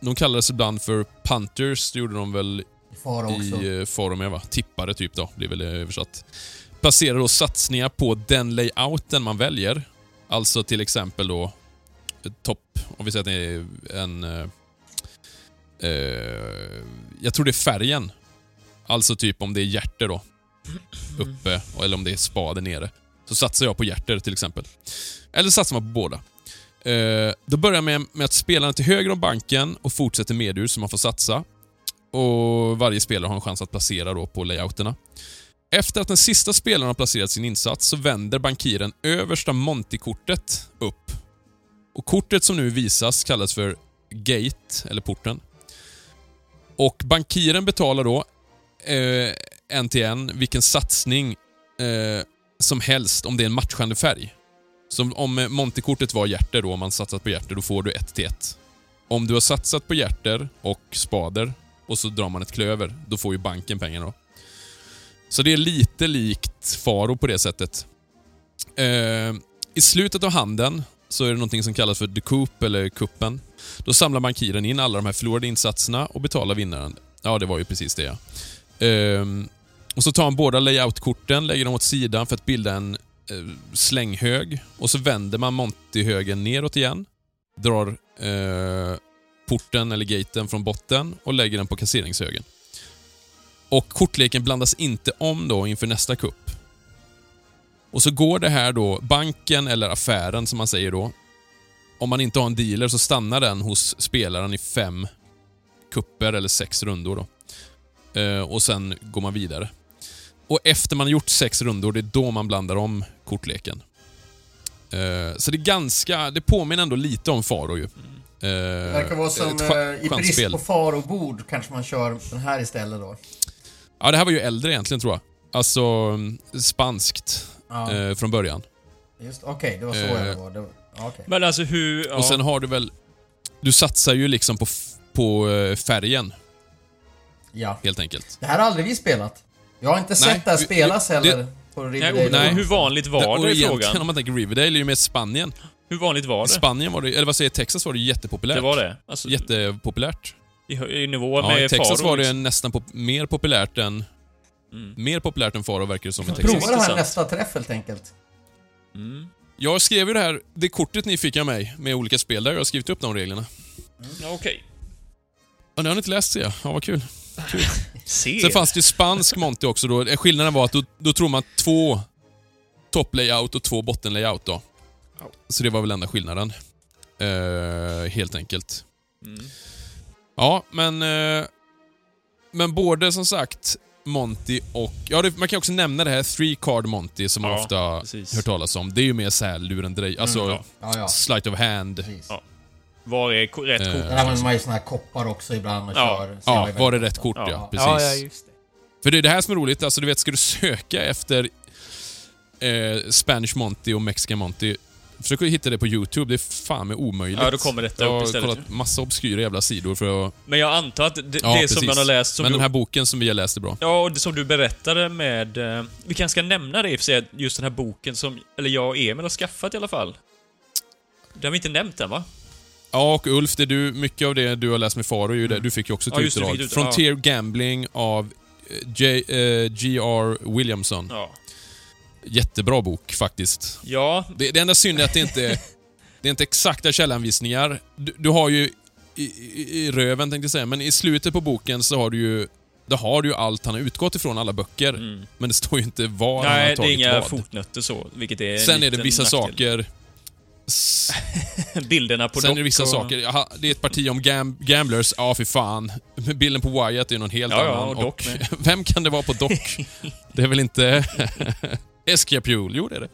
de kallades ibland för Punters, det gjorde de väl Fara också. i eh, Faro med va? Tippare typ då, blir väl eh, översatt. Placerar då satsningar på den layouten man väljer. Alltså till exempel då eh, topp, om vi säger att det är en... Eh, jag tror det är färgen. Alltså typ om det är hjärter då, uppe, eller om det är spade nere. Så satsar jag på hjärter till exempel. Eller satsar man på båda. Eh, då börjar jag med, med att spelarna till höger om banken och fortsätter medur så man får satsa. Och Varje spelare har en chans att placera då på layouterna. Efter att den sista spelaren har placerat sin insats så vänder bankiren översta Monty-kortet upp. Och Kortet som nu visas kallas för Gate, eller porten. Och bankiren betalar då eh, en till en vilken satsning eh, som helst om det är en matchande färg. Så om eh, Montekortet var hjärter då, om man satsat på hjärter, då får du ett till ett. Om du har satsat på hjärter och spader och så drar man ett klöver, då får ju banken pengarna då. Så det är lite likt Faro på det sättet. Eh, I slutet av handen så är det någonting som kallas för the coup eller kuppen. Då samlar bankiren in alla de här förlorade insatserna och betalar vinnaren. Ja, det var ju precis det ja. Ehm, och så tar han båda layoutkorten, lägger dem åt sidan för att bilda en eh, slänghög. Och så vänder man Monty-högen neråt igen. Drar eh, porten eller gaten från botten och lägger den på kasseringshögen. Och kortleken blandas inte om då inför nästa kupp. Och så går det här då, banken eller affären som man säger då. Om man inte har en dealer så stannar den hos spelaren i fem kupper eller sex rundor. Då. Eh, och sen går man vidare. Och efter man har gjort sex rundor, det är då man blandar om kortleken. Eh, så det är ganska, det påminner ändå lite om Faro ju. Eh, Det verkar vara som, i brist på far och bord kanske man kör den här istället då. Ja, det här var ju äldre egentligen tror jag. Alltså mm, spanskt Ja. från början. Just Okej, det var så Eh. Det var okej. Men alltså hur... Ja. Och sen har du väl... Du satsar ju liksom på, på eh, färgen, Ja. helt enkelt. Det här har aldrig vi spelat. Jag har inte Nej, sett det här spelas heller det- på Riverdale. Nej. hur vanligt var det i egentligen, frågan? om man tänker Riverdale, är ju mer Spanien. Hur vanligt var I det? Spanien var det, eller vad säger Texas var det jättepopulärt. Det var det? Alltså, Jättepopulärt. i, i nivå Ja, med i Texas Faro, var det liksom. nästan pop- mer populärt än... Mm. Mer populärt än Faro verkar det som i Prova Texas. det här nästa träff helt enkelt. Mm. Jag skrev ju det här, det kortet ni fick av mig med olika spel, där har jag skrivit upp de reglerna. Ja, Okej. Ja, ni har ni inte läst det? Ja, vad kul. Se. Sen fanns det ju spansk Monty också då. Eh, Skillnaden var att då, då tror man två top-layout och två botten-layout då. Så det var väl enda skillnaden. Eh, helt enkelt. Mm. Ja, men... Eh, men både som sagt Monty och... Ja, det, man kan också nämna det här Three Card Monty som man Ja, ofta precis. hört talas om. Det är ju mer såhär lurendrej. Alltså, Mm, ja. Ja, ja. sleight of hand. Var är rätt Eh, kort? Där använder man ju såna här koppar också ibland och Ja. kör. Så Ja, var det vet rätt kort ja. Ja. Precis. Ja, ja, just det. För det är det här som är roligt, alltså du vet, ska du söka efter eh, Spanish Monty och Mexican Monty, försök att hitta det på YouTube, det är fan med omöjligt. Ja, då kommer detta Jag upp har istället, kollat massa obskyra jävla sidor för att... Men jag antar att det, det Ja, som man har läst... Som Men du, den här boken som vi har läst är bra. Ja, och det som du berättade med... Eh, vi kanske ska nämna det i och för sig, just den här boken som, eller jag och Emil har skaffat i alla fall. Det har vi inte nämnt än va? Ja, och Ulf, det du, mycket av det du har läst med Faro ju det, du fick ju också ett Ja, utdrag. Frontier Gambling av eh, J, eh, G.R. Williamson. Ja. Jättebra bok faktiskt. Ja, Det, det enda synd är att det inte det är inte exakta källanvisningar. Du, du har ju i, i, i röven tänkte jag säga, men i slutet på boken så har du ju det har du ju allt han har utgått ifrån, alla böcker. Men det står ju inte var han har nej, det är tagit inga vad. fotnötter så, vilket är en Sen är det vissa nackdel. saker... Bilderna på Sen är dock det vissa och... saker. Det är ett parti om gam gamblers. Ja, för fan. Bilden på Wyatt är någon helt Ja, ja, annan. och Doc med. vem kan det vara på Doc? det är väl inte... Escapule? Jo, det är det.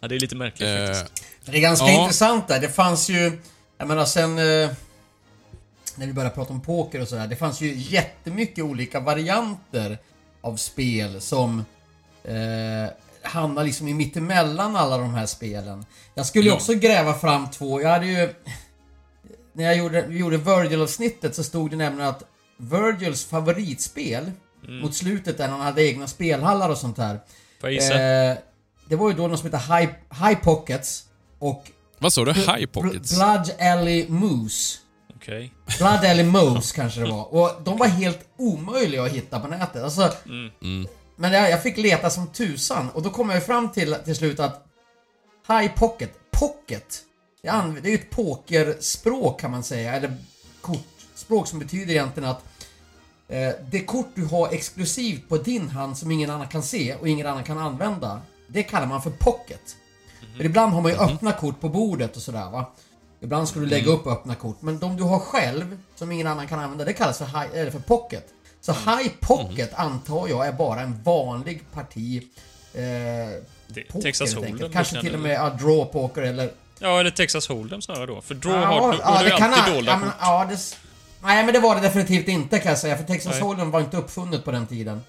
Ja, det är lite märkligt Eh, faktiskt. Det är ganska Ja. intressant där. Det fanns ju... Jag menar sen... Eh, när vi började prata om poker och sådär. Det fanns ju jättemycket olika varianter av spel som eh, hamnar liksom i mittemellan alla de här spelen. Jag skulle ju Ja. också gräva fram två. Jag hade ju... När jag gjorde, gjorde Virgil-avsnittet så stod det nämligen att Virgils favoritspel mot slutet där han hade egna spelhallar och sånt här. Får jag gissa? Eh, det var ju då något som heter High, High Pockets och vad sa du? High Bl- pockets? Blood Alley Moose. Okej. Blood Alley Moose kanske det var. Och de var helt omöjliga att hitta på nätet. Alltså, Mm. Men jag, jag fick leta som tusan och då kom jag ju fram till till slut att High Pocket, Pocket, det är, ju ett pokerspråk kan man säga, eller kortspråk som betyder egentligen att det kort du har exklusivt på din hand som ingen annan kan se och ingen annan kan använda, det kallar man för Pocket. För ibland har man ju öppna kort på bordet och sådär va. Ibland ska du lägga upp öppna kort, men de du har själv som ingen annan kan använda, det kallas för, high, eller för Pocket. Så High Pocket antar jag är bara en vanlig parti eh, Det- poker Texas Hold'em. Kanske till och med ja, draw poker eller... Ja, eller Texas Hold'em snarare då. För draw ja, har, då, ja, det alltid ha- dolda ja, men, kort. ja, det, Nej men det var det definitivt inte kan jag säga, för Texas Nej. Hold'em var inte uppfunnet på den tiden.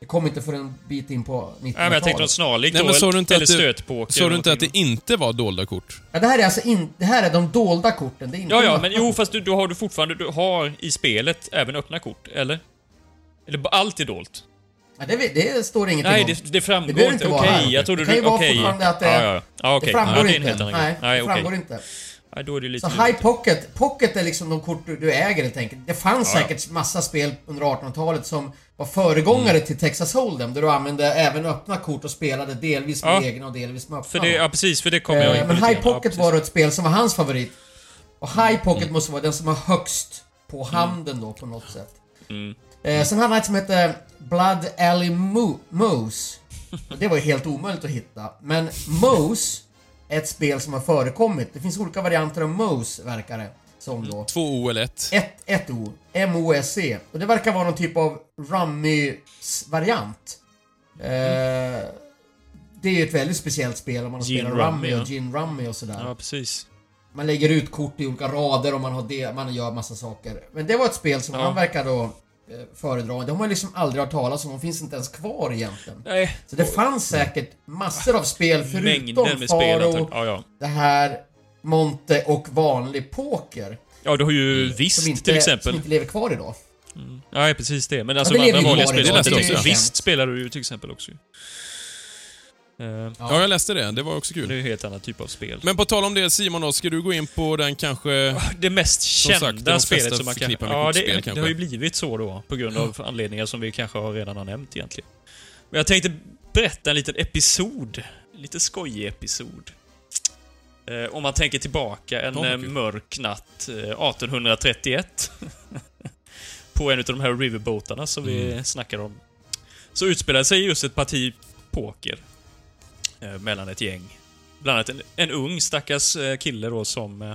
Det kom inte för en bit in på 1900-talet. Nej, men jag tänkte något snarlikt Nej, då. men sa du inte eller att det- stötpoker. Sa du inte att det inte var dolda kort? Ja, det här är alltså in, det här är de dolda korten, det är inte Ja, ja, men jo, fast du, då har du fortfarande, du har i spelet även öppna kort, eller? Eller allt är dolt? Ja, det, det står ingenting Nej, om. det, det framgår Det inte. Okej, vara här. jag trodde Det kan du... ju vara Okej. fortfarande att det- Ja, ja. ja okej. Det framgår det en inte. helt annan Nej. Nej, det framgår inte. Ja, då är det lite Så. High Pocket, Pocket är liksom de kort du, du äger helt enkelt. Det fanns Ja, ja. säkert massa spel under 1800-talet som var föregångare Mm. till Texas Hold'em, där du använde även öppna kort och spelade delvis med Ja. egna och delvis med öppna. För det, ja, precis, för det kommer jag in Eh, på Men High. Pocket ja, var då ett spel som var hans favorit. Och High Mm. Pocket måste vara den som var högst på handen då på något sätt. Mm. Eh, sen hade han ett som hette Blood Alley Mo- Moose. Och det var ju helt omöjligt att hitta. Men Moose är ett spel som har förekommit. Det finns olika varianter av Moose, verkar det som då. Två O eller ett. Ett, ett O. M-O-S-E. Och det verkar vara någon typ av Rummy-variant. Eh, det är ju ett väldigt speciellt spel om man spelar Rummy, Rummy ja. och Gin Rummy och sådär. Ja, precis. Man lägger ut kort i olika rader och man, har det, man gör massa saker. Men det var ett spel som Ja. han verkar då eh, föredra. Det har liksom aldrig hört talas om. De finns inte ens kvar egentligen. Nej. Så det fanns säkert massor av spel förutom med spel. Faro, antagligen. Ja, ja. det här, Monte och vanlig poker. ja, du har ju Som Visst inte, till exempel. som inte lever kvar idag. Ja, precis det. Men alltså det de andra vanliga spelen. också, Visst spelar du ju till exempel också. Eh, Ja, jag läste det. Det var också Det är kul. ju en helt annan typ av spel. Men på tal om det Simon då, ska du gå in på den kanske... det mest Som sagt, kända de spelet som man kan... Ja, det, det kanske. har ju blivit så då, på grund av anledningar som vi kanske har redan har nämnt egentligen. Men jag tänkte berätta en liten episod. Lite skojig episod. Eh, om man tänker tillbaka en Ja, kul. mörk natt eh, 1831. på en av de här riverboatarna som vi Mm. snackade om. Så utspelade sig just ett parti poker. Eh, mellan ett gäng. Bland annat en, en ung stackars eh, kille då som... Eh,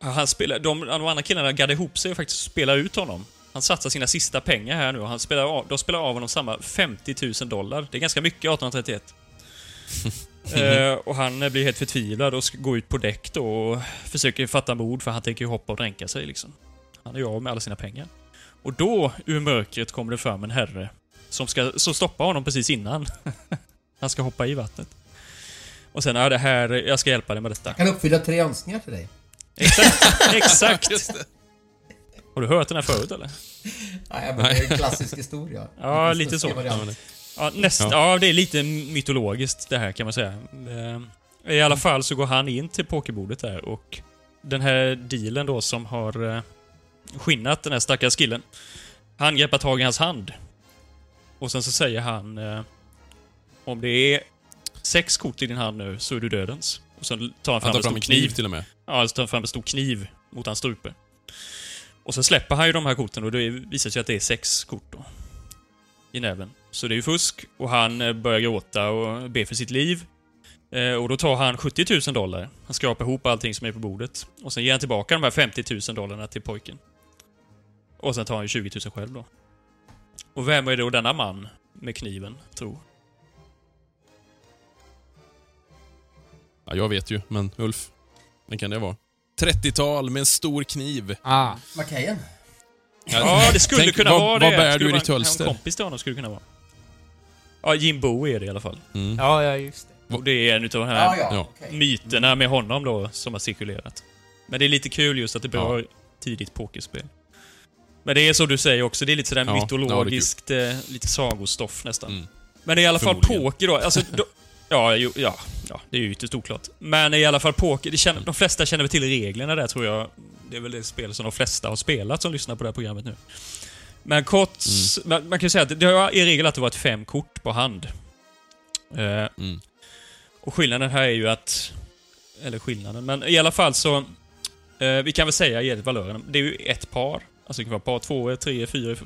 han spelar, de, de andra killarna gaddade ihop sig och faktiskt spelade ut honom. Han satsar sina sista pengar här nu och han spelar av, de spelar av honom samma 50 000 dollar. Det är ganska mycket 1831. eh, och han eh, blir helt förtvivlad och ska gå ut på däck då och försöker fatta mod för han tänker ju hoppa och dränka sig liksom. Han är ju av med alla sina pengar. Och då, ur mörkret, kommer det fram en herre som, ska, som stoppar honom precis innan han ska hoppa i vattnet. Och sen, ja det här, jag ska hjälpa dig med detta. Jag kan uppfylla tre önskningar till dig. Exakt, exakt! Har du hört den här förut eller? Nej, men det är en klassisk historia. Ja, lite så. variant. Ja, näst, ja. det är lite mytologiskt det här kan man säga. Eh, I alla fall så går han in till pokerbordet där och den här dealen då som har eh, skinnat den här stackars killen. Han greppar tag i hans hand. Och sen så säger han eh, om det är sex kort i din hand nu så är du dödens. Och sen tar han fram, Han tar en fram stor en kniv kniv. till och med. Ja, så tar han fram en stor kniv mot hans strupe. Och sen släpper han ju de här korten och det visar sig att det är sex kort då. I näven. Så det är ju fusk och han eh, börjar gråta och be för sitt liv. Eh, och då tar han 70 000 dollar. Han skrapar ihop allting som är på bordet. Och sen ger han tillbaka de här 50 000 dollarna till pojken. Och sen tar han ju 20 000 själv då. Och vem är då denna man med kniven, tror? Ja, jag vet ju, men Ulf. Vem kan det vara? 30-tal med en stor kniv. Ah. Macahan. Ja, det skulle Tänk, kunna vad, vara vad det. bär Skulle du i ditt hölster? En kompis till honom skulle det kunna vara. Ja, Jim Bowie är det i alla fall. Mm. Ja, ja, just det. Och det är en utav de här Ja, ja. Ja. myterna med honom då, som har cirkulerat. Men det är lite kul just att det berör tidigt pokerspel. Men det är som du säger också, det är lite sådär Ja, ja, mytologiskt, eh, lite sagostoff nästan. Mm. Men det är i alla fall poker då. Alltså, då ja, jo, ja, ja, det är ju ytterst oklart. Men i alla fall poker, det känner, de flesta känner väl till reglerna där tror jag. Det är väl det spel som de flesta har spelat som lyssnar på det här programmet nu. Men kort, man, man kan ju säga att det har i regel alltid varit fem kort på hand. Eh, Mm. och skillnaden här är ju att... Eller skillnaden, men i alla fall så... Eh, vi kan väl säga, ge det valören. Det är ju ett par. Alltså det kan vara par två, tre, fyra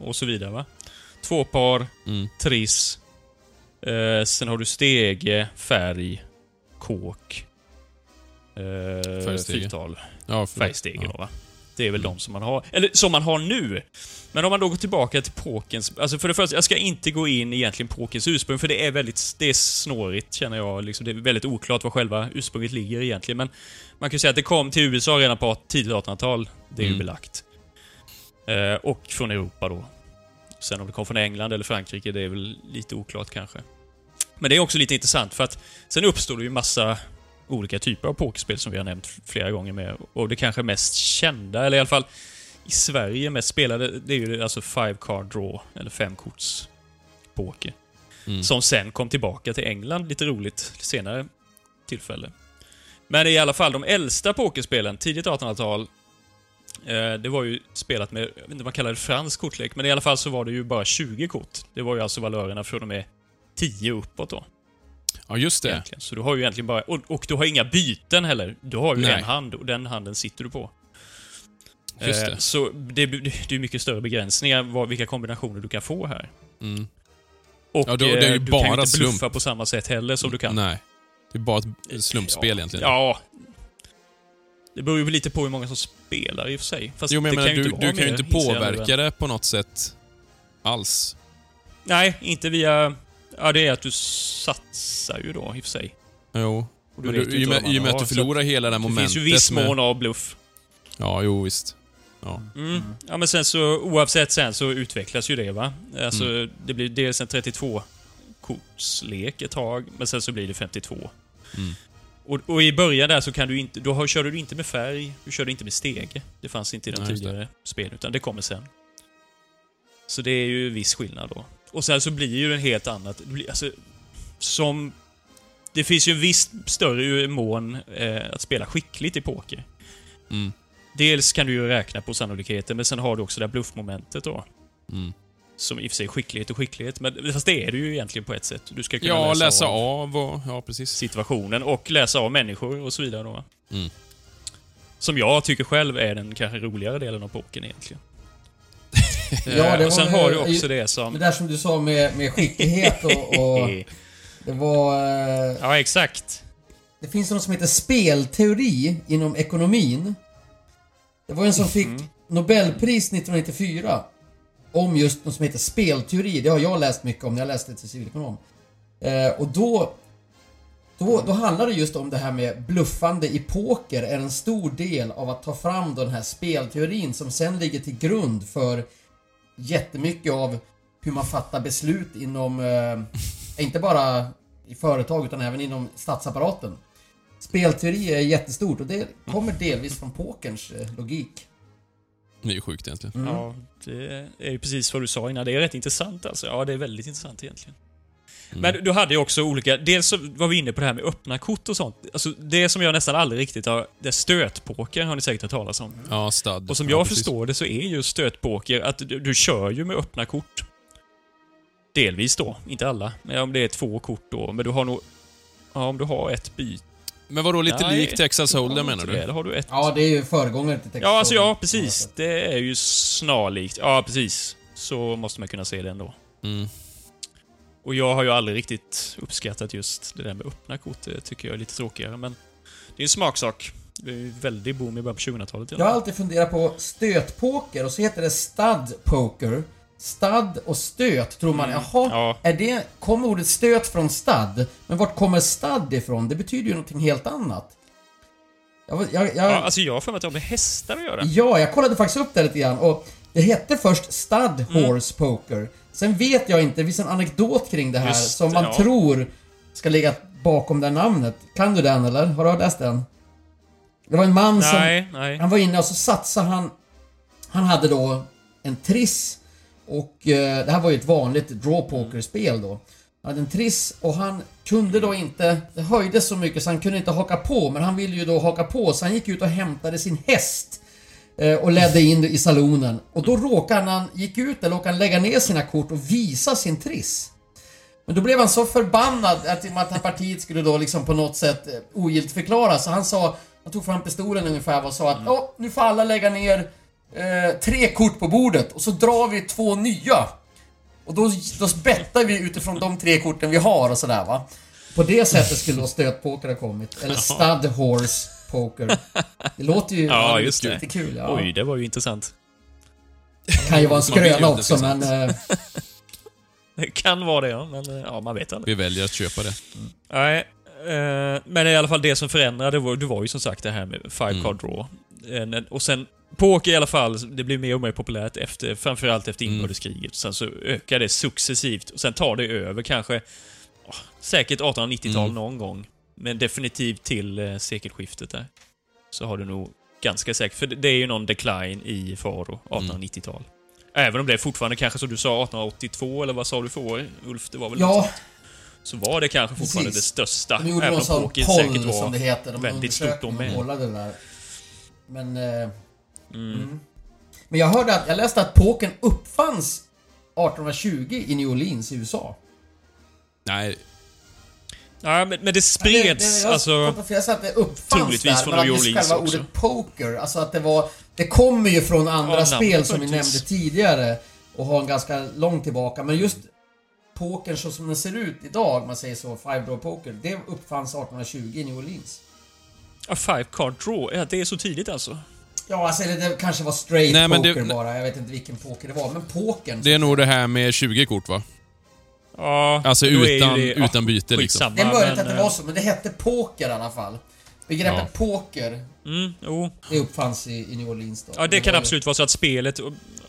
och så vidare va. Två par, Mm. triss. Eh, sen har du stege, färg, kåk. Eh, Färgstege. fyrtal. Ja, Färgstege ja. då va. Det är väl de som man har. Eller som man har nu. Men om man då går tillbaka till pokerns... Alltså för det första, jag ska inte gå in egentligen pokerns ursprung, för det är väldigt... Det är snårigt, känner jag. Liksom, det är väldigt oklart var själva ursprunget ligger egentligen. Men man kan ju säga att det kom till USA redan på tidigt 1800-tal. Det är ju Mm. belagt. Eh, och från Europa då. Sen om det kom från England eller Frankrike, det är väl lite oklart kanske. Men det är också lite intressant för att sen uppstod det ju massa olika typer av pokerspel som vi har nämnt flera gånger med. Och det kanske mest kända, eller i alla fall i Sverige mest spelade, det är ju alltså Five Card Draw, eller femkorts poker. Mm. Som sen kom tillbaka till England, lite roligt, senare tillfälle. Men i alla fall, de äldsta pokerspelen, tidigt 1800-tal, eh, det var ju spelat med, jag vet inte vad man kallar det, fransk kortlek, men i alla fall så var det ju bara 20 kort. Det var ju alltså valörerna från och med 10 uppåt då. Ja, just det. Egentligen. Så du har ju egentligen bara... Och, och du har inga byten heller. Du har ju Nej. en hand och den handen sitter du på. Just Eh, det. Så det, det är mycket större begränsningar vad, vilka kombinationer du kan få här. Mm. Och Ja, då- det är ju eh, du bara kan ju inte slump. bluffa på samma sätt heller som du kan. Nej. Det är bara ett slumpspel ja, egentligen. Ja. Det beror ju lite på hur många som spelar i och för sig. Fast jo, men det ju du, du kan ju inte påverka det på något sätt alls. Nej, inte via... Ja, det är att du satsar ju då i och för sig. Jo. Och du Men du, ju i och med, i att du förlorar hela det här Det momentet. finns ju viss med- mån av bluff. Ja, jo visst. Ja. Mm. Ja, men sen så oavsett sen så utvecklas ju det va. Alltså, Mm. det blir dels en 32 kortslek ett tag, men sen så blir det 52. Mm. Och, och i början där så kan du inte, då har, körde du inte med färg, du körde inte med stege. Det fanns inte i de det. tidigare spelen, utan det kommer sen. Så det är ju viss skillnad då. Och sen så blir ju en helt annat, det blir, alltså, som... Det finns ju en viss större mån eh, att spela skickligt i poker. Mm. Dels kan du ju räkna på sannolikheten, men sen har du också det här bluffmomentet då. Mm. Som i och för sig är skicklighet och skicklighet, men fast det är det ju egentligen på ett sätt. Du ska kunna Ja, läsa, läsa av av och... Ja, precis. situationen och läsa av människor och så vidare då. Mm. Som jag tycker själv är den kanske roligare delen av pokern egentligen. Ja, det och sen har du också det som... Det där som du sa med, med skicklighet och... och det var... eh, Ja, exakt. Det finns något som heter spelteori inom ekonomin. Det var en som fick Nobelpris 1994 om just något som heter spelteori. Det har jag läst mycket om när jag läste till civilekonom. Eh, och då, då, då handlar det just om det här med bluffande i poker är en stor del av att ta fram den här spelteorin som sen ligger till grund för jättemycket av hur man fattar beslut inom, eh, inte bara i företag utan även inom statsapparaten. Spelteori är jättestort och det kommer delvis från pokerns eh, logik. Det är ju sjukt egentligen. Mm. Ja, det är ju precis vad du sa innan. Det är rätt intressant alltså. Ja, det är väldigt intressant egentligen. Men du hade ju också olika... Dels så var vi inne på det här med öppna kort och sånt. Alltså, det som jag nästan aldrig riktigt har... Det stötpoker har ni säkert hört talas om. Ja, stad. Och som ja, jag precis. förstår det så är ju stötpoker att du, du kör ju med öppna kort. Delvis då, inte alla. Men om det är två kort då. Men du har nog... Ja, om du har ett byte. Men vadå, lite Nej, lik Texas Hold'em inte menar det. du? Då har du ett... Ja, det är ju föregångare till Texas Ja, alltså ja, precis. Det är ju snarlikt. Ja, precis. Så måste man kunna se det ändå. Mm. Och jag har ju aldrig riktigt uppskattat just det där med öppna kort. Det tycker jag är lite tråkigare, men det är en smaksak. Det är ju väldigt boom i början på 2000-talet. Jag har alltid funderat på stötpoker och så heter det stud poker. Stud och stöt tror man, Mm. jaha, Ja. är det, kommer ordet stöt från stud? Men vart kommer stud ifrån? Det betyder ju någonting helt annat. Jag, jag, jag, Ja, alltså jag har för mig att det har med hästar att göra. Ja, jag kollade faktiskt upp det lite grann och det hette först Stud Mm. Horse Poker. Sen vet jag inte, det finns en anekdot kring det här Just som man ja. tror ska ligga bakom det namnet. Kan du den eller? Har du läst den? Det var en man som... Nej, nej. Han var inne och så satsade han... Han hade då en triss och eh, det här var ju ett vanligt draw poker-spel då. Han hade en triss och han kunde då inte... Det höjdes så mycket så han kunde inte haka på men han ville ju då haka på så han gick ut och hämtade sin häst eh, och ledde in i salonen. Och då råkade han, han gick ut där, råkade han lägga ner sina kort och visa sin triss. Men då blev han så förbannad att, att partiet skulle då liksom på något sätt eh, ogiltigförklaras. Så han sa, han tog fram pistolen ungefär och sa att Mm. Nu får alla lägga ner eh, tre kort på bordet och så drar vi två nya. Och då, då bettar vi utifrån de tre korten vi har och sådär va. På det sättet skulle då stötpoker ha kommit. Eller stud horse poker. Det låter ju Ja, just det. lite kul. Ja. Oj, det var ju intressant. kan ju vara en skröna också men... Eh, Det kan vara det, ja. Men eh, ja, man vet aldrig. Vi väljer att köpa det. Nej, eh, men i alla fall det som förändrade var, det var ju som sagt det här med five Mm. card draw. Eh, och sen, poker i alla fall, det blir mer och mer populärt efter, framförallt efter Mm. inbördeskriget. Sen så ökar det successivt och sen tar det över kanske, åh, säkert 1890-tal Mm. någon gång. Men definitivt till eh, sekelskiftet där. Så har du nog ganska säkert, för det det är ju någon decline i Faro, 1890-tal. Även om det är fortfarande kanske som du sa 1882 eller vad sa du för år? Ulf, det var väl ja, så var det kanske fortfarande Precis. det största. De gjorde även någon om poker säkert var som det heter. De väldigt stort kollade det där. Men... Eh, mm. Men jag hörde att, jag läste att pokern uppfanns 1820 i New Orleans i USA. Nej, Ja, men, men det spreds jag alltså... konstaterar att det uppfanns där, från men New att just Orleans själva också. ordet poker, alltså att det var... Det kommer ju från andra Ja, spel som vi nämnde tidigare och har en ganska långt tillbaka, men just pokern så som den ser ut idag, man säger så, Five Draw Poker, det uppfanns 1820 i New Orleans. A five card draw, ja, det är så tidigt alltså. Ja, alltså eller det kanske var straight Nej, men det- poker bara, jag vet inte vilken poker det var, men pokern... det är nog det här med 20 kort va? Ja, Alltså utan, det- ja, utan byte liksom. Det är möjligt men, att det eh, var så, men det hette poker i alla fall. Begreppet poker, Mm, jo. det uppfanns i, i New Orleans då. Ja, det kan var ju- absolut vara så att spelet...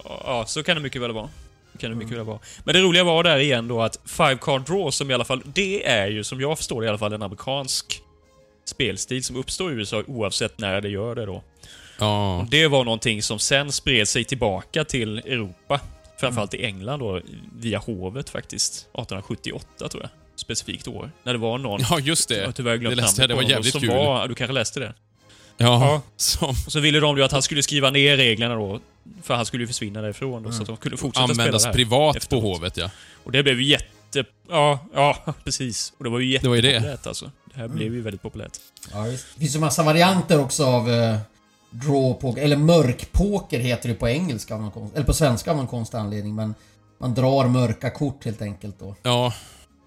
Ja, så kan det mycket väl vara. Det kan det mycket väl vara. Men det roliga var där igen då att Five Card Draw, som i alla fall... Det är ju, som jag förstår det, i alla fall en amerikansk spelstil som uppstår i USA oavsett när det gör det då. Ja. Och det var någonting som sen spred sig tillbaka till Europa. Framförallt i England då, via hovet faktiskt. 1878 tror jag. Specifikt år. När det var någon... Ja, just Jag det. tyvärr glömt Det läste jag, det var jävligt som kul. Var, du kanske läste det? Ja, Ja. som Och så ville de ju att han skulle skriva ner reglerna då. För han skulle ju försvinna därifrån då, så att de kunde fortsätta spela användas det här. privat efteråt. på hovet ja. Och det blev ju jätte... Ja, ja, precis. Och det var ju Det var ju det. jättepopulärt alltså. Det här blev ju väldigt populärt. Ja, visst. Det finns ju massa varianter också av eh, draw poker, eller mörkpoker heter det på engelska av någon konst, eller på svenska av någon konstig anledning men man drar mörka kort helt enkelt då. Ja,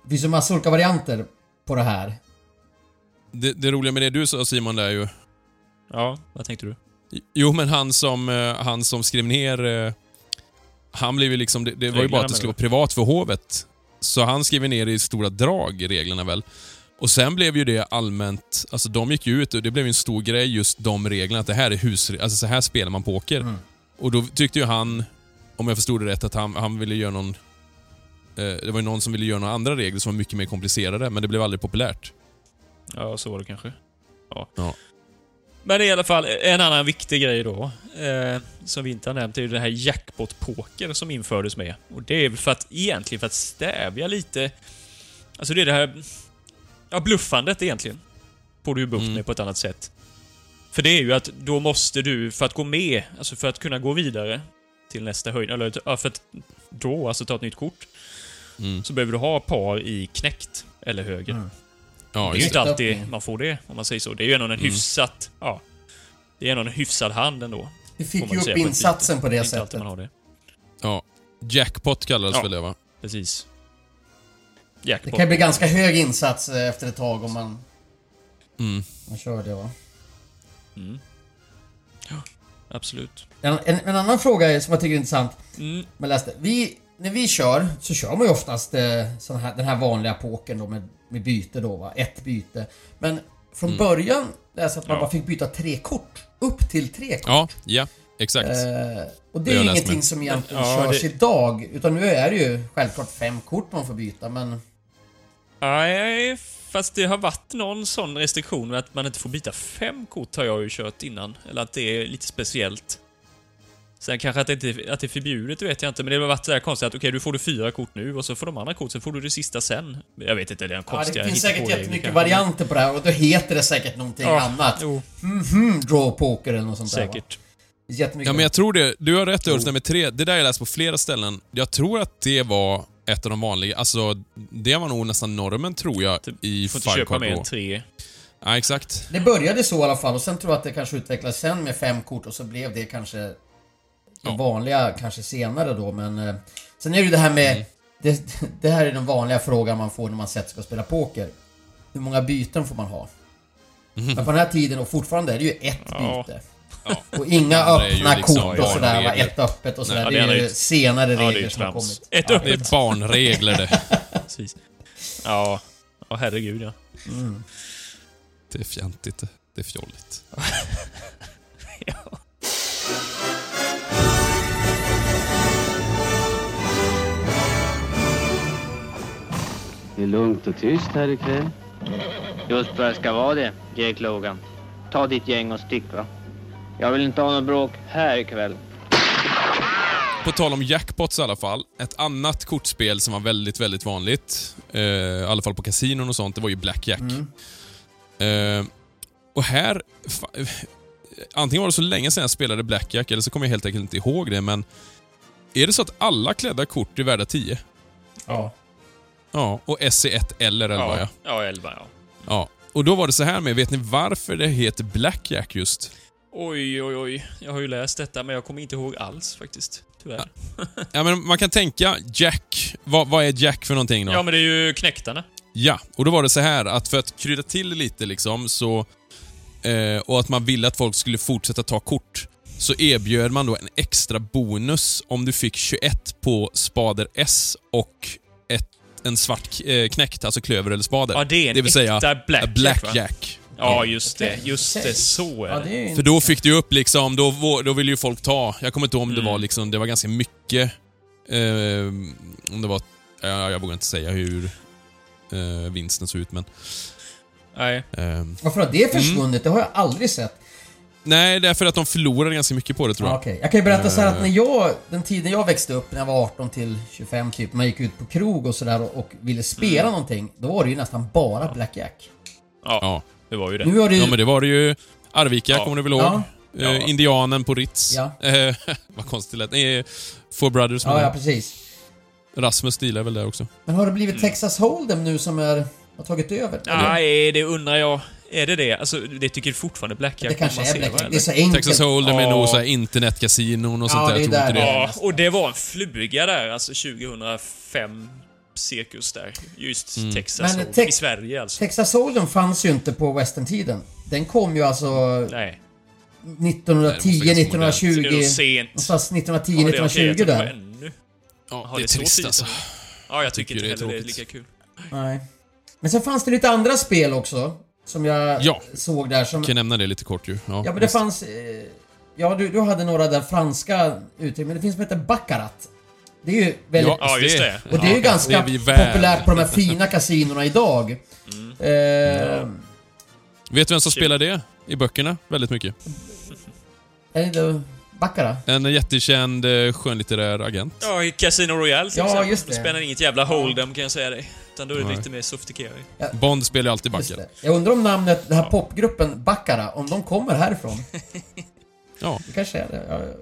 Det finns ju massa olika varianter på det här. det, det roliga med det du sa Simon där är ju... Ja, vad tänkte du? Jo, men han som, eh, han som skrev ner... eh, Han blev ju liksom... Det, det var ju bara att det skulle vara privat för hovet. Så han skrev ner i stora drag reglerna väl. Och sen blev ju det allmänt... Alltså de gick ju ut och det blev en stor grej just de reglerna. Att det här är hus... Alltså så här spelar man poker. Och då tyckte ju han, om jag förstod det rätt, att han, han ville göra någon... Eh, det var ju någon som ville göra några andra regler som var mycket mer komplicerade, men det blev aldrig populärt. Ja, så var det kanske. Ja. Ja. Men i alla fall en annan viktig grej då, eh, som vi inte har nämnt, är ju det här jackpot-poker som infördes med. Och det är väl för att, egentligen för att stävja lite... Alltså det är det här... Ja, bluffandet egentligen. Får du ju bukt Mm. med på ett annat sätt. För det är ju att då måste du, för att gå med, alltså för att kunna gå vidare till nästa höjd, eller ja, för att då, alltså ta ett nytt kort, Mm. så behöver du ha par i knäckt eller höger. Ja, Det är ju inte det. alltid man får det, om man säger så. Det är ju ändå en Mm. hyfsat... Ja. Det är ändå en hyfsad hand ändå. Vi får fick ju upp insatsen på det alltid sättet. man har det. Ja. Jackpot kallades Ja. väl det va? Precis. Det Jackpot. kan ju bli ganska hög insats eh, efter ett tag om man, Mm. man kör det va. Mm. Ja, absolut. En, en, en annan fråga som jag tycker är intressant. Mm. Man läste. Vi, när vi kör så kör man ju oftast eh, här, den här vanliga pokern då med, med byte då va. Ett byte. Men från början läste jag att man Ja. bara fick byta tre kort. Upp till tre kort. Ja, ja. Exakt. Eh, och det Det är ju ingenting med. som egentligen Ja, körs det- idag. Utan nu är det ju självklart fem kort man får byta men... Nej, fast det har varit någon sån restriktion med att man inte får byta fem kort har jag ju kört innan. Eller att det är lite speciellt. Sen kanske att det, inte, att det är förbjudet, det vet jag inte. Men det har varit så här konstigt att okej, du får du fyra kort nu och så får de andra kort, så får du det sista sen. Jag vet inte, det är en Ja, konstig det finns säkert jättemycket kanske. varianter på det här och då heter det säkert någonting Ja, annat. Jo, Mhm, draw poker eller något sånt där säkert. Det finns jättemycket. Ja, men jag tror det. Du har rätt Ulf, det med tre. Det där jag läst på flera ställen. Jag tror att det var ett av de vanliga. Alltså, det var nog nästan normen tror jag Typ, i får inte köpa mer än tre. Ja, exakt. Det började så i alla fall och sen tror jag att det kanske utvecklades sen med fem kort och så blev det kanske det Ja. vanliga kanske senare då men... eh, Sen är det ju det här med... Mm. Det, det här är den vanliga frågan man får när man sätter sig och spelar poker. Hur många byten får man ha? Men på den här tiden, och fortfarande är det ju ett Ja. byte. Ja. Och inga öppna liksom kort och sådär va, ett öppet och sådär. Nej, det det är ju senare Ja, det är regler ju som har kommit. Ett Ja, öppet. Det är barnregler det. Precis. Ja. Ja, herregud ja. Det är fjantigt det. Det är fjolligt. ja. Det är lugnt och tyst här ikväll. Just vad det ska vara det, Jake Logan. Ta ditt gäng och stick va. Jag vill inte ha något bråk här ikväll. på tal om jackpots i alla fall. Ett annat kortspel som var väldigt, väldigt vanligt, eh, i alla fall på kasinon och sånt, det var ju Blackjack. Eh, och här... Eh, antingen var det så länge sedan jag spelade Blackjack, eller så kommer jag helt enkelt inte ihåg det, men... Är det så att alla klädda kort är värda 10? Ja. Ja, och SE1 eller 11 ja. Ja, ja 11 ja. ja. Och då var det så här med, vet ni varför det heter Blackjack just? Oj, oj, oj. Jag har ju läst detta, men jag kommer inte ihåg alls faktiskt. Tyvärr. Ja, men man kan tänka Jack. Vad, vad är Jack för någonting då? Ja, men det är ju knäktarna. Ja, och då var det så här att för att krydda till det lite liksom så... Eh, och att man ville att folk skulle fortsätta ta kort. Så erbjöd man då en extra bonus om du fick 21 på spader S och ett, en svart eh, knäckt, alltså klöver eller spader. Ja, det är en vill säga blackjack, blackjack. Ja, just det. Just det. Så är Ja, det. För då fick du upp liksom, då, då ville ju folk ta, jag kommer inte ihåg om det Mm. var liksom, det var ganska mycket, eh, om det var, ja, jag vågar inte säga hur eh, vinsten såg ut men... Nej. ehm, Varför har det försvunnit? Det har jag aldrig sett. nej, det är för att de förlorade ganska mycket på det tror Ja, jag. okej. Jag kan ju berätta så här att Eh. när jag, den tiden jag växte upp, när jag var 18 till 25 typ, man gick ut på krog och sådär och, och ville spela Mm. någonting, då var det ju nästan bara blackjack. Ja, Ja. Det var ju det. Nu har det ju... Ja men det var det ju Arvika, Ja. kommer du väl ihåg? Ja. Eh, indianen på Ritz. Ja. Eh, vad konstigt det lät. Nej, Four Brothers Ja, ja, precis. Rasmus stilar väl där också. Men har det blivit Mm. Texas Hold'em nu som är, har tagit över? Nej, det undrar jag. Är det det? Alltså, det tycker fortfarande Blackjack det kanske är blackjack. Det är så enkelt. Texas Hold'em är nog så här internetkasinon och sånt Ja, där. det är där det. är. Ja, och det var en fluga där, alltså 2005 cirkus där. Just Mm. Texas Men. Tex- I Sverige alltså. Texas Hold'em fanns ju inte på western-tiden. Den kom ju alltså Nej. 1910, Nej, det måste vara ganska 1920... Så det sent. Någonstans 1910, Ja, det är okej, jag 1920 tycker det var där. ännu. Ja, Har det är trist alltså. Ja, jag tycker tycker inte det är heller det är lika kul. Nej. Men sen fanns det lite andra spel också. Som jag Ja. såg där som... Jag kan nämna det lite kort ju. Ja, Ja men det fanns... Eh, ja du, du hade några där franska uttryck, men det finns som heter Baccarat. Det är ju väldigt... Ja, just det. Och det är ju Ja, ganska är populärt på de här fina kasinorna idag. Mm. Eh, Vet du vem som spelar det i böckerna? Väldigt mycket. Är det Baccarat? En jättekänd eh, skönlitterär agent. Ja, i Casino Royale till Ja, exempel. just det. Spelar inget jävla Hold'em kan jag säga dig. Utan då är det Nej. lite mer sofistikerat. Bond spelar ju alltid det. Jag undrar om namnet, den här popgruppen Baccarat, om de kommer härifrån. Ja. Det kanske är det. Ja, ja.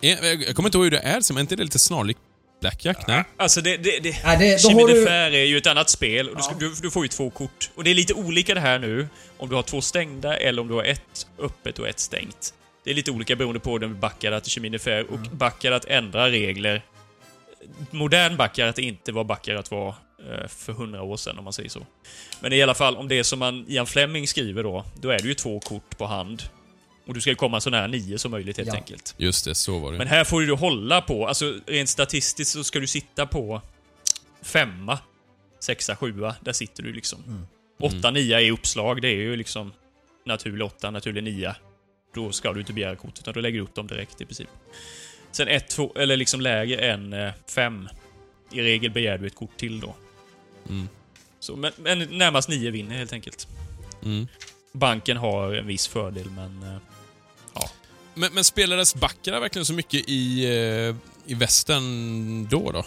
Jag kommer inte ihåg hur det är, men är inte det lite snarlikt Blackjack? Nej? Alltså det... det, det Nej, det, Chimie du... Är ju ett annat spel och du, ska, du, du får ju två kort. Och det är lite olika det här nu, om du har två stängda eller om du har ett öppet och ett stängt. Det är lite olika beroende på om du backar att Chimie de Fer och backar att ändra regler. Modern backar att inte var backar att var eh, för hundra år sedan, om man säger så. Men i alla fall, om det är som man, Ian Fleming skriver då, då är det ju två kort på hand. Och du ska ju komma så nära nio som möjligt helt Ja. enkelt. Just det, så var det. Men här får du hålla på, alltså rent statistiskt så ska du sitta på femma, sexa, sjua. Där sitter du liksom. Mm. Åtta, nia är uppslag. Det är ju liksom naturlig åtta, naturlig nia. Då ska du inte begära kort, utan du lägger upp dem direkt i princip. Sen ett, två, eller liksom lägre än eh, fem. I regel begär du ett kort till då. Mm. Så, men, men närmast nio vinner helt enkelt. Mm. Banken har en viss fördel, men... Men, men spelades backarna verkligen så mycket i, eh, i västern då då?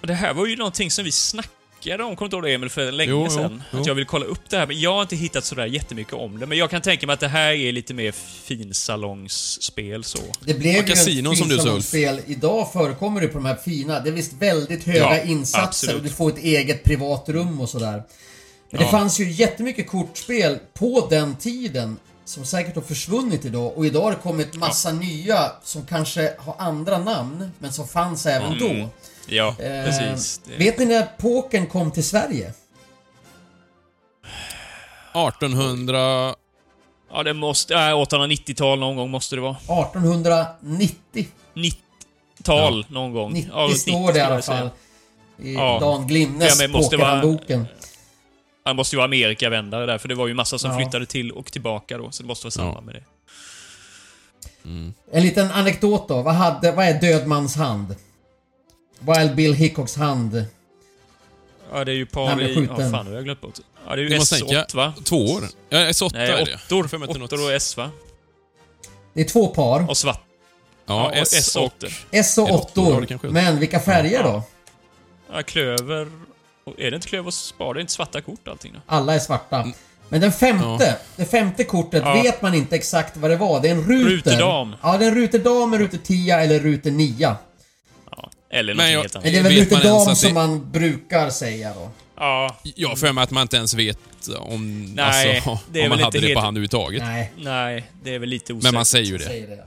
Och det här var ju någonting som vi snackade om, kommer du ihåg det Emil, för länge Jo, sedan? jo. Att jag vill kolla upp det här, men jag har inte hittat sådär jättemycket om det. Men jag kan tänka mig att det här är lite mer finsalongsspel så. Det blev Ja, ju kasinon ett som du sa, fint Ulf. spel. Idag förekommer det på de här fina. Det är visst väldigt höga Ja, insatser absolut. och du får ett eget privat rum och sådär. Men det Ja. fanns ju jättemycket kortspel på den tiden som säkert har försvunnit idag och idag har det kommit massa nya som kanske har andra namn men som fanns även Mm. då. Ja, Eh, precis. Det- Vet ni när pokern kom till Sverige? 1800... Ja, det måste... Äh, 890-tal någon gång måste det vara. 1890. 90-tal någon gång. 90 Ja, runt står 90 det i alla fall. I Ja. Dan Glimnes Ja, pokerhandboken. Han måste ju vara Amerikavändare där, för det var ju massa som Ja. flyttade till och tillbaka då, så det måste vara samband med det. En liten anekdot då. Vad, hade, vad är Dödmans hand? Wild Bill Hickocks hand. Ja, det är ju par i... Ja, fan, nu har jag glömt bort. Ja, det är ju Det måste S8, tänka- va? Två år? Ja, S8 Nej, är det. åttor. För det är något- Åttor och S, va? Det är två par. Och svart. Ja, Ja, S och... S8. S och åttor, ja, det åttor. Men vilka färger då? Ja, klöver... och- Är det inte klöver och spar? Det är inte svarta kort allting då? Alla är svarta. Men den femte, det femte kortet Ja. vet man inte exakt vad det var. Det är en ruter. Ruterdam. Ja, det är en ruterdam, en ruter 10 eller ruter 9. Eller Men någonting jag- helt annat. Det är väl ruterdam att det- som man brukar säga då. Ja, Jag har för mig att man inte ens vet om, Nej, alltså, om man hade inte det på helt- hand överhuvudtaget. Nej, nej, det är väl lite osäkert. Men man säger ju det. säger det.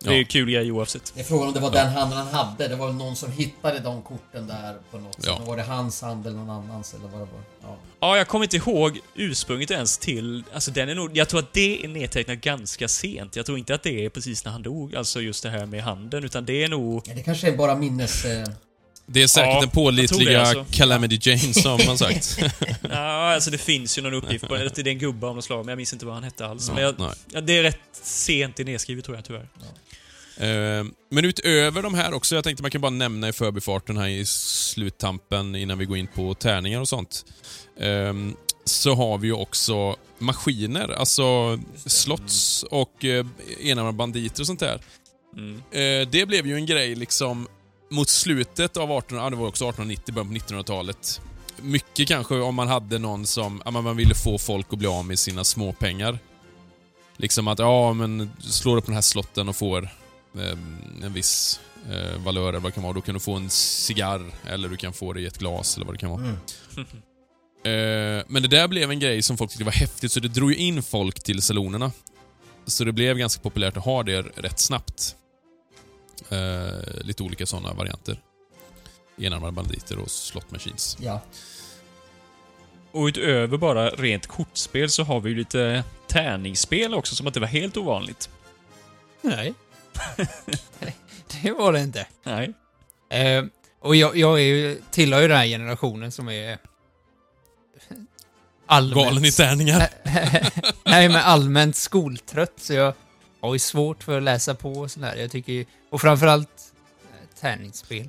Ja. Det är ju Ja. kul grej oavsett. Det är frågan om det var den handen han hade. Det var väl någon som hittade de korten där på något sätt. Ja. Var det hans hand eller någon annans eller vad det var? Ja. Ja, jag kommer inte ihåg ursprunget ens till... Alltså den är nog... Jag tror att det är nedtecknat ganska sent. Jag tror inte att det är precis när han dog, alltså just det här med handen, utan det är nog... Ja, det kanske är bara minnes... Eh, Det är säkert Ja, den pålitliga det, alltså. Calamity Jane som man sagt. Ja, alltså det finns ju någon uppgift på att det är en gubbe av något slag, men jag minns inte vad han hette alls. Ja, men jag, ja, det är rätt sent i nedskrivet tror jag tyvärr. Eh, Men utöver de här också, jag tänkte man kan bara nämna i förbifarten här i sluttampen innan vi går in på tärningar och sånt. Eh, Så har vi ju också maskiner, alltså slotts och eh, enarmade banditer och sånt där. Mm. Eh, Det blev ju en grej liksom mot slutet av 1800 ja, det var också 1890, början på 1900-talet. Mycket kanske om man hade någon som, ja, man ville få folk att bli av med sina småpengar. Liksom att, ja men slår upp den här slotten och får eh, en viss eh, valör eller vad det kan vara. Då kan du få en cigarr eller du kan få det i ett glas eller vad det kan vara. Eh, men det där blev en grej som folk tyckte var häftigt så det drog ju in folk till salonerna. Så det blev ganska populärt att ha det rätt snabbt. Eh, lite olika sådana varianter. Enarmade banditer och slot machines. ja. Och utöver bara rent kortspel så har vi ju lite tärningsspel också, som inte var helt ovanligt. Nej. det var det inte. Nej. Eh, och jag, jag är ju, tillhör ju den här generationen som är allmänt... Galen i tärningar. Nej, men allmänt skoltrött, så jag har ju svårt för att läsa på och sådär. Jag tycker ju, och framförallt eh, tärningsspel.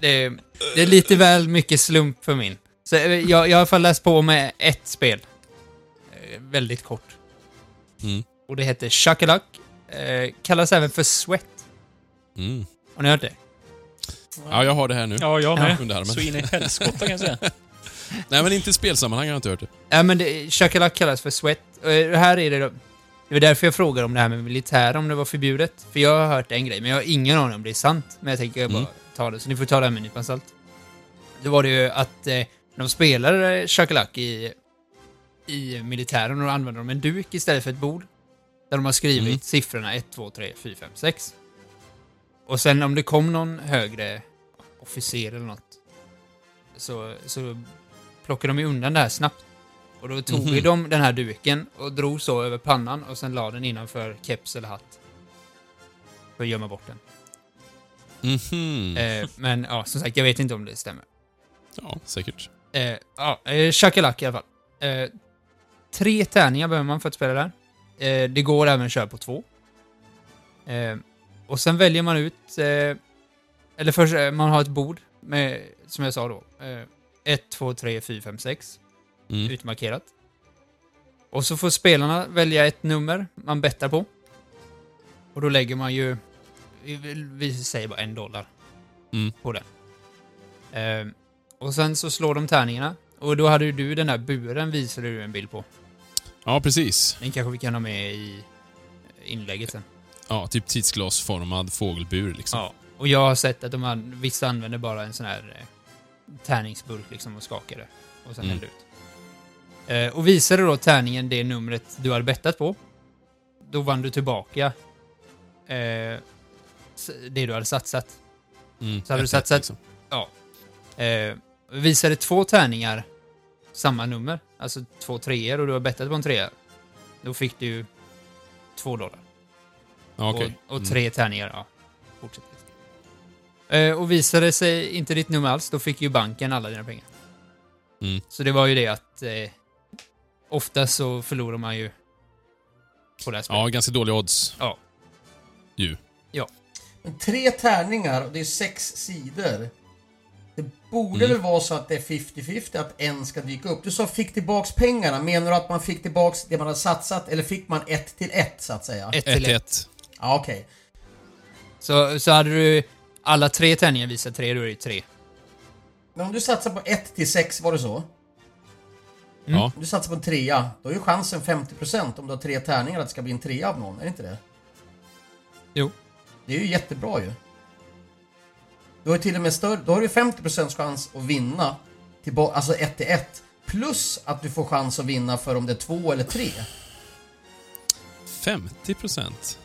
det, är- det är lite väl mycket slump för min. Så eh, jag, jag har i alla fall läst på med ett spel. Eh, väldigt kort. Mm. Och det heter Chuckaluck. Eh, kallas även för Sweat. Mm. Har ni hört det? Ja, jag har det här nu. Ja, jag med. Under armen. Så in i helskotta kan jag säga. Nej, men inte i spelsammanhang har jag inte hört det. Ja, men det, Chuckaluck kallas för Sweat. Och det här är det då, Det var därför jag frågade om det här med militär, om det var förbjudet. För jag har hört en grej, men jag har ingen aning om det är sant. Men jag tänker bara Mm. ta det, så ni får ta det här med en nypa salt. Då var det ju att eh, de spelade Chuckaluck i, i militären och då använde de en duk istället för ett bord. Där de har skrivit Mm. siffrorna 1, 2, 3, 4, 5, 6. Och sen om det kom någon högre officer eller något så, så plockade de ju undan det här snabbt. Och då tog Mhm. de den här duken och drog så över pannan och sen la den innanför keps eller hatt. För att gömma bort den. Mhm. Eh, men ja, som sagt, jag vet inte om det stämmer. Ja, säkert. Eh, ja, eh, Chuckaluck i alla fall. Eh, tre tärningar behöver man för att spela där. Eh, det går även att köra på två. Eh, och sen väljer man ut, eh, eller först, eh, man har ett bord med, som jag sa då, eh, 1, 2, 3, 4, 5, 6 Mm. utmarkerat. Och så får spelarna välja ett nummer man bettar på. Och då lägger man ju, vi, säger bara en dollar Mm. på den. Eh, och sen så slår de tärningarna. Och då hade ju du den här buren visade du en bild på. Ja, precis. Den kanske vi kan ha med i inlägget sen. Ja, typ tidsglasformad fågelbur liksom. Ja. Och jag har sett att de an- vissa använder bara en sån här eh, tärningsburk liksom och skakar det. Och sen Mm. häller ut. Eh, och visade då tärningen det numret du hade bettat på, då vann du tillbaka eh, det du hade satsat. Mm. Så hade du satsat- liksom. Ja. Eh, visade två tärningar samma nummer, alltså två treor och du har bettat på en trea, då fick du två dollar. Ja, okej. Och, och Mm. tre tärningar, ja. Fortsätt. Eh, och visade sig inte ditt nummer alls, då fick ju banken alla dina pengar. Mm. Så det var ju det att eh, ofta så förlorar man ju på det här spelet. Ja, ganska dåliga odds. Ja. Ju. Men tre tärningar och det är sex sidor. Borde Mm. väl vara så att det är 50-50 att en ska dyka upp. Du sa fick tillbaks pengarna. Menar du att man fick tillbaks det man har satsat eller fick man ett till ett så att säga? Ett till ett. 1-1. Ja, okej. Så, så hade du alla tre tärningar visat tre, då är det tre. Men om du satsar på 1 till 6, var det så? Ja. Om du satsar på en trea, då är ju chansen 50% om du har tre tärningar att det ska bli en trea av någon, är det inte det? Jo. Det är ju jättebra ju. Du har ju till och med större, då har du 50% chans att vinna, tillba- alltså 1 till 1. Plus att du får chans att vinna för om det är två eller tre. 50 procent?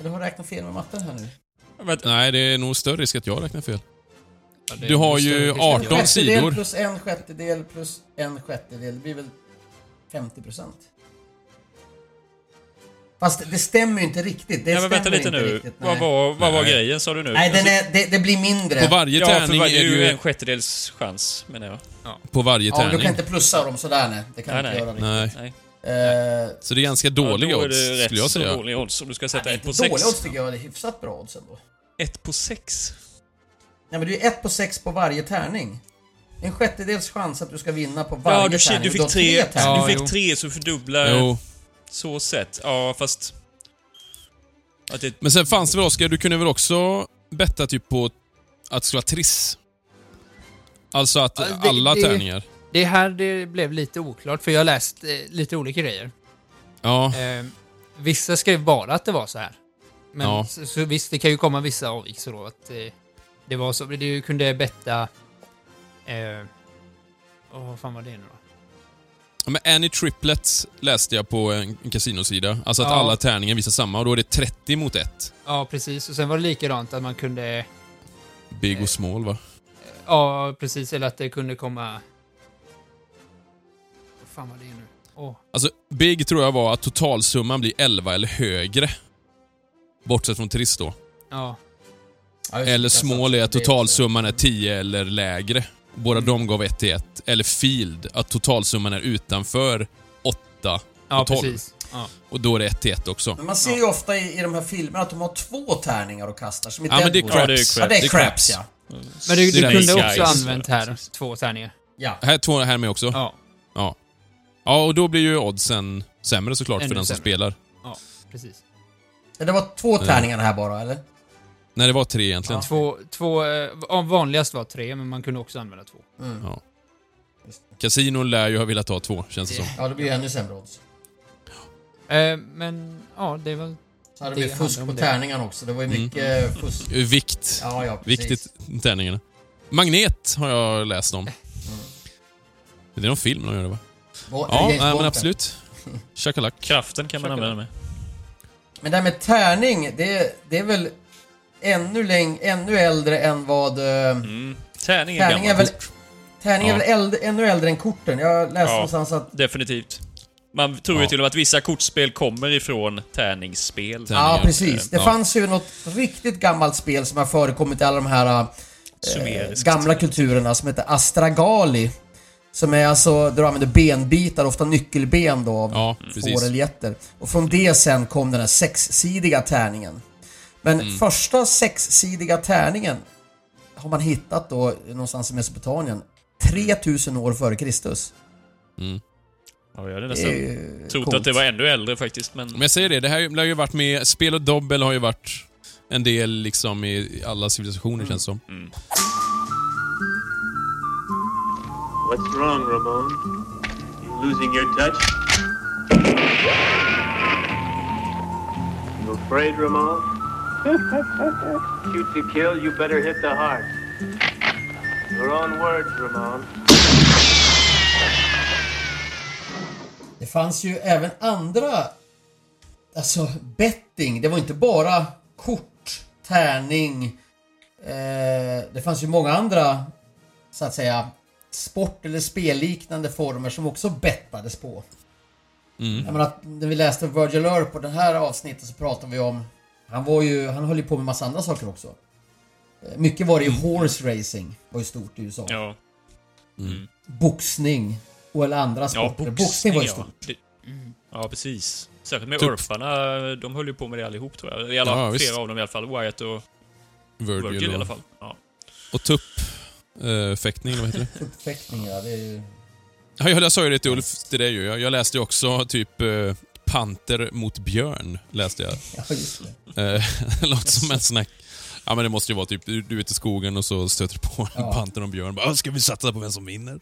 Eller har jag räknat fel med matten här nu? Nej, det är nog större risk att jag räknar fel. Ja, är Du har ju risk. 18 En sjättedel sidor. plus en sjättedel plus en sjättedel, det blir väl 50%? Fast det stämmer ju inte riktigt. Det Ja, men vänta stämmer lite inte nu. riktigt, vad var, vad var grejen sa du nu? Nej, den Alltså, är, det, det blir mindre. På varje Ja, tärning varje, är det ju en sjättedels chans, menar jag. På varje Ja, men du tärning. kan inte plussa dem sådär nej. Det kan Nej, du inte nej. göra riktigt. Nej. Nej. Eh, Så det är ganska dåliga ja, då odds, skulle jag säga. dåliga odds om du ska sätta nej, ett på inte dåliga sex. odds tycker jag, är hyfsat bra odds ändå. Ett på sex? Nej men det är ju ett på sex på varje tärning. En sjättedels chans att du ska vinna på varje Ja, du, tärning. du fick tre, tärningar. Ja, du fick tre så fördubbla Jo. Så sett. Ja, fast... Att det, Men sen fanns det väl, Oskar, du kunde väl också betta typ på att det skulle vara triss? Alltså att Ja, det- alla det- tärningar. Det här det blev lite oklart, för jag har läst eh, lite olika grejer. Ja, Eh, vissa skrev bara att det var så här. Men Ja. så, så visst, det kan ju komma vissa avvikelser då. Att eh, det var så. Du kunde betta... Eh, åh, vad fan var det nu då? Men Any Triplets läste jag på en kasinosida. Alltså att Ja. alla tärningar visar samma och då är det 30 mot 1. Ja, precis. Och sen var det likadant att man kunde... Big och small va? Ja, precis. Eller att det kunde komma... Vad fan var det nu? Åh. Alltså, Big tror jag var att totalsumman blir 11 eller högre. Bortsett från triss då. Ja. Eller small satt- är att totalsumman är 10 eller lägre. Båda de gav 1 till 1. Eller Field, att totalsumman är utanför 8 Ja, och 12. precis. Ja. Och då är det 1 till 1 också. Men man ser ju ofta i, i de här filmerna att de har två tärningar och kastar. Som i Ja, men det är craps. Ja, det är Det är craps, craps. ja. Men du, du kunde guys. också använt här två tärningar. Ja. Här är två här med också. Ja, Ja. Ja, och då blir ju oddsen sämre såklart för Ännu den som sämre. spelar. ja precis. Det var två tärningar här bara, eller? Nej, det var tre egentligen. Två, två, eh, vanligast var tre, men man kunde också använda två. Mm. Ja. Kasinon lär ju ha velat ha två, känns det som. Ja, det blir ännu sämre odds. Eh, men, ja, det var... Så hade Det vi fusk på det. tärningarna också. Det var ju Mm. mycket fusk. Vikt. Ja, ja, precis. Viktigt, tärningarna. Magnet har jag läst om. Det är någon film de gör det va? Ja, nej, men absolut. Chakalak. kraften kan man använda med. Men det här med tärning, det, det är väl ännu, läng, ännu äldre än vad... eh, Mm. Tärning är Tärning är gammalt. väl, tärning är Ja. väl äldre, ännu äldre än korten. Jag läste Ja. någonstans att... Definitivt. Man tror ju Ja. till och med att vissa kortspel kommer ifrån tärningsspel. Ja, precis. Det Ja. fanns ju något riktigt gammalt spel som har förekommit i alla de här eh, gamla kulturerna som heter Astragali. Som är alltså, där du använder benbitar, ofta nyckelben då, av Ja, får eller getter. Och från det sen kom den här sexsidiga tärningen. Men Mm. första sexsidiga tärningen har man hittat då någonstans i Mesopotamien 3000 år före Kristus. Mm. Ja, jag hade nästan trott coolt. att det var ännu äldre faktiskt, men... Men jag säger det, det här har ju varit med... Spel och dobbel har ju varit en del liksom i alla civilisationer känns det som. Mm. What's wrong, Ramon? You losing your touch? You afraid, Ramon? Shoot to kill, you better hit the heart. Your own words, Ramon. Det fanns ju även andra, alltså betting. Det var inte bara kort, tärning. Eh, det fanns ju många andra, så att säga, sport eller spelliknande former som också bettades på. Mm. Jag menar, att när vi läste Virgil Earp på det här avsnittet så pratade vi om, han var ju, han höll ju på med massa andra saker också. Eh, Mycket var det ju horse racing, var ju stort i USA. Ja. Boxning och eller andra Ja, sporter. boxning, Boxning var ju ja. stort. Det, ja, precis. Särskilt med Tupp. Örparna, de höll ju på med det allihop tror jag. I alla, Ja, flera visst. av dem i alla fall. Wyatt och Virgil, Virgil i alla fall. Ja. och tupp eh, fäktning, eller vad heter det? Uppfäktning, ja. Det är ju... Ja, jag, jag sa ju det till Ulf, till dig ju. Jag, jag läste ju också typ eh, Panter mot björn, läste jag. Ja, just det. Eh, låter som en sån här... Ja men det måste ju vara typ, du, är ute i skogen och så stöter du på en Ja. panter och en björn. Bara, "Ah, ska vi satsa på vem som vinner?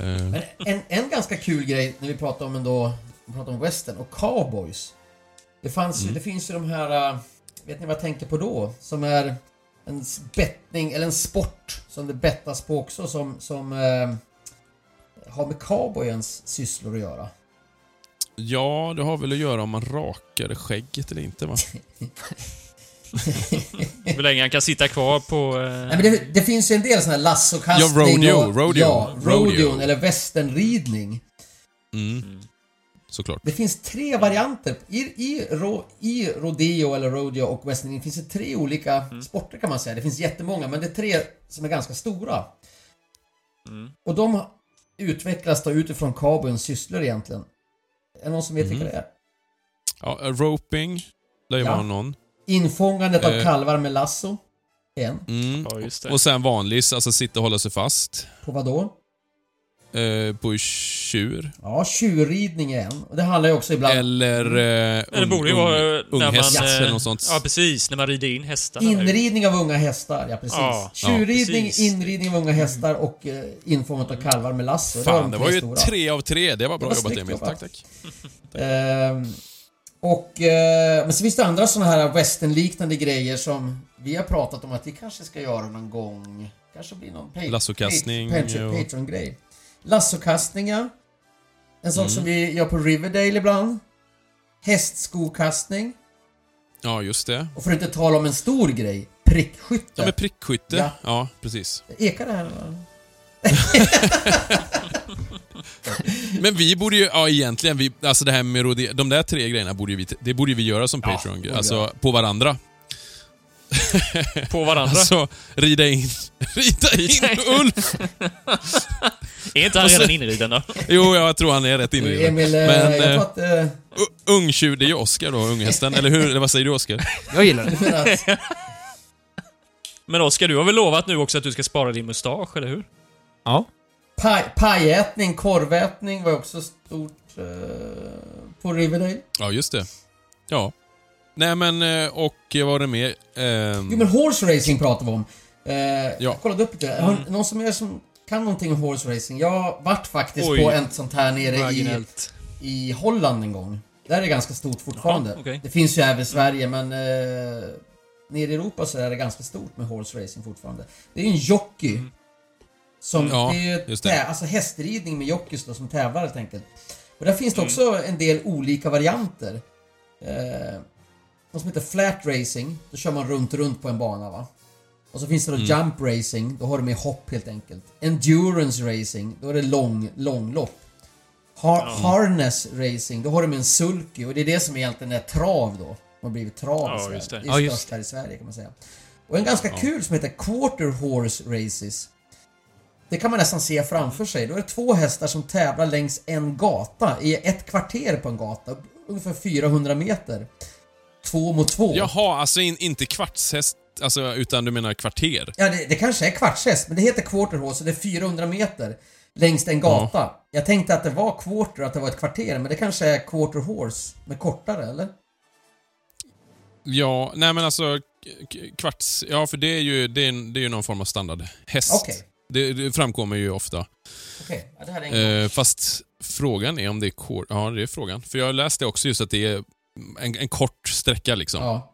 Eh, Men en, en ganska kul grej när vi pratar om ändå, vi pratar om western och cowboys. Det, fanns, Mm. det finns ju de här, äh, vet ni vad jag tänker på då? Som är en bettning, eller en sport som det bettas på också som, som äh, har med cowboyens sysslor att göra. Ja, det har väl att göra om man rakar skägget eller inte va? Hur länge han kan sitta kvar på... Eh, Nej, men det, det finns ju en del sådana här lassokastning Ja, rodeo, och, rodeo, Ja, rodeo. rodeon eller westernridning. Mm. Såklart. Det finns tre varianter. I, i, ro, I rodeo eller rodeo och western finns det tre olika sporter kan man säga. Det finns jättemånga men det är tre som är ganska stora. Och de utvecklas då utifrån cowboyens sysslor egentligen. Är det någon som vet vilka det är? Ja, eh, roping lär ju Ja. vara någon. Infångandet av Eh. kalvar med lasso. En. Mm. Ja, just det. Och sen vanlig, alltså sitta och hålla sig fast. På vad då? Eh, på tjur. Ja, tjurridning är en. Och det handlar ju också ibland... Eller eh, det ung, borde ju vara eh, när man... eller eh, något sånt. Ja, precis. När man rider in hästarna. Inridning av unga hästar, ja precis. Ja, Tjurridning, ja, precis. inridning av unga hästar och eh, infångat av kalvar med lasso. var Fan, de det tre var ju stora. tre av tre. Det var bra var jobbat Emil. jobbat. Tack, tack. Ehm, och... Eh, men så finns det andra sådana här westernliknande grejer som vi har pratat om att vi kanske ska göra någon gång. Kanske blir någon Lassokastning. Patreon-grej. Lassokastning, ja. En sak Mm. som vi gör på Riverdale ibland. Hästskokastning. Ja, just det. Och för att inte tala om en stor grej. Prickskytte. Ja, med prickskytte. Ja. Ja, precis. Ekar det här? va? Men vi borde ju, ja egentligen, vi, alltså det här med rode, de där tre grejerna borde vi, det borde vi göra som Patreon, borde alltså på varandra. På varandra. Alltså, rida in, rida in Ulf! Är inte han redan inriden då? Jo, jag tror han är rätt inriden. Emil, eh, Men jag tror eh, att... Eh, ungtjur, det är ju Oscar då, unghästen. Eller hur? Eller vad säger du Oscar? Jag gillar det. men Oskar, du har väl lovat nu också att du ska spara din mustasch, eller hur? Ja. paj, pajätning, korvätning var också stort eh, på Riverdale. Ja, just det. Ja. Nej men, eh, och vad var det mer? Ehm, Jo men horse racing pratar vi om. Eh, Ja. Jag kollade upp lite. Har någon som är som kan någonting om horse racing? Jag vart faktiskt Oj. på ett sånt här nere i, Marginellt. i Holland en gång. Där är det ganska stort fortfarande. Jaha, okej. Det finns ju även i Sverige men eh, nere i Europa så är det ganska stort med horse racing fortfarande. Det är ju en jockey. Som, Mm. Ja, det är ju just det. tä- alltså hästridning med jockeys då, som tävlar helt enkelt. Och där finns det Mm. också en del olika varianter. Eh, något som heter flat racing. Då kör man runt, runt på en bana va. Och så finns det då Mm. jump racing. Då har du med hopp helt enkelt. Endurance racing. Då är det lång, långlopp. Har, Harness racing. Då har du med en sulky. Och det är det som egentligen är trav då. Det har blivit trav Ja, i Sverige. det. Det är Ja, störst här i Sverige kan man säga. Och en ganska kul som heter Quarter Horse Races. Det kan man nästan se framför sig. Då är det två hästar som tävlar längs en gata i ett kvarter på en gata. Ungefär 400 meter. Två mot två. Jaha, alltså in, inte kvartshäst, alltså, utan du menar kvarter? Ja, det, det kanske är kvartshäst, men det heter quarter horse och det är 400 meter längs en gata. Jag tänkte att det var quarter, att det var ett kvarter, men det kanske är quarter horse med kortare, eller? Ja, nej men alltså kvarts... Ja, för det är ju, det är, det är ju någon form av standardhäst. Okej. Det, det framkommer ju ofta. Okej, ja, det här är. Eh, fast frågan är om det är kort... Ja, det är frågan. För jag läste också just att det är en, en kort sträcka liksom. Ja.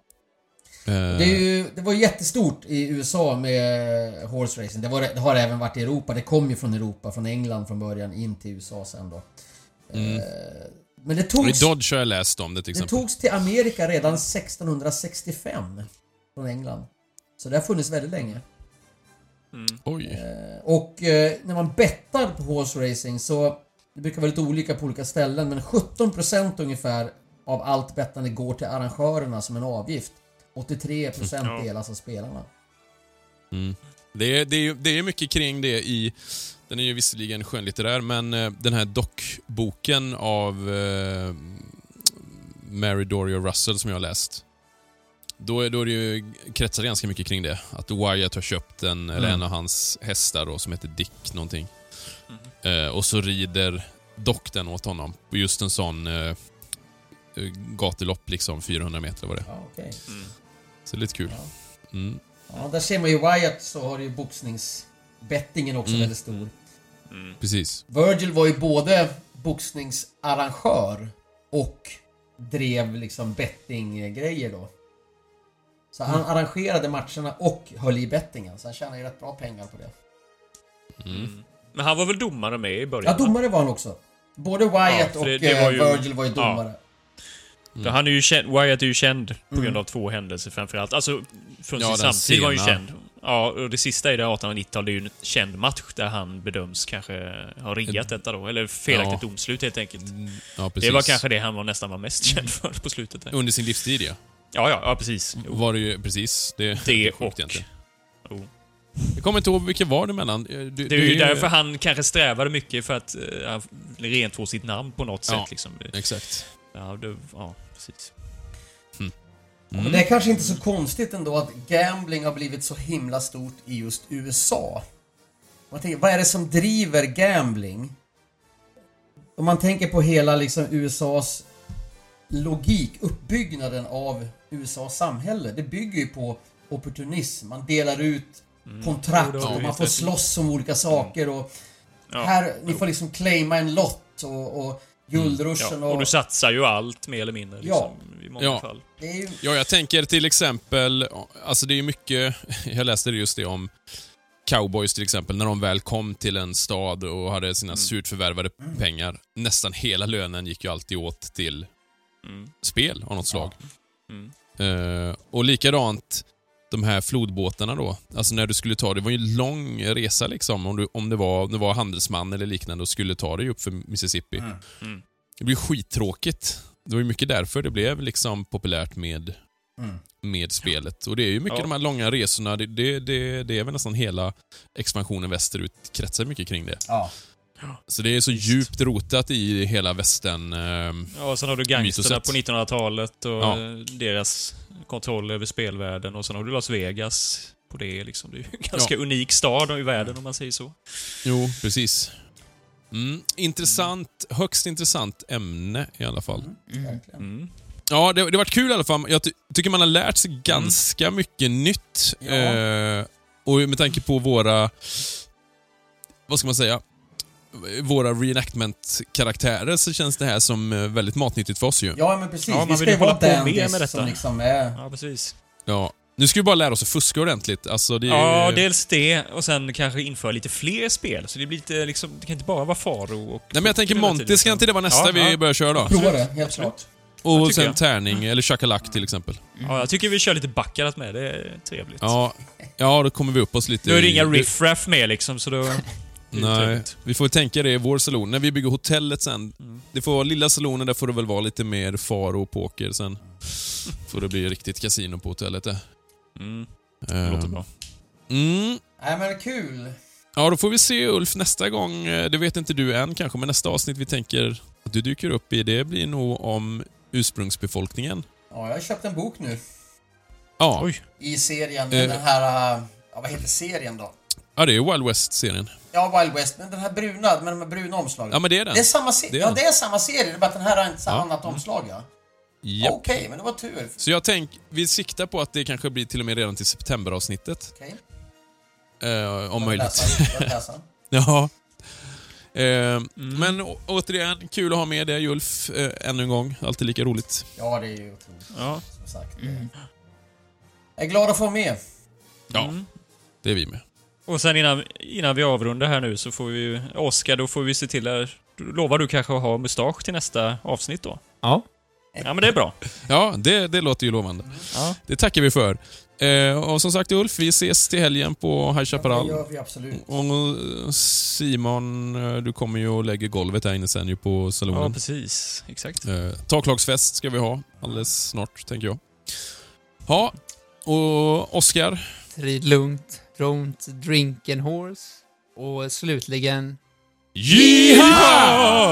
Eh, Det, är ju, det var jättestort i USA med horse racing. Det, var, det har även varit i Europa. Det kom ju från Europa, från England från början, in till USA sen då. Mm. Eh, Men det och I togs, Dodge har jag läst om det till det exempel. togs till Amerika redan 1665 från England. Så det har funnits väldigt länge. Oj. Eh, Och när man bettar på horse racing så det brukar vara lite olika på olika ställen men 17% ungefär av allt bettande går till arrangörerna som en avgift. 83% Ja. delas av spelarna. Mm. Det, är, det, är, det är mycket kring det i... Den är ju visserligen skönlitterär, men eh, den här dockboken av eh, Mary Doria Russell som jag har läst. Då, är, då är det ju, kretsar det ganska mycket kring det. Att Wyatt har köpt en, eller Mm. en av hans hästar då, som heter Dick någonting. Eh, och så rider Doc den åt honom på just en sån eh, eh, gatulopp, liksom 400 meter var det. Ja, okej. Så det är lite kul. Mm. Ja, där ser man ju Wyatt så har ju boxningsbettingen också Mm. väldigt stor. Precis. Virgil var ju både boxningsarrangör och drev liksom bettinggrejer då. Så han Mm. arrangerade matcherna och höll i bettingen. Så han tjänade ju rätt bra pengar på det. Mm. Men han var väl domare med i början? Ja, domare var han också. Både Wyatt för och det- det var ju- eh, Virgil var ju ja. För Han är ju känd, Wyatt är ju känd på grund Mm. av två händelser framförallt. Alltså, från Ja, sin samtid var han ju känd. Ja, och det sista är det 1890-tal, det är ju en känd match där han bedöms kanske ha riggat detta då. Eller felaktigt Ja. domslut helt enkelt. Ja, precis. Det var kanske det han var nästan var mest känd för på slutet. Där. Under sin livstid, ja. Ja, ja, ja precis. Jo. Var det ju, precis. Det, Det är sjukt egentligen. Jo. Jag kommer inte ihåg vilket var det mellan. Du, Det är ju därför han kanske strävade mycket för att uh, rentvå sitt namn på något Ja, sätt. Liksom. Exakt. Ja, det, ja, precis. Ja, Men det är kanske inte så konstigt ändå att gambling har blivit så himla stort i just USA. Man tänker, vad är det som driver gambling? Om man tänker på hela liksom USAs logik, uppbyggnaden av USAs samhälle. Det bygger ju på opportunism. Man delar ut kontrakt det har och man får slåss om olika saker och Ja. här, ni får liksom claima en lott och, och guldruschen Ja, och... och du satsar ju allt mer eller mindre. Ja. Liksom, I många Ja. fall. Ju... Ja, jag tänker till exempel, alltså det är mycket, jag läste just det om cowboys till exempel, när de väl kom till en stad och hade sina Mm. surt förvärvade pengar. Nästan hela lönen gick ju alltid åt till Mm. spel av något slag. Mm. Eh, och likadant de här flodbåtarna då. Alltså när du skulle ta, det var ju en lång resa liksom om du, om det var, om det var handelsman eller liknande och skulle ta dig upp för Mississippi. Mm. Det blir skittråkigt. Det var ju mycket därför det blev liksom populärt med, Mm. med spelet. Och det är ju mycket Ja. de här långa resorna. Det, det, det, det är väl nästan hela expansionen västerut kretsar mycket kring det. Ja. Så det är så djupt rotat i hela västern. ehm, Ja, och sen har du gangsterna på 1900-talet och Ja. eh, deras kontroll över spelvärlden. Och sen har du Las Vegas på det. Liksom. Det är ju en ganska Ja. unik stad i världen om man säger så. Jo, precis. Mm, intressant, högst intressant ämne i alla fall. Verkligen. Mm. Ja, det, det har varit kul i alla fall. Jag ty tycker man har lärt sig ganska mycket nytt. Ja. Eh, och med tanke på våra, vad ska man säga, våra reenactment-karaktärer så känns det här som eh, väldigt matnyttigt för oss ju. Ja men precis, Ja, man vi ska ju vara hålla på mer dandies med detta. som liksom är... Ja, precis. Ja. Nu ska vi bara lära oss att fuska ordentligt. Alltså, det är Ja, dels det och sen kanske införa lite fler spel. Så det blir lite liksom, det kan inte bara vara Faro och... Nej men jag tänker Monty, ska inte det vara nästa Ja, vi ja. börjar köra då? Prova det, helt Absolut. klart. Och sen jag. tärning, eller chakalak till exempel. Ja, jag tycker vi kör lite backarat med. Det är trevligt. Ja, ja då kommer vi upp oss lite Nu är det i- inga riffraff med liksom, så då... det Nej, vi får tänka det i vår salon. När vi bygger hotellet sen. Mm. Det får vara lilla salonen, där får det väl vara lite mer faro och poker sen. får det bli riktigt kasino på hotellet där. Mm, det Eh, låter bra. Mm. Nej men kul. Ja, då får vi se Ulf nästa gång. Eh, Det vet inte du än kanske, men nästa avsnitt vi tänker att du dyker upp i, det blir nog om ursprungsbefolkningen. Ja, jag har köpt en bok nu. Ja, Oj. I serien, Eh. den här... Ja, vad heter serien då? Ja det är Wild West-serien. Ja, Wild West, men den här bruna, med de här bruna omslagen. Ja, men det är den. Det är samma serie. Det är Ja, det är samma serie. Det är bara att den här har ett Ja. annat omslag, ja. Japp. Okej, men det var tur. Så jag tänker, vi siktar på att det kanske blir till och med redan till septemberavsnittet. Okej. Eh, om möjligt. läsa. Ja. Eh, Men å- återigen, kul att ha med dig Ulf eh, ännu en gång. Alltid lika roligt. Ja, det är ju otroligt. Ja. Som sagt. Jag är glad att få med. Ja, Mm. det är vi med. Och sen innan, innan vi avrundar här nu så får vi ju... Oskar, då får vi se till att... Lovar du kanske att ha mustasch till nästa avsnitt då? Ja. Ja, men det är bra. Ja, det, det låter ju lovande. Ja. Det tackar vi för. Eh, och som sagt Ulf, vi ses till helgen på High Det Chaparral. gör vi absolut. Och eh, Simon, eh, du kommer ju och lägger golvet här inne sen ju på Ja, salonen. precis. Exakt. Eh, taklagsfest ska vi ha alldeles snart, tänker jag. Ja, och Oskar. Rid lugnt, don't drink and horse. Och slutligen... Yeehaw!